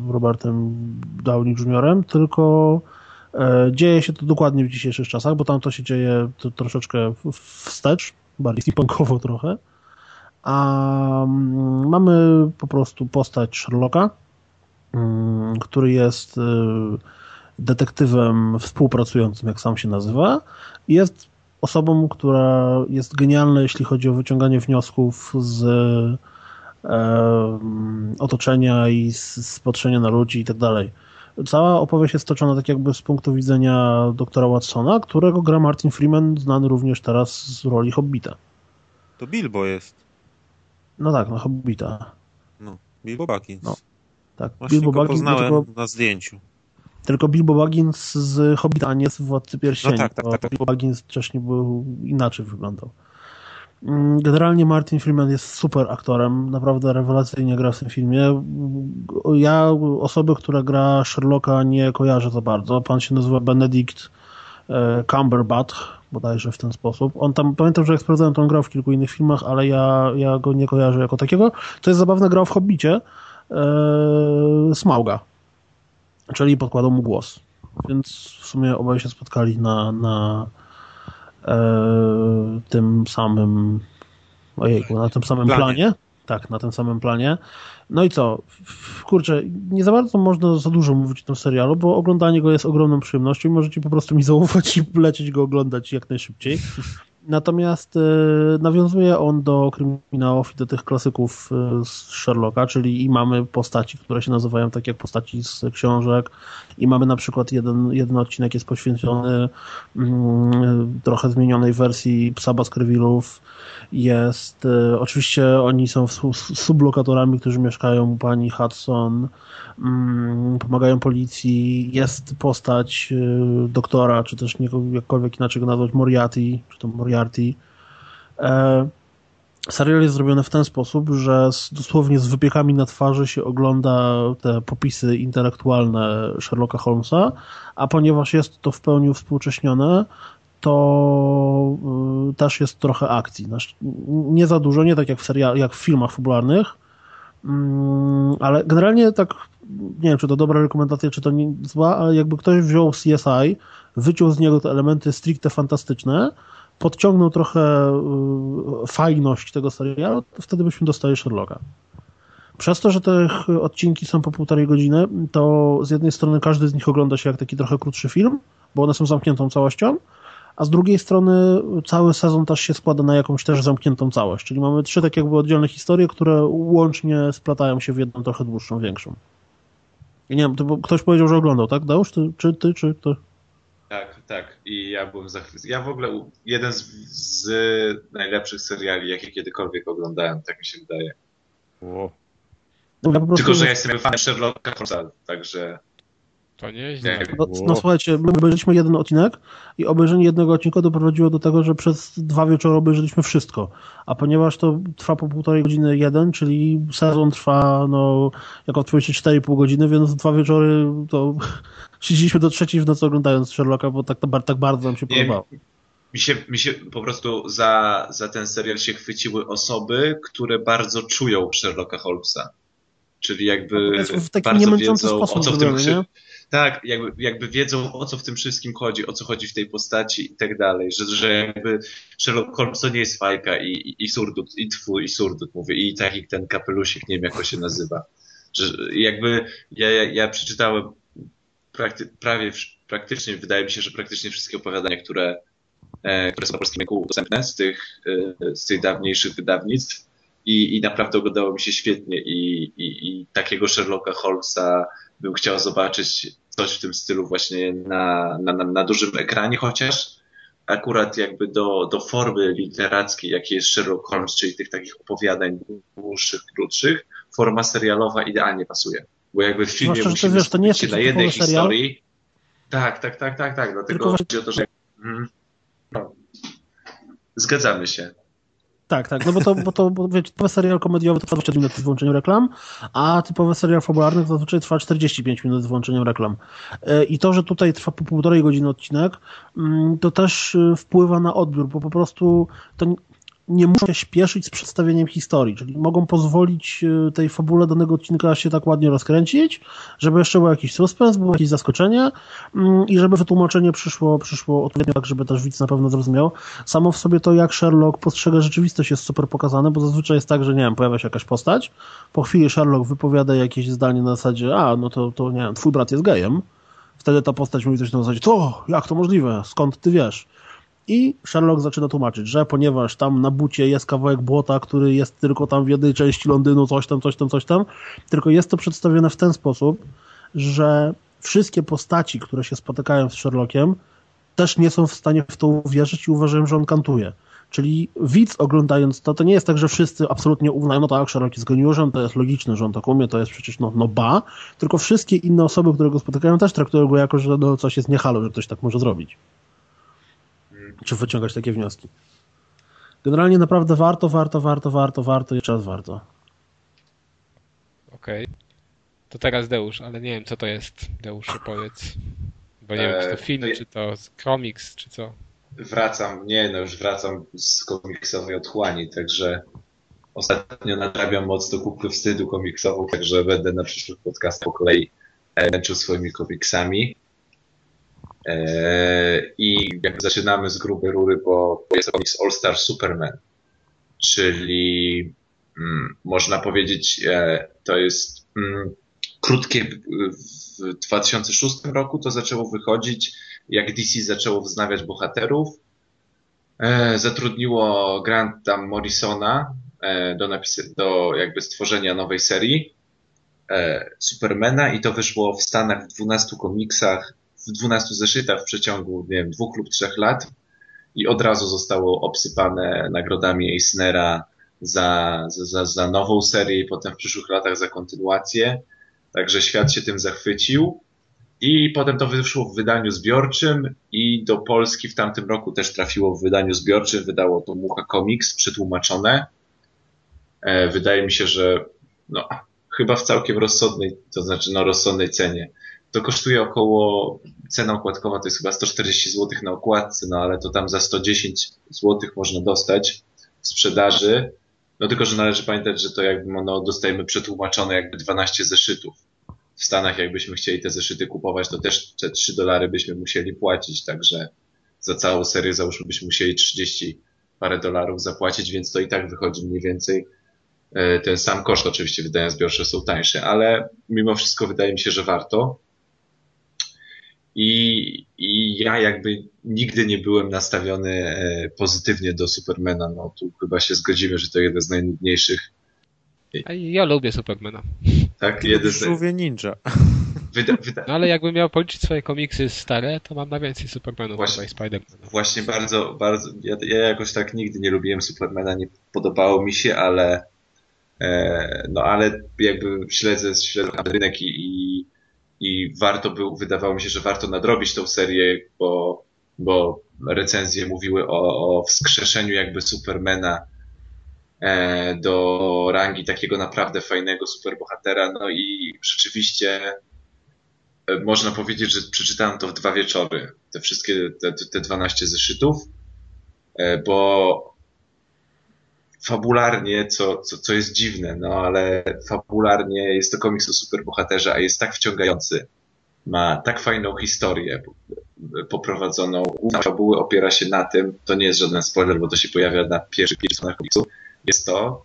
Speaker 4: Robertem Downey Jr., tylko e, dzieje się to dokładnie w dzisiejszych czasach, bo tam to się dzieje troszeczkę wstecz, bardziej steampunkowo trochę. A mm, mamy po prostu postać Sherlocka, mm, który jest y, detektywem współpracującym, jak sam się nazywa, jest osobą, która jest genialna, jeśli chodzi o wyciąganie wniosków z otoczenia i z, patrzenia na ludzi i tak dalej. Cała opowieść jest stoczona tak jakby z punktu widzenia doktora Watsona, którego gra Martin Freeman, znany również teraz z roli Hobbita.
Speaker 5: To Bilbo jest.
Speaker 4: No tak, no Hobbita.
Speaker 5: No, Bilbo Baggins.
Speaker 4: No, Tak,
Speaker 5: Właśnie
Speaker 4: Bilbo Baggins,
Speaker 5: poznałem
Speaker 4: tylko,
Speaker 5: na zdjęciu.
Speaker 4: tylko Bilbo Baggins z Hobbita, a nie z Władcy Pierścieni.
Speaker 5: No tak, tak, tak, tak.
Speaker 4: Bilbo Baggins wcześniej był inaczej wyglądał. Mm, Generalnie Martin Freeman jest super aktorem, naprawdę rewelacyjnie gra w tym filmie. Ja osoby, która gra Sherlocka nie kojarzę za bardzo. Pan się nazywa Benedict e, Cumberbatch, bodajże w ten sposób. On tam, pamiętam, że jak sprawdzałem tą grę w kilku innych filmach, ale ja, ja go nie kojarzę jako takiego. To jest zabawna gra w Hobbicie, e, Smauga, czyli podkładał mu głos. Więc w sumie obaj się spotkali na, na tym samym ojejku, na tym samym
Speaker 2: Planie.
Speaker 4: planie. Tak, na tym samym planie. No i co? Kurczę, nie za bardzo można za dużo mówić o tym serialu, bo oglądanie go jest ogromną przyjemnością i możecie po prostu mi zaufać i lecieć go oglądać jak najszybciej. Natomiast e, nawiązuje on do kryminałów i do tych klasyków e, z Sherlocka, czyli i mamy postaci, które się nazywają tak jak postaci z książek i mamy na przykład jeden, jeden odcinek jest poświęcony mm, trochę zmienionej wersji Psa Baskervillów. Jest, e, oczywiście oni są su- sublokatorami, którzy mieszkają u pani Hudson, mm, pomagają policji. Jest postać e, doktora, czy też nie, jakkolwiek inaczej go nazwać, Moriarty, czy to Moriarty. E, serial jest zrobiony w ten sposób, że z, dosłownie z wypiekami na twarzy się ogląda te popisy intelektualne Sherlocka Holmesa, a ponieważ jest to w pełni uwspółcześnione, to y, też jest trochę akcji. Znaczy, Nie za dużo, nie tak jak w, serial, jak w filmach fabularnych, mm, ale generalnie tak, nie wiem, czy to dobra rekomendacja, czy to nie zła, ale jakby ktoś wziął CSI, wyciął z niego te elementy stricte fantastyczne, podciągnął trochę y, fajność tego serialu, wtedy byśmy dostali Sherlocka. Przez to, że te odcinki są po półtorej godziny, to z jednej strony każdy z nich ogląda się jak taki trochę krótszy film, bo one są zamkniętą całością, a z drugiej strony cały sezon też się składa na jakąś też zamkniętą całość, czyli mamy trzy tak jakby oddzielne historie, które łącznie splatają się w jedną trochę dłuższą, większą. I nie wiem, ktoś powiedział, że oglądał, tak? Dałeś? Ty, czy ty, czy to?
Speaker 2: Tak. I ja byłem zachwycony. Ja w ogóle jeden z, z najlepszych seriali, jakie kiedykolwiek oglądałem, tak mi się wydaje.
Speaker 4: No, po prostu,
Speaker 2: Tylko, że ja jestem fanem Sherlocka Holmesa, także
Speaker 1: To nieźle.
Speaker 2: nie,
Speaker 4: No, no słuchajcie, my obejrzeliśmy jeden odcinek i obejrzenie jednego odcinka doprowadziło do tego, że przez dwa wieczory obejrzeliśmy wszystko. A ponieważ to trwa po półtorej godziny jeden, czyli sezon trwa, no, jak odpowiedźcie 4,5 godziny, więc dwa wieczory to siedzieliśmy do trzeciej w nocy oglądając Sherlocka, bo tak, tak bardzo nam się
Speaker 2: Nie,
Speaker 4: podobało.
Speaker 2: mi się, mi się po prostu za, za ten serial się chwyciły osoby, które bardzo czują Sherlocka Holmesa. Czyli jakby
Speaker 4: No, w taki
Speaker 2: bardzo wiedzą, o co w tym
Speaker 4: nie?
Speaker 2: Tak, jakby, jakby wiedzą, o co w tym wszystkim chodzi, o co chodzi w tej postaci i tak dalej. Że, że jakby Sherlock Holmes to nie jest fajka i, i, i surdut, i twój, i surdut, mówię, i taki ten kapelusik, nie wiem jak on się nazywa. Że jakby ja, ja, ja przeczytałem prakty, prawie, praktycznie, wydaje mi się, że praktycznie wszystkie opowiadania, które, e, które są na polskim rynku dostępne z tych, e, z tych dawniejszych wydawnictw i, i naprawdę oglądało mi się świetnie i, i, i takiego Sherlocka Holmesa bym chciał zobaczyć coś w tym stylu właśnie na, na, na dużym ekranie, chociaż akurat jakby do, do formy literackiej, jakiej jest Sherlock Holmes, czyli tych takich opowiadań dłuższych, krótszych, forma serialowa idealnie pasuje. Bo jakby w filmie
Speaker 4: Zwłaszcza,
Speaker 2: musimy
Speaker 4: wiesz, to nie jest
Speaker 2: na jednej historii. Tak, tak, tak, tak, tak. Dlatego
Speaker 4: Tylko
Speaker 2: chodzi o to, że mm, no, zgadzamy się.
Speaker 4: Tak, tak, no bo to, bo to bo wiecie, typowy serial komediowy to trwa 20 minut z wyłączeniem reklam, a typowy serial fabularny to zazwyczaj trwa 45 minut z wyłączeniem reklam. E, I to, że tutaj trwa po półtorej godziny odcinek, mm, to też y, wpływa na odbiór, bo po prostu to nie muszą się śpieszyć z przedstawieniem historii, czyli mogą pozwolić y, tej fabule danego odcinka się tak ładnie rozkręcić, żeby jeszcze był jakiś suspens, było jakieś zaskoczenie mm, i żeby wytłumaczenie przyszło, przyszło odpowiednio tak, żeby też widz na pewno zrozumiał. Samo w sobie to, jak Sherlock postrzega rzeczywistość jest super pokazane, bo zazwyczaj jest tak, że nie wiem, pojawia się jakaś postać, po chwili Sherlock wypowiada jakieś zdanie na zasadzie, a, no to, to nie wiem, twój brat jest gejem. Wtedy ta postać mówi coś na zasadzie, co? Jak to możliwe? Skąd ty wiesz? I Sherlock zaczyna tłumaczyć, że ponieważ tam na bucie jest kawałek błota, który jest tylko tam w jednej części Londynu, coś tam, coś tam, coś tam, tylko jest to przedstawione w ten sposób, że wszystkie postaci, które się spotykają z Sherlockiem, też nie są w stanie w to uwierzyć i uważają, że on kantuje. Czyli widz oglądając to, to nie jest tak, że wszyscy absolutnie uznają, no tak, Sherlock jest geniuszem, to jest logiczne, że on tak umie, to jest przecież no, no ba, tylko wszystkie inne osoby, które go spotykają też traktują go jako, że no, coś jest niehalo, że ktoś tak może zrobić. Czy wyciągać takie wnioski. Generalnie naprawdę warto, warto, warto, warto, warto, jeszcze raz warto.
Speaker 1: Okej. To teraz Deusz, ale nie wiem co to jest. Deusz, powiedz. Bo nie wiem, czy
Speaker 2: E,
Speaker 1: to film,
Speaker 2: to ja-
Speaker 1: czy to komiks, czy co.
Speaker 2: Wracam, nie no już wracam z komiksowej otchłani, także ostatnio nadrabiam mocno kupę wstydu komiksową, także będę na przyszłych podcastach po kolei e, męczył swoimi komiksami. E, I jak zaczynamy z grubej rury, bo, bo jest to komiks All Star Superman, czyli mm, można powiedzieć, e, to jest mm, krótkie, w 2006 roku to zaczęło wychodzić, jak DC zaczęło wznawiać bohaterów. E, zatrudniło Granta Morrisona e, do, napis- do jakby stworzenia nowej serii Supermana i to wyszło w Stanach w 12 komiksach, w 12 zeszytach w przeciągu, nie wiem, dwóch lub trzech lat i od razu zostało obsypane nagrodami Eisnera za, za, za nową serię i potem w przyszłych latach za kontynuację. Także świat się tym zachwycił. I potem to wyszło w wydaniu zbiorczym i do Polski w tamtym roku też trafiło w wydaniu zbiorczym. Wydało to Mucha Comics przetłumaczone. E, wydaje mi się, że no, chyba w całkiem rozsądnej, to znaczy no rozsądnej cenie. To kosztuje około, cena okładkowa to jest chyba 140 zł na okładce, no ale to tam za 110 zł można dostać w sprzedaży. No tylko, że należy pamiętać, że to jakby no, dostajemy przetłumaczone jakby 12 zeszytów. W Stanach jakbyśmy chcieli te zeszyty kupować, to też te 3 dolary byśmy musieli płacić, także za całą serię załóżmy byśmy musieli 30 parę dolarów zapłacić, więc to i tak wychodzi mniej więcej e, ten sam koszt. Oczywiście wydania zbiorcze są tańsze, ale mimo wszystko wydaje mi się, że warto. I, I ja jakby nigdy nie byłem nastawiony e, pozytywnie do Supermana. No tu chyba się zgodzimy, że to jeden z najnudniejszych.
Speaker 1: A ja lubię Supermana.
Speaker 2: Tak, jeden z,
Speaker 5: Żółwie ninja.
Speaker 2: wyda, wyda,
Speaker 1: No ale jakbym miał policzyć swoje komiksy stare, to mam na więcej Supermanów
Speaker 2: Właśnie.
Speaker 1: chyba i Spidermana.
Speaker 2: Właśnie bardzo, bardzo. Ja, ja jakoś tak nigdy nie lubiłem Supermana, nie podobało mi się, ale e, no ale jakby śledzę, śledzę rynek i, i, i warto był, wydawało mi się, że warto nadrobić tą serię, bo, bo recenzje mówiły o, o wskrzeszeniu jakby Supermana e, do rangi takiego naprawdę fajnego superbohatera, no i rzeczywiście e, można powiedzieć, że przeczytałem to w dwa wieczory, te wszystkie, te, te 12 zeszytów, e, bo fabularnie, co, co, co jest dziwne, no ale fabularnie jest to komiks o superbohaterze, a jest tak wciągający. Ma tak fajną historię poprowadzoną. Główna fabuły opiera się na tym, to nie jest żaden spoiler, bo to się pojawia na pierwszych pięciu stronach komiksu, jest to,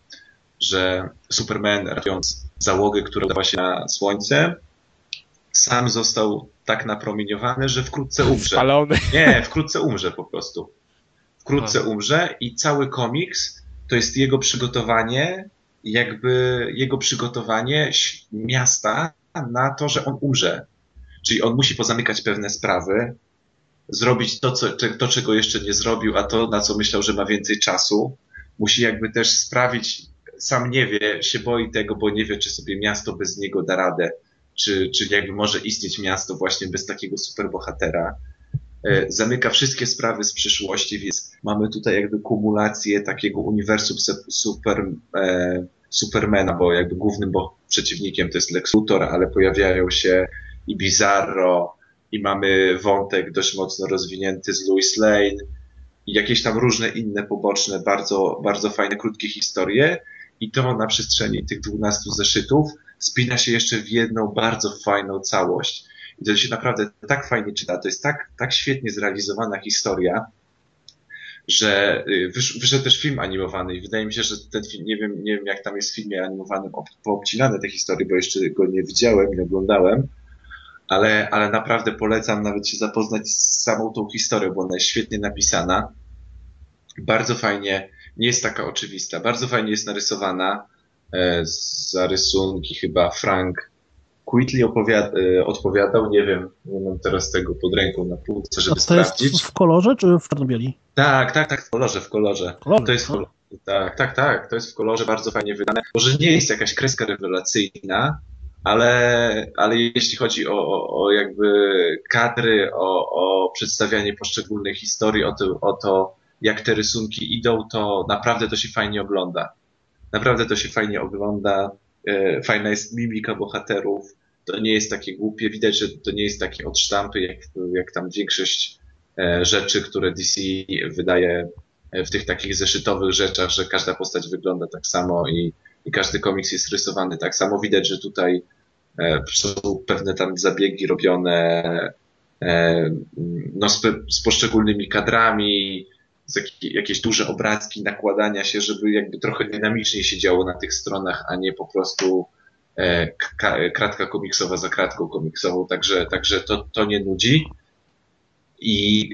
Speaker 2: że Superman ratując załogę, która udała się na słońce, sam został tak napromieniowany, że wkrótce umrze.
Speaker 1: Spalony.
Speaker 2: Nie, wkrótce umrze po prostu. Wkrótce umrze i cały komiks to jest jego przygotowanie, jakby jego przygotowanie miasta na to, że on umrze. Czyli on musi pozamykać pewne sprawy, zrobić to, co, to, czego jeszcze nie zrobił, a to, na co myślał, że ma więcej czasu. Musi jakby też sprawić, sam nie wie, się boi tego, bo nie wie, czy sobie miasto bez niego da radę, czy, czy jakby może istnieć miasto właśnie bez takiego superbohatera. E, Zamyka wszystkie sprawy z przyszłości, więc mamy tutaj jakby kumulację takiego uniwersum super, e, Supermana, bo jakby głównym bo przeciwnikiem to jest Lex Luthor, ale pojawiają się i Bizarro, i mamy wątek dość mocno rozwinięty z Louis Lane, i jakieś tam różne inne poboczne, bardzo, bardzo fajne, krótkie historie. I to na przestrzeni tych 12 zeszytów spina się jeszcze w jedną bardzo fajną całość. I to się naprawdę tak fajnie czyta. To jest tak, tak świetnie zrealizowana historia, że y, wysz, wyszedł też film animowany i wydaje mi się, że ten film, nie wiem, nie wiem jak tam jest w filmie animowanym ob- poobcinane te historie, bo jeszcze go nie widziałem, nie oglądałem, ale, ale naprawdę polecam nawet się zapoznać z samą tą historią, bo ona jest świetnie napisana. Bardzo fajnie, nie jest taka oczywista, bardzo fajnie jest narysowana. E, za rysunki chyba Frank Quitley opowiada, e, odpowiadał, nie wiem, nie mam teraz tego pod ręką na półce,
Speaker 4: A
Speaker 2: żeby
Speaker 4: to jest
Speaker 2: sprawdzić.
Speaker 4: w, w kolorze czy w czarno-bieli?
Speaker 2: Tak, tak, tak, w kolorze, w kolorze.
Speaker 4: Kolorze,
Speaker 2: To jest w
Speaker 4: no.
Speaker 2: kolorze. Tak, tak, tak, to jest w kolorze bardzo fajnie wydane. Może nie jest jakaś kreska rewelacyjna, ale, ale jeśli chodzi o, o, o jakby kadry, o, o przedstawianie poszczególnych historii, o to, o to, jak te rysunki idą, to naprawdę to się fajnie ogląda. Naprawdę to się fajnie ogląda. E, Fajna jest mimika bohaterów. To nie jest takie głupie, widać, że to nie jest takie od sztampy, jak, jak tam większość e, rzeczy, które DC wydaje e, w tych takich zeszytowych rzeczach, że każda postać wygląda tak samo i, i każdy komiks jest rysowany tak samo. Widać, że tutaj e, są pewne tam zabiegi robione no, z, z poszczególnymi kadrami, jakieś duże obrazki nakładania się, żeby jakby trochę dynamiczniej się działo na tych stronach, a nie po prostu kratka komiksowa za kratką komiksową, także, także to, to nie nudzi i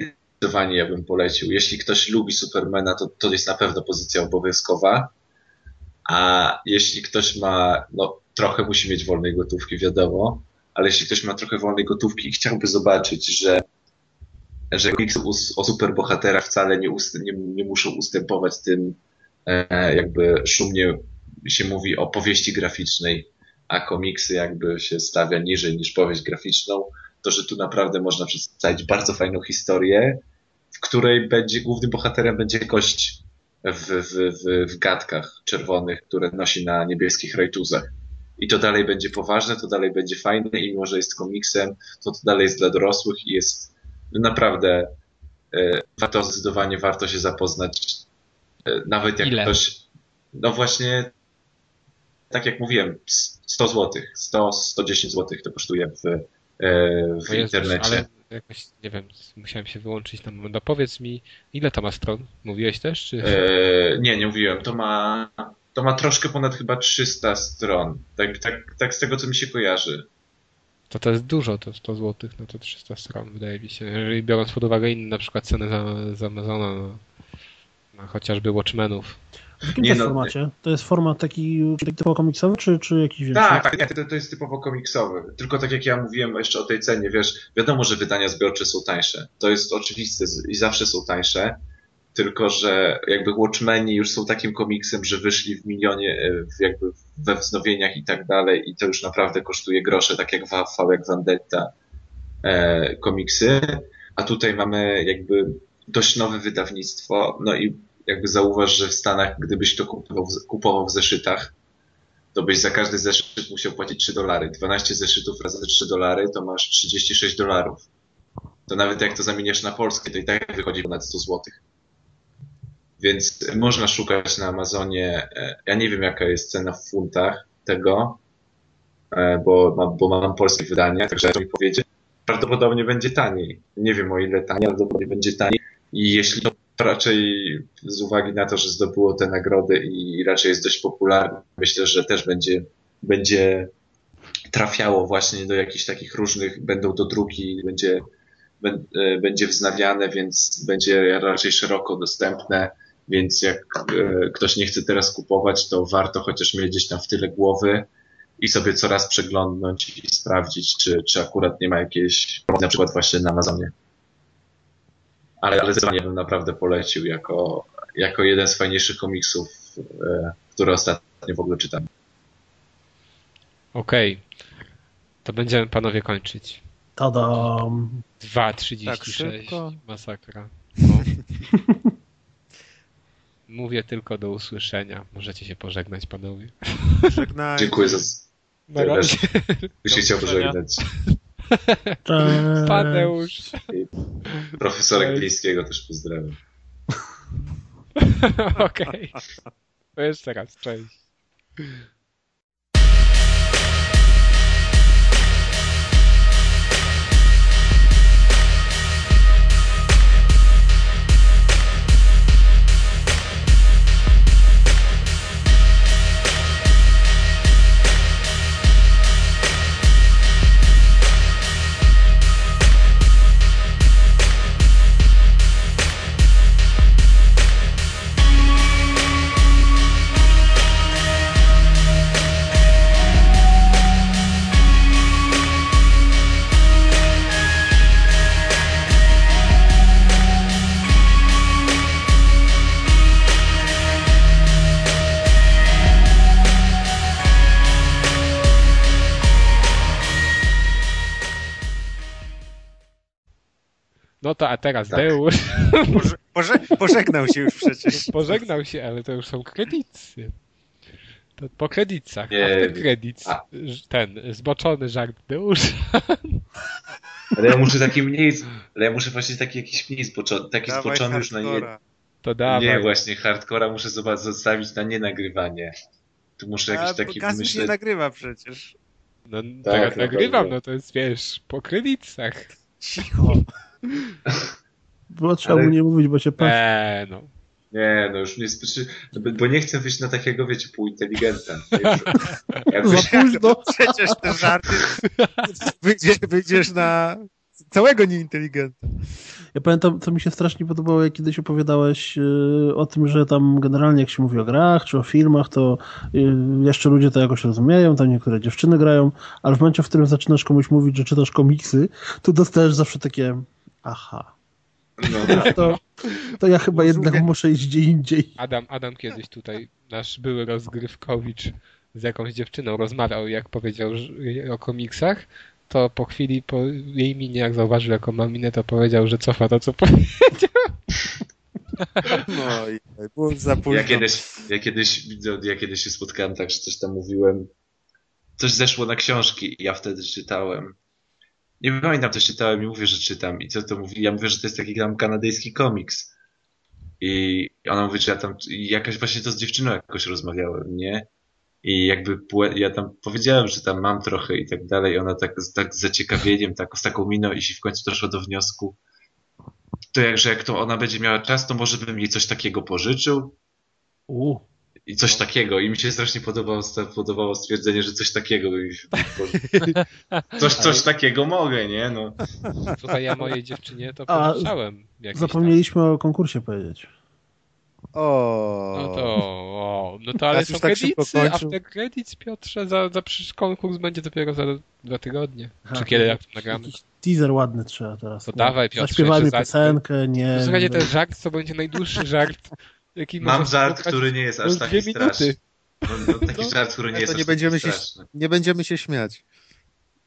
Speaker 2: zdecydowanie ja bym polecił. Jeśli ktoś lubi Supermana, to, to jest na pewno pozycja obowiązkowa, a jeśli ktoś ma, no trochę musi mieć wolnej gotówki, wiadomo, ale jeśli ktoś ma trochę wolnej gotówki i chciałby zobaczyć, że że komiksy o superbohaterach wcale nie, ust, nie, nie muszą ustępować tym, e, jakby szumnie się mówi o powieści graficznej, a komiksy jakby się stawia niżej niż powieść graficzną, to że tu naprawdę można przedstawić bardzo fajną historię, w której będzie głównym bohaterem będzie kość w, w, w, w gadkach czerwonych, które nosi na niebieskich rajtuzach. I to dalej będzie poważne, to dalej będzie fajne i mimo, że jest komiksem, to to dalej jest dla dorosłych i jest naprawdę e, warto, zdecydowanie warto się zapoznać. E, nawet jak
Speaker 1: Ile?
Speaker 2: ktoś, no właśnie, tak jak mówiłem, 100 zł, 100, 110 zł to kosztuje w, e, w
Speaker 1: Jezus,
Speaker 2: internecie.
Speaker 1: Ale jakoś, nie wiem, musiałem się wyłączyć moment. No powiedz mi, ile to ma stron? Mówiłeś też, czy...
Speaker 2: E, nie, nie mówiłem. To ma, to ma troszkę ponad chyba 300 stron. Tak, tak, tak z tego, co mi się kojarzy.
Speaker 1: To to jest dużo, to 100 zł, no to 300 stron, wydaje mi się. Jeżeli biorąc pod uwagę inne na przykład ceny za, za Amazona, no, no, chociażby Watchmenów.
Speaker 4: W jakim
Speaker 2: Nie
Speaker 4: to jest
Speaker 2: no,
Speaker 4: formacie? To jest format taki typowo komiksowy, czy, czy jakiś większy?
Speaker 2: Tak, tak, nie, to, to jest typowo komiksowy. Tylko tak jak ja mówiłem jeszcze o tej cenie, wiesz, wiadomo, że wydania zbiorcze są tańsze. To jest oczywiste i zawsze są tańsze. Tylko, że jakby Watchmeni już są takim komiksem, że wyszli w milionie, e, jakby we wznowieniach i tak dalej i to już naprawdę kosztuje grosze, tak jak w jak Vendetta e, komiksy. A tutaj mamy jakby dość nowe wydawnictwo, no i jakby zauważ, że w Stanach, gdybyś to kupował, kupował w zeszytach, to byś za każdy zeszyt musiał płacić 3 dolary. 12 zeszytów razy 3 dolary to masz 36 dolarów. To nawet jak to zamieniasz na polskie, to i tak wychodzi ponad 100 złotych. Więc można szukać na Amazonie. e, Ja nie wiem, jaka jest cena w funtach tego, e, bo, mam, bo mam polskie wydanie, także to mi powiedzieć. Prawdopodobnie będzie taniej. Nie wiem o ile taniej, ale prawdopodobnie będzie taniej. I jeśli to raczej z uwagi na to, że zdobyło te nagrody i raczej jest dość popularne, myślę, że też będzie, będzie trafiało właśnie do jakichś takich różnych, będą do druki, będzie, bę- e, będzie wznawiane, więc będzie raczej szeroko dostępne. Więc jak e, ktoś nie chce teraz kupować, to warto chociaż mieć gdzieś tam w tyle głowy i sobie coraz przeglądnąć i sprawdzić, czy, czy akurat nie ma jakiejś na przykład właśnie na Amazonie. Ale, ale zdecydowanie bym naprawdę polecił jako, jako jeden z fajniejszych komiksów, e, które ostatnio w ogóle czytam.
Speaker 1: Okej, to będziemy panowie kończyć.
Speaker 4: Tadam.
Speaker 1: 2,36.
Speaker 5: Tak szybko?
Speaker 1: Masakra. No. Mówię tylko do usłyszenia. Możecie się pożegnać, panowie.
Speaker 5: Żegnaj.
Speaker 2: Dziękuję za...
Speaker 1: Na razie.
Speaker 2: Już się chciał pożegnać.
Speaker 4: Cześć.
Speaker 1: Tadeusz.
Speaker 2: Profesora. Glińskiego też pozdrawiam.
Speaker 1: Okej. To jeszcze raz, cześć. No to a teraz
Speaker 2: Tak.
Speaker 1: Deusz
Speaker 5: Poże, poże, pożegnał się już przecież.
Speaker 1: pożegnał się, ale to już są kredyty. To po kredytach.
Speaker 2: Nie. A.
Speaker 1: Ż- Ten, zboczony żart Deusza.
Speaker 2: Ale ja muszę taki mniej, ale ja muszę właśnie taki jakiś mniej zboczony, taki
Speaker 5: Dawaj
Speaker 2: zboczony już na nie,
Speaker 5: hardcora.
Speaker 1: To dawaj.
Speaker 2: nie właśnie, hardcora muszę zostawić na nienagrywanie. Tu muszę
Speaker 5: A,
Speaker 2: jakiś taki
Speaker 5: Kasus nie
Speaker 2: wymyśleć.
Speaker 5: nagrywa przecież.
Speaker 1: No,
Speaker 2: Tak,
Speaker 1: teraz nagrywam, no to jest, wiesz, po kredytach.
Speaker 5: Cicho.
Speaker 4: Było trzeba
Speaker 2: Ale-
Speaker 4: mu nie mówić, bo się patrzy.
Speaker 1: Eee, no.
Speaker 2: Nie, no już nie spyszy, bo nie chcę wyjść na takiego, wiecie, półinteligenta. Jakbyś,
Speaker 4: Za późno.
Speaker 5: Przecież te żarty wyjdziesz, wyjdziesz na całego nieinteligenta.
Speaker 4: Ja pamiętam, co mi się strasznie podobało, jak kiedyś opowiadałeś yy, o tym, że tam generalnie jak się mówi o grach czy o filmach, to yy, jeszcze ludzie to jakoś rozumieją, tam niektóre dziewczyny grają, ale w momencie, w którym zaczynasz komuś mówić, że czytasz komiksy, to dostajesz zawsze takie aha.
Speaker 2: no, tak.
Speaker 4: To, to ja chyba jednak muszę iść gdzie indziej.
Speaker 1: Adam, Adam kiedyś tutaj, nasz były rozgrywkowicz z jakąś dziewczyną rozmawiał, jak powiedział o komiksach, to po chwili, po jej minie, jak zauważył, jaką mam minę, to powiedział, że cofa to, co powiedział.
Speaker 5: No i było za późno.
Speaker 2: Ja kiedyś, ja kiedyś, widzę, ja kiedyś się spotkałem tak, że coś tam mówiłem. Coś zeszło na książki i ja wtedy czytałem. Nie pamiętam, coś czytałem i mówię, że czytam. I co to mówi? Ja mówię, że to jest taki tam kanadyjski komiks. I ona mówi, że ja tam, jakaś właśnie to z dziewczyną jakoś rozmawiałem, nie? I jakby ja tam powiedziałem, że tam mam trochę i tak dalej. Ona tak, tak z zaciekawieniem, tak, z taką miną i się w końcu doszła do wniosku, to jak, że jak to ona będzie miała czas, to może bym jej coś takiego pożyczył.
Speaker 4: U,
Speaker 2: I coś takiego. I mi się strasznie podobało, podobało stwierdzenie, że coś takiego. by mi się- Coś, coś takiego mogę, nie? No.
Speaker 1: Słuchaj, ja mojej dziewczynie to
Speaker 4: A,
Speaker 1: jakieś
Speaker 4: zapomnieliśmy o konkursie powiedzieć.
Speaker 5: O.
Speaker 1: Tam. No to, o, no to ale
Speaker 5: Teraz
Speaker 1: są
Speaker 5: tak
Speaker 1: kredyty,
Speaker 5: kończył.
Speaker 1: after credits, Piotrze, za, za konkurs będzie dopiero za dwa tygodnie.
Speaker 4: Aha,
Speaker 1: Czy kiedy, jak to nagramy.
Speaker 4: Jakiś teaser ładny trzeba teraz.
Speaker 1: To dawaj, Piotrze,
Speaker 4: Zaśpiewajmy piosenkę, nie.
Speaker 1: Słuchajcie, ten żart to będzie najdłuższy żart, jaki
Speaker 2: Mam
Speaker 1: można
Speaker 2: żart,
Speaker 1: spotkać
Speaker 2: który nie jest aż taki
Speaker 1: dwie
Speaker 2: straszny.
Speaker 1: minuty.
Speaker 2: No, no, taki żart, który nie jest
Speaker 5: to
Speaker 2: aż
Speaker 5: nie
Speaker 2: taki
Speaker 5: będziemy się,
Speaker 2: straszny.
Speaker 5: nie będziemy się śmiać.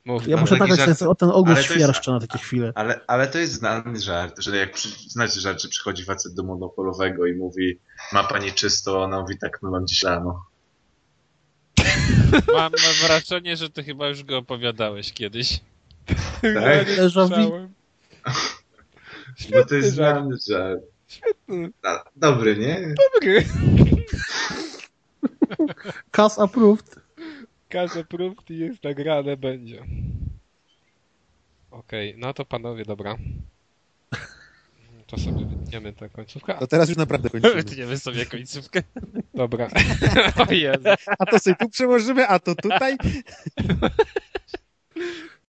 Speaker 1: Mów,
Speaker 4: Ja muszę nagrać
Speaker 2: żart-
Speaker 4: o ten ogór
Speaker 2: ale to jest-
Speaker 4: świerszcza na takie chwile.
Speaker 2: Ale, ale to jest znany żart, że jak przy, znacie żart, że przychodzi facet do monopolowego i mówi ma pani czysto, a ona mówi tak, no mam dziś rano.
Speaker 6: Mam wrażenie, że ty chyba już go opowiadałeś kiedyś.
Speaker 1: Ja
Speaker 2: Tak?
Speaker 1: słyszałem.
Speaker 2: Bo to jest
Speaker 1: żart.
Speaker 2: znany żart.
Speaker 1: Świetny.
Speaker 2: A, dobry, nie?
Speaker 1: Dobry.
Speaker 4: Cast approved.
Speaker 1: Każde prób jest nagrane będzie. Okej, no to panowie, dobra. To sobie wytniemy tę końcówkę.
Speaker 5: To teraz już naprawdę kończymy.
Speaker 6: Wytniemy sobie końcówkę.
Speaker 1: Dobra.
Speaker 6: O Jezu.
Speaker 5: A to sobie tu przełożymy, a to tutaj.